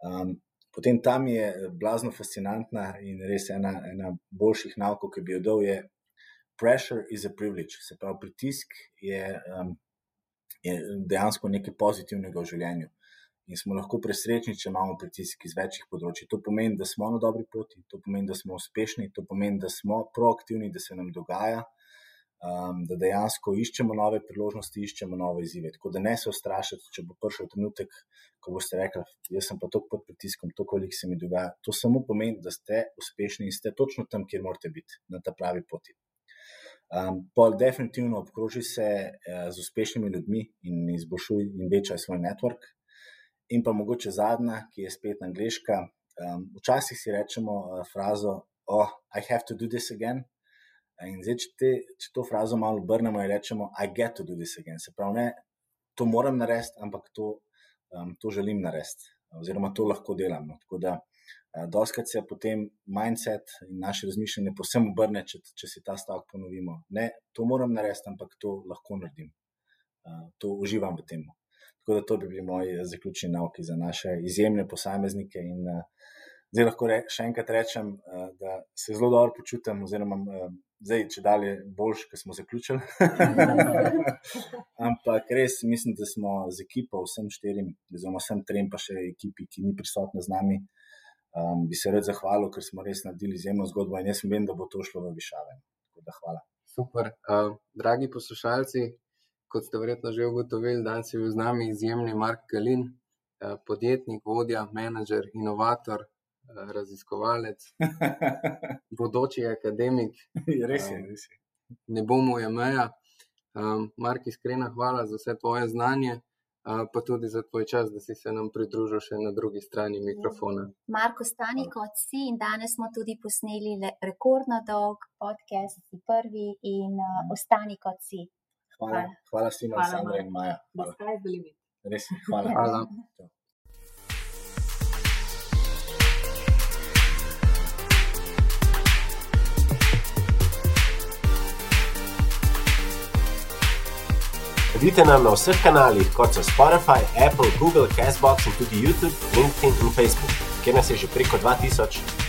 Um, potem tam je blazno fascinantna in res ena, ena boljših naukov, ki bi jo dal, je pressure is a privilege. Se pravi, pritisk je, um, je dejansko nekaj pozitivnega v življenju. In smo lahko presrečni, če imamo pritisk iz večjih področji. To pomeni, da smo na dobri poti, to pomeni, da smo uspešni, to pomeni, da smo proaktivni, da se nam dogaja, um, da dejansko iščemo nove priložnosti, iščemo nove izzive. Tako da ne se ustrašite, če bo prišel trenutek, ko boste rekli: Jaz sem pa tako pod pritiskom, to, koliko se mi dogaja. To samo pomeni, da ste uspešni in ste točno tam, kjer morate biti, na ta pravi poti. Um, pol definitivno obkroži se uh, z uspešnimi ljudmi in izboljšuje in veča svoj network. In pa mogoče zadnja, ki je spet angliška. Um, včasih si rečemo uh, frazo, oh, I have to do this again. In zdaj, če, te, če to frazo malo obrnemo in rečemo, I get to do this again. Se pravi, ne, to moram narediti, ampak to, um, to želim narediti, oziroma to lahko delam. No. Tako da Eh, doskrat se potem mindset in naše razmišljanje posebno obrne, če, če si ta stavek ponovimo. Ne, to moram narediti, ampak to lahko naredim. Eh, to uživam v tem. Tako da to bi bili moji zaključni nauki za naše izjemne posameznike. In, zdaj lahko re, še enkrat rečem, da se zelo dobro počutim, oziroma zdaj, če dalje boljš, ker smo zaključili. Ampak res mislim, da smo z ekipo, vsem štirim, oziroma vsem trem, pa še ekipi, ki ni prisotna z nami, um, bi se rad zahvalil, ker smo res naredili izjemno zgodbo in jaz vem, da bo to šlo v višave. Hvala. Super. Uh, dragi poslušalci, kot ste verjetno že ugotovili, danes je bil z nami izjemni Mark Kalin, uh, podjetnik, vodja, menedžer, inovator. Raziskovalec, bodoči akademik. Res je, res je. Ne bomo je meja. Um, Mark, iskrena hvala za vse tvoje znanje, pa tudi za tvoj čas, da si se nam pridružil še na drugi strani mikrofona. Marko, stani kot si in danes smo tudi posneli rekordno dolg podcast, si prvi in uh, ostani kot si. Hvala, hvala Sima, Sandra in Maja. Hvala. Res, hvala. hvala. Sledite nam na vseh kanalih, kot so Spotify, Apple, Google, Castbox in tudi YouTube, LinkedIn in Facebook, kjer nas je že preko 2000.